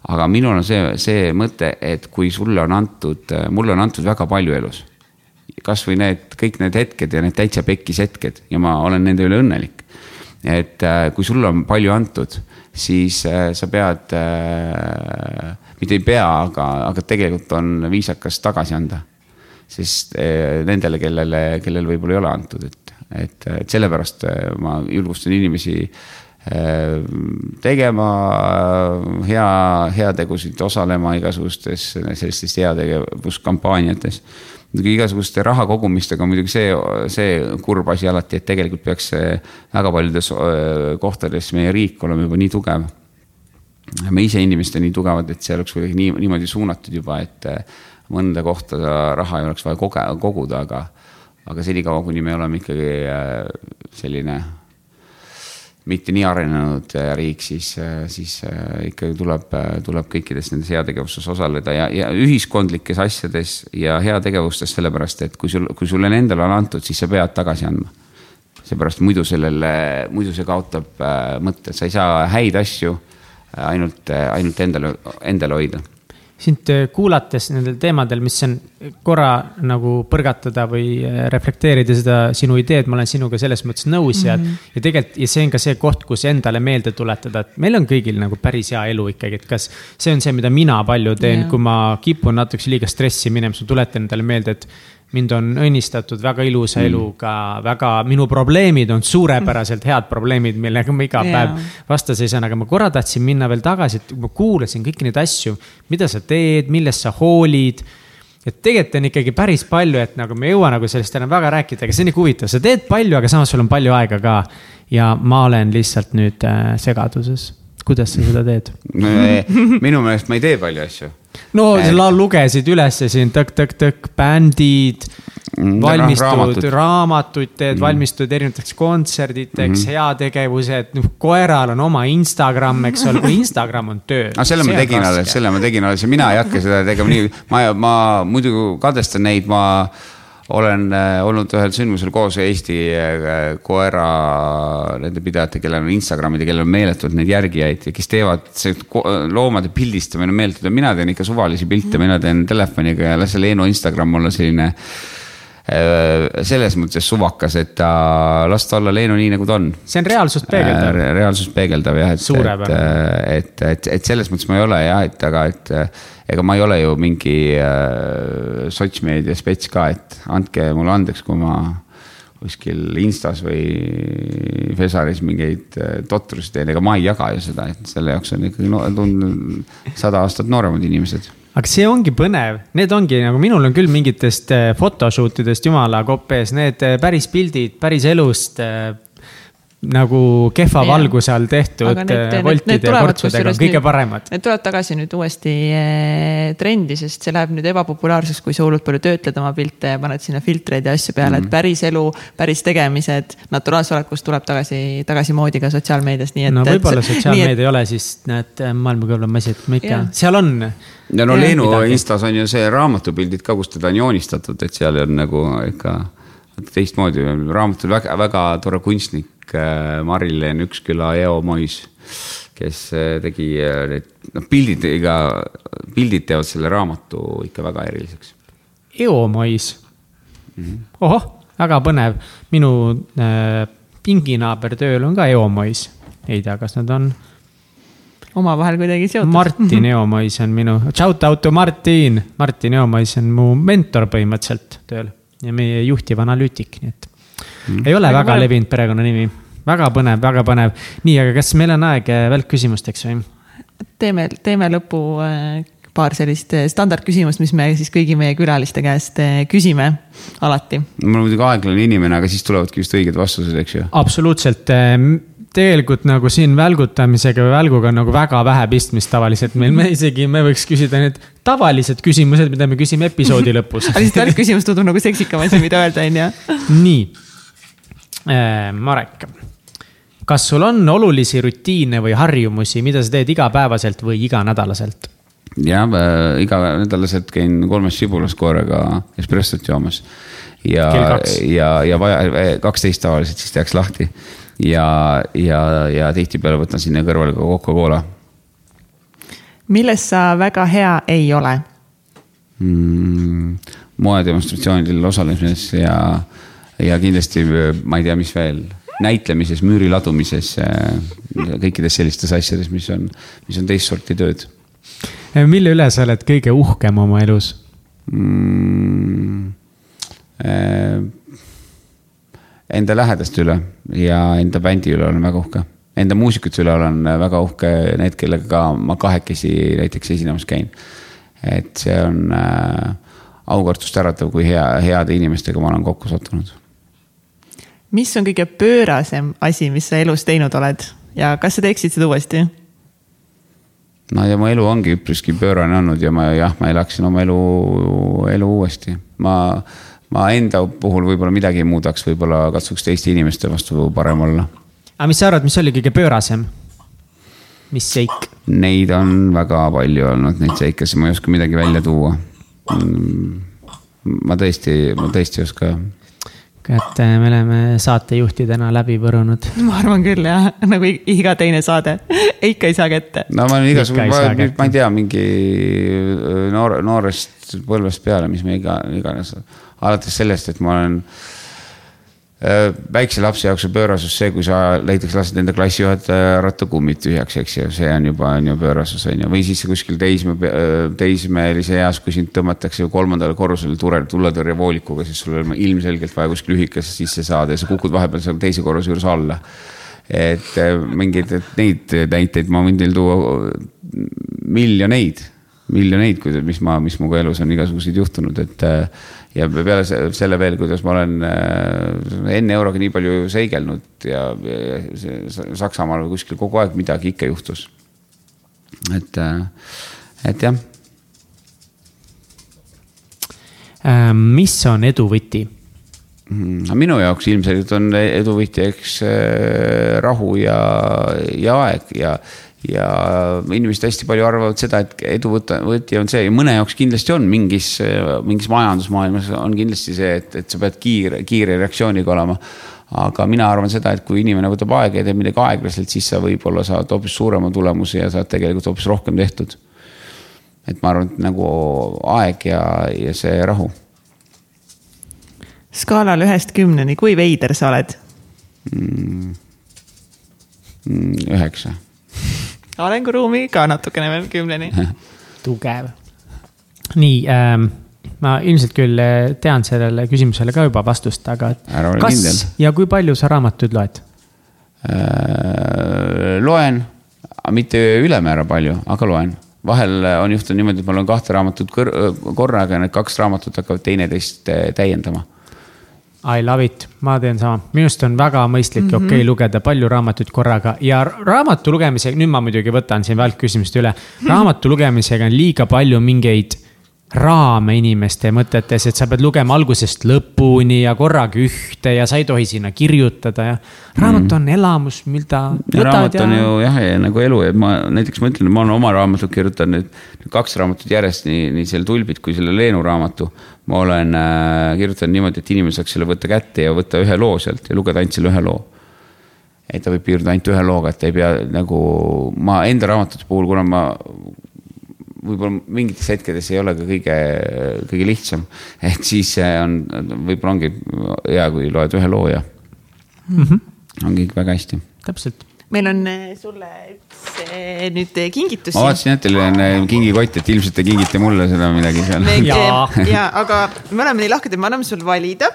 aga minul on see, see mõte, et kui sulle on antud, mulle on antud väga palju elus kasvõi need, kõik need hetked ja need täitsa pekkis hetked ja ma olen nende üle õnnelik. et äh, kui sulle on palju antud, siis äh, sa pead äh,, mitte ei pea, aga, aga tegelikult on viisakas tagasi anda. sest nendele, kellele, kellel võib-olla ei ole antud, et, et, et sellepärast ma julgustan inimesi tegema hea, heategusid, osalema igasugustes sellistes heategevuskampaaniates muidugi igasuguste raha kogumistega on muidugi see, see kurb asi alati, et tegelikult peaks väga paljudes kohtades meie riik olema juba nii tugev. me ise inimesed nii tugevad, et see oleks kuidagi nii, niimoodi suunatud juba, et mõnda kohta raha ei oleks vaja koge-, koguda, aga, aga senikaua, kuni me oleme ikkagi selline mitte nii arenenud äh, riik, siis, äh, siis äh, ikkagi tuleb, tuleb kõikides nendes heategevustes osaleda ja, ja ühiskondlikes asjades ja heategevustes, sellepärast et kui sul, kui sulle endale on antud, siis sa pead tagasi andma. seepärast muidu sellele, muidu see kaotab mõtte, sa ei saa häid asju ainult, ainult endale, endale hoida sind äh, kuulates nendel teemadel, mis on korra nagu põrgatada või äh, reflekteerida seda sinu ideed, ma olen sinuga selles mõttes nõus ja mm, -hmm. ja tegelikult ja see on ka see koht, kus endale meelde tuletada, et meil on kõigil nagu päris hea elu ikkagi, et kas see on see, mida mina palju teen yeah., kui ma kipun natukese liiga stressi minema, siis ma tuletan endale meelde, et mind on õnnistatud väga ilusa mm. eluga, väga, minu probleemid on suurepäraselt head probleemid, millega ma iga yeah. päev vastu seisan, aga ma korra tahtsin minna veel tagasi, et ma kuulasin kõiki neid asju, mida sa teed, millest sa hoolid et tegelikult on ikkagi päris palju, et nagu me ei jõua nagu sellest enam väga rääkida, aga see on ikka huvitav, sa teed palju, aga samas sul on palju aega ka. ja ma olen lihtsalt nüüd äh, segaduses kuidas sa seda teed? minu meelest ma ei tee palju asju. No et... sa lugesid üles siin tõk-tõk-tõk bändid mm, valmistud raamatuid teed mm., valmistud erinevateks kontsertideks mm., heategevused, noh koeral on oma Instagram, eks ole, kui Instagram on töö. no selle ma tegin alles, selle ma tegin alles ja mina ei hakka seda tegema nii, ma, ma muidu kadestan neid, ma olen äh, olnud ühel sündmusel koos Eesti äh, koera nende pidajate, kellel on Instagramid ja kellel on meeletult neid järgijaid ja kes teevad see loomade pildistamine on meeletu mina teen ikka suvalisi pilte, mina teen telefoniga ja las see Leenu Instagram olla selline selles mõttes suvakas, et ta, las ta olla Leenu nii, nagu ta on. see on reaalsust peegeldav Re. reaalsust peegeldav jah, et, et, et, et, et selles mõttes ma ei ole jah, et aga, et ega ma ei ole ju mingi äh, sotsmeedia spets ka, et andke mulle andeks, kui ma kuskil Instas või Fesaris mingeid äh, totrusi teen, ega ma ei jaga ju seda, et selle jaoks on ikkagi no, sada aastat nooremad inimesed aga see ongi põnev, need ongi nagu minul on küll mingitest äh, photoshoot idest jumala kopp ees, need äh, päris pildid päris elust nagu kehva ja. valguse all tehtud voltide ja portsudega on kõige paremad. Need tulevad tagasi nüüd uuesti äh, trendi, sest see läheb nüüd ebapopulaarseks, kui sa hullult palju töötled oma pilte ja paned sinna filtreid ja asju peale mm, -hmm. et päris elu, päris tegemised, naturaalse olekus tuleb tagasi, tagasi moodi ka sotsiaalmeedias, nii et. no võib-olla sotsiaalmeedia et... ei ole siis need maailmakõlblam asi, et ma ikka, seal on. ja no Leenu Instas on ju see raamatupildid ka, kus teda on joonistatud, et seal on nagu ikka teistmoodi, raamatul väga, väga tore kunstnik Äh, Marilyn Üksküla, Eo Mois, kes äh, tegi äh, need, noh pildid, ega pildid teevad selle raamatu ikka väga eriliseks. Eo Mois mm -hmm., ohoh, väga põnev, minu äh, pinginaaber tööl on ka Eo Mois, ei tea, kas nad on omavahel kuidagi seotud. Martin Eomais on minu, shout out to Martin, Martin Eomais on mu mentor põhimõtteliselt tööl ja meie juhtiv analüütik, nii et ei ole Väga väga levinud perekonnanimi. väga põnev, väga põnev. nii, aga kas meil on aeg äh, välkküsimusteks või? teeme, teeme lõppu äh, paar sellist äh, standardküsimust, mis me siis kõigi meie külaliste käest küsime alati. ma olen muidugi aeglane inimene, aga siis tulevadki just õiged vastused, eks ju. absoluutselt. tegelikult nagu siin välgutamisega või välguga on nagu väga vähe pistmist tavaliselt meil, me isegi, me võiks küsida need tavalised küsimused, mida me küsime episoodi lõpus. aga siis välkküsimus tundub nagu seksikam asi, mida öelda, on ju. nii Marek, kas sul on olulisi rutiine või harjumusi, mida sa teed igapäevaselt või iganädalaselt? jah, iganädalaselt käin kolmes sibulas koeraga espressot joomas. ja ja, ja vaja, kaksteist tavaliselt siis tehakse lahti. ja, ja, ja tihtipeale võtan sinna kõrvale ka Coca-Cola milles sa väga hea ei ole? mm,. moedemonstratsioonidel osalemises ja, ja kindlasti ma ei tea, mis veel, näitlemises, müüri ladumises, kõikides sellistes asjades, mis on, mis on teist sorti tööd mille üle sa oled kõige uhkem oma elus? mm,. eh, Enda lähedaste üle ja enda bändi üle olen väga uhke. Enda muusikute üle olen väga uhke, need, kellega ka ma kahekesi näiteks esinemas käin. et see on äh, aukartust äratav, kui hea, heade inimestega ma olen kokku sattunud. Mis on kõige pöörasem asi, mis sa elus teinud oled ja kas sa teeksid seda uuesti? no ja mu elu ongi üpriski pöörane olnud ja ma jah, ma elaksin oma elu, elu uuesti. ma, ma enda puhul võib-olla midagi ei muudaks, võib-olla katsuks teiste inimeste vastu parem olla aga mis sa arvad, mis oli kõige pöörasem? mis seik? Neid on väga palju olnud, neid seikasid, ma ei oska midagi välja tuua. ma tõesti, ma tõesti ei oska. Et äh, me oleme saatejuhtidena läbi põrunud. ma arvan küll jah, nagu iga teine saade, ikka ei saa kätte. no ma olen igasugu, Ikka ei ma, ma ei tea, mingi öö, noor, noorest põlvest peale, mis me iga, iganes, alates sellest, et ma olen öö, väikse lapse jaoks on pöörasus see, kui sa näiteks lased enda klassijuhataja rattakummid tühjaks, eks ju, see on juba, on ju pöörasus on ju, või siis kuskil teisme, teismelise eas, kui sind tõmmatakse kolmandale korrusele tule, tuletõrjevoolikuga, siis sul on ilmselgelt vaja kuskil lühikesse sisse saada ja sa kukud vahepeal seal teise korruse juures alla et äh, mingeid et neid näiteid ma võin teil tuua miljoneid, miljoneid, mis ma, mis minuga elus on igasuguseid juhtunud, et. Ja peale se- selle veel, kuidas ma olen äh, enne euroga nii palju seigelnud ja, ja Saksamaal või kuskil kogu aeg midagi ikka juhtus. et, et jah Ähm, mis on edu võti? Mm, minu jaoks ilmselgelt on edu võti, eks äh, rahu ja, ja aeg ja, ja inimesed hästi palju arvavad seda, et edu võta, võti on see ja mõne jaoks kindlasti on mingis, mingis majandusmaailmas on kindlasti see, et, et sa pead kiire, kiire reaktsiooniga olema. aga mina arvan seda, et kui inimene võtab aega ja teeb midagi aeglaselt, siis sa võib-olla saad hoopis suurema tulemuse ja saad tegelikult hoopis rohkem tehtud. et ma arvan, et nagu aeg ja, ja see rahu skaalal ühest kümneni, kui veider sa oled? mm,. üheksa arenguruumi ka natukene veel kümneni. tugev. nii ähm,, ma ilmselt küll äh, tean sellele küsimusele ka juba vastust, aga kas kindel. ja kui palju sa raamatuid loed? Äh, loen, mitte ülemäära palju, aga loen. vahel on juhtunud niimoodi, et ma loen kahte raamatut kõr- korraga ja need kaks raamatut hakkavad teineteist äh, täiendama. I love it, ma teen sama, minu arust on väga mõistlik Mhm. ja mm -hmm. okei okay, lugeda palju raamatuid korraga ja ra- raamatu lugemisega, nüüd ma muidugi võtan siin välkküsimust üle. raamatu lugemisega on liiga palju mingeid raame inimeste mõtetes, et sa pead lugema algusest lõpuni ja korraga ühte ja sa ei tohi sinna kirjutada ja. raamat on elamus, mida ja raamat on ja ju jah, nagu elu ja ma näiteks ma ütlen, ma olen oma raamatut kirjutanud nüüd kaks raamatut järjest, nii, nii selle Tulbit kui selle Leenu raamatu. Ma olen äh, kirjutanud niimoodi, et inimene saaks selle võtta kätte ja võtta ühe loo sealt ja lugeda ainult selle ühe loo. et ta võib piirduda ainult ühe looga, et ei pea nagu ma enda raamatute puhul, kuna ma võib-olla mingites hetkedes ei ole ka kõige, kõige lihtsam, et siis on, võib-olla ongi hea, kui loed ühe loo ja mm. -hmm. ongi kõik väga hästi. täpselt. meil on eh, sulle eh, nüüd kingitus ma. vaatasin, et teil on äh, kingikott, et ilmselt te kingite mulle seda midagi seal. ja aga me oleme nii lahked, et me anname sulle valida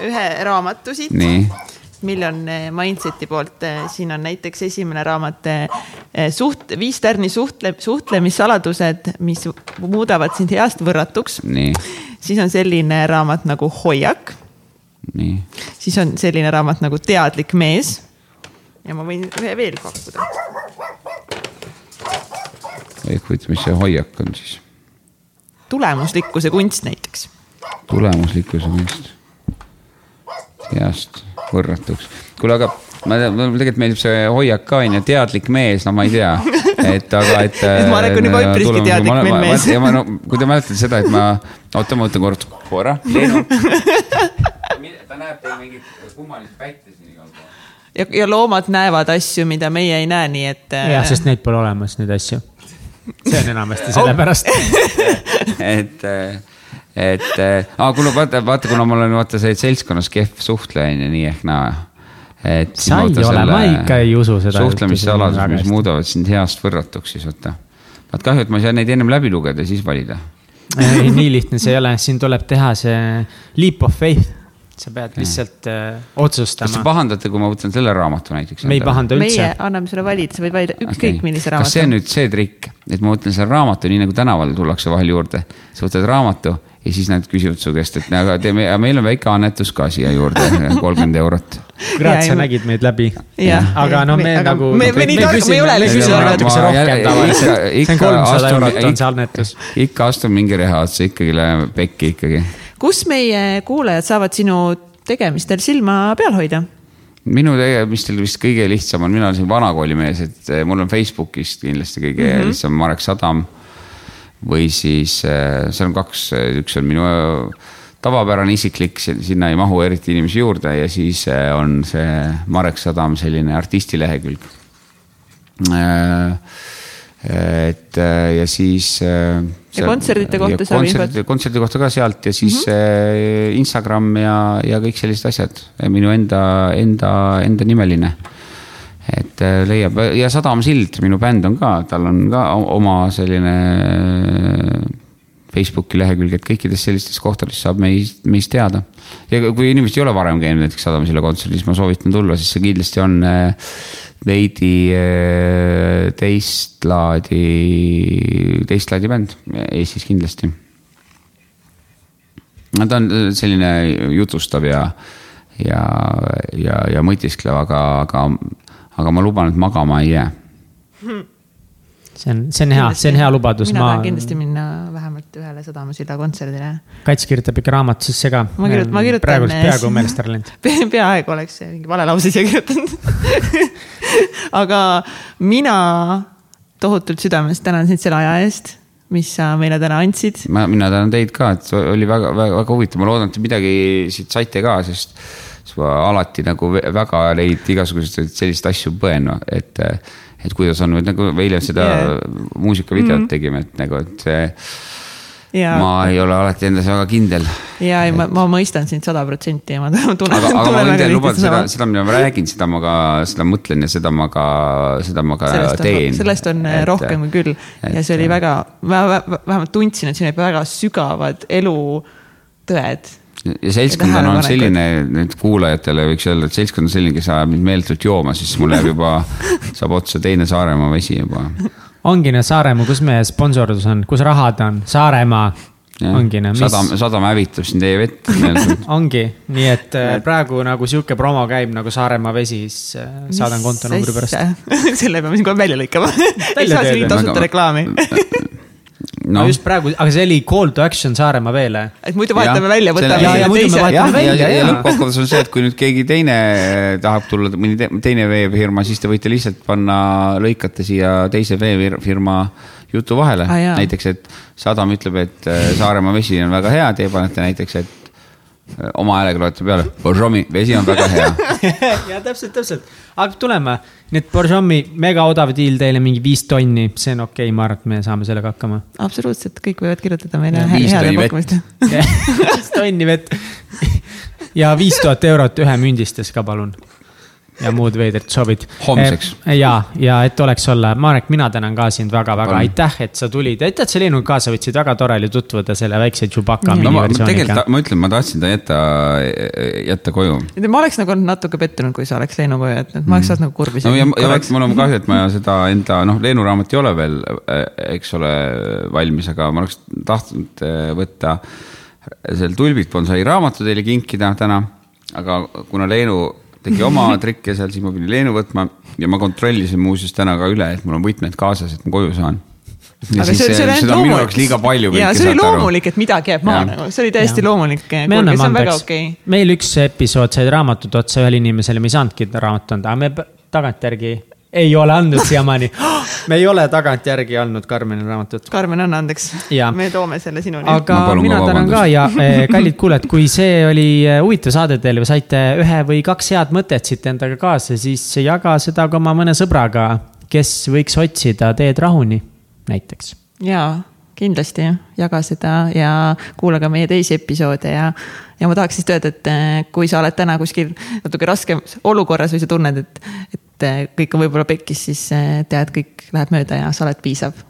ühe raamatu siit nii, mille on eh, Mindseti poolt, siin on näiteks esimene raamat suht, viis tärni suhtle, suhtlemissaladused, mis muudavad sind heast võrratuks. nii, siis on selline raamat nagu Hoiak, nii. siis on selline raamat nagu Teadlik mees. Ja ma võin ühe veel pakkuda. ehk huvitav, mis see hoiak on siis? tulemuslikkuse kunst näiteks. tulemuslikkuse kunst. heast võrratuks. kuule, aga ma tean, mulle tegelikult meeldib see hoiak ka onju, teadlik mees, no ma ei tea, et aga, et. Et Marek on juba üpriski teadlik meil mees. ja ma no, kui te mäletate seda, et ma, oota, ma mõtlen kord, korra. ta näeb teil siin igal pool. ja, ja loomad näevad asju, mida meie ei näe, nii et. äh, jah, sest neid pole olemas, neid asju. see on enamasti sellepärast. et, et, aa, kuule, vaata, vaata, kuna ma olen vaata see seltskonnas kehv suhtleja on ju nii ehk naa. et. Sa ei ole, ma ikka ei usu seda suhtlemissaladus, on mis muudavad sind heast võrratuks siis vaata. vaat kahju, et ma ei saa neid ennem läbi lugeda siis valida. ei, nii lihtne see ei ole, siin tuleb teha see leap of faith. Sa pead lihtsalt äh, kas te otsustama. pahandate, kui ma võtan selle raamatu näiteks? me ei pahanda meie üldse. anname sulle valida, sa võid valida ükskõik okay. millise raamatu. kas see on nüüd see trikk, et ma võtan selle raamatu, nii nagu tänavale tullakse vahel juurde, sa võtad raamatu ja siis nad küsivad su käest, et aga teeme, meil on väike annetus ka siia juurde, kolmkümmend eurot. kurat, sa nägid meid läbi. Aga no me aga nagu. me- me nii tark- me ei ole lihtsalt küsime Ma rohkem tavaliselt. ikka- see on kolmsada astun- eurot on see annetus. ikka astun mingi reha otsa, ikkagi läheb pekki ikkagi. Kus meie kuulajad saavad sinu tegemistel silma peal hoida? minu tegemistel vist kõige lihtsam on, mina olen siin vanakoolimees, et eh, mul on Facebookist kindlasti kõige mm -hmm. lihtsam Marek Sadam. või siis eh, seal on kaks, üks on minu eh, tavapärane isiklik, sinna ei mahu eriti inimesi juurde ja siis eh, on see Marek Sadam selline artistilehekülg. et eh, ja siis. Ja kontserdite kohta infot? infot. kontserdi kohta ka sealt ja siis mm -hmm. Instagram ja, ja kõik sellised asjad, minu enda, enda, enda nimeline. et äh, leiab ja Sadam Sild, minu bänd on ka, tal on ka oma selline Facebooki lehekülg, et kõikides sellistes kohtades saab meist, meist teada. ja kui inimesed ei ole varem käinud näiteks Sadam Silla kontserdil, siis ma soovitan tulla, sest see kindlasti on äh, veidi äh, teist laadi, teist laadi bänd Eestis kindlasti. no ta on äh, selline jutustav ja, ja, ja, ja mõtisklev, aga, aga, aga ma luban, et magama ei jää. See on, see on hea, see on hea lubadus, mina ma tahan, kindlasti minna vähemalt ühele Sadamasilla kontserdile. Kats kirjutab ikka raamatusesse ka. Ma kirjutan- ma kirjutan- praegu peaaegu meelest ära läinud. peaaegu oleks see mingi vale lause siia kirjutanud. aga mina tohutult südamest tänan sind selle aja eest, mis sa meile täna andsid. ma, mina tänan teid ka, et oli väga, väga, väga huvitav, ma loodan, et te midagi siit saite ka, sest ma alati nagu väga neid igasuguseid selliseid asju põen, et, et kuidas on, nagu eile seda yeah. muusikavideot mm. tegime, et nagu, et see, ja, ma ei ole alati endas väga kindel. ja ei, ma, ma mõistan sind sada protsenti ja ma tunnen, aga, aga ma võin teile lubada seda, seda, mida ma räägin, seda ma ka, seda mõtlen ja seda ma ka, seda ma ka sellest teen on, sellest on et, rohkem kui küll ja see oli et- väga, vähemalt tundsin, et siin olid väga sügavad elutõed. Ja seltskond on olnud selline, nüüd kuulajatele võiks öelda, et seltskond on selline, kes ajab mind meeletult jooma, siis mul läheb juba, saab otsa teine Saaremaa vesi juba. ongi need Saaremaa, kus meie sponsordus on, kus rahad on, Saaremaa. ongi sadam, mis, sadam hävitab sind teie vett meeletult. ongi, nii et äh, praegu nagu sihuke promo käib nagu Saaremaa vesi, siis äh, saadan kontonumbri pärast. selle peame siin kohe välja lõikama. ei saa siin tasuta reklaami. No. Just praegu, aga see oli call to action Saaremaa veele. et muidu vahetame välja, võtame Ja- ja muidu me vahetame ja, välja, ja, ja lõppkokkuvõttes on see, et kui nüüd keegi teine tahab tulla, mõni te- teine veefirma, siis te võite lihtsalt panna, lõikate siia teise veefirma jutu vahele. Ah, näiteks, et Sadam ütleb, et äh, Saaremaa vesi on väga hea, teie panete näiteks, et oma häälega loete peale, Borjomi vesi on väga hea. ja täpselt, täpselt, hakkab tulema. nii et Borjomi mega odav diil teile mingi viis tonni, see on okei okay,, ma arvan, et me saame sellega hakkama. absoluutselt, kõik võivad kirjutada meile heade tonni vett. pakkumist. viis tonni vett. ja viis tuhat eurot ühe mündistes ka palun. Ja muud veidrad soovid. Homseks. ja, ja et oleks olla, Marek, mina tänan ka sind väga-väga, aitäh, et sa tulid, aitäh, et sa Leenuga kaasa võtsid, väga tore oli tutvuda selle väikse Chewbacca no ma ma miniversiooniga tegelikult, ma ütlen, ma tahtsin ta jätta, jätta koju. ma oleks nagu olnud natuke pettunud, kui sa oleks Leenu koju jätnud, ma oleks saanud nagu kurbi no ja, ja vaat mul on kahju, et ma seda enda, noh, Leenu raamat ei ole veel, eks ole, valmis, aga ma oleks tahtnud eh, võtta seal Tulbit bonsai raamatu teile kinkida täna. aga kuna Leenu tegi oma trikke seal, siis ma pidin Leenu võtma ja ma kontrollisin muuseas täna ka üle, et mul on võtmed kaasas, et ma koju saan. ja aga siis see, see oli ainult jaoks liiga palju. ja see oli loomulik, et midagi jääb maha nagu, see oli täiesti Jah. loomulik. me anname see on väga andeks okei okay.. meil üks episood sai raamatut otsa ühele inimesele, me ei saanudki raamatut anda, aga me tagantjärgi ei ole andnud siiamaani. me ei ole tagantjärgi andnud Karmenile raamatut. Karmen, anna andeks me toome selle sinuni. aga mina ka tänan ka ja eh, kallid kuulajad, kui see oli eh, huvitav saade teile või saite ühe või kaks head mõtet siit endaga kaasa, siis jaga seda ka oma mõne sõbraga, kes võiks otsida teed rahuni, näiteks. jaa, kindlasti jaga seda ja kuulage meie teisi episoode ja, ja ma tahaks siis öelda, et eh, kui sa oled täna kuskil natuke raskemas olukorras või sa tunned, et, et eh, kõik on võib-olla pekkis, siis eh, tead, kõik läheb mööda ja sa oled piisav.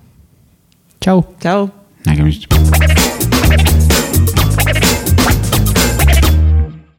tšau. tšau. nägemist.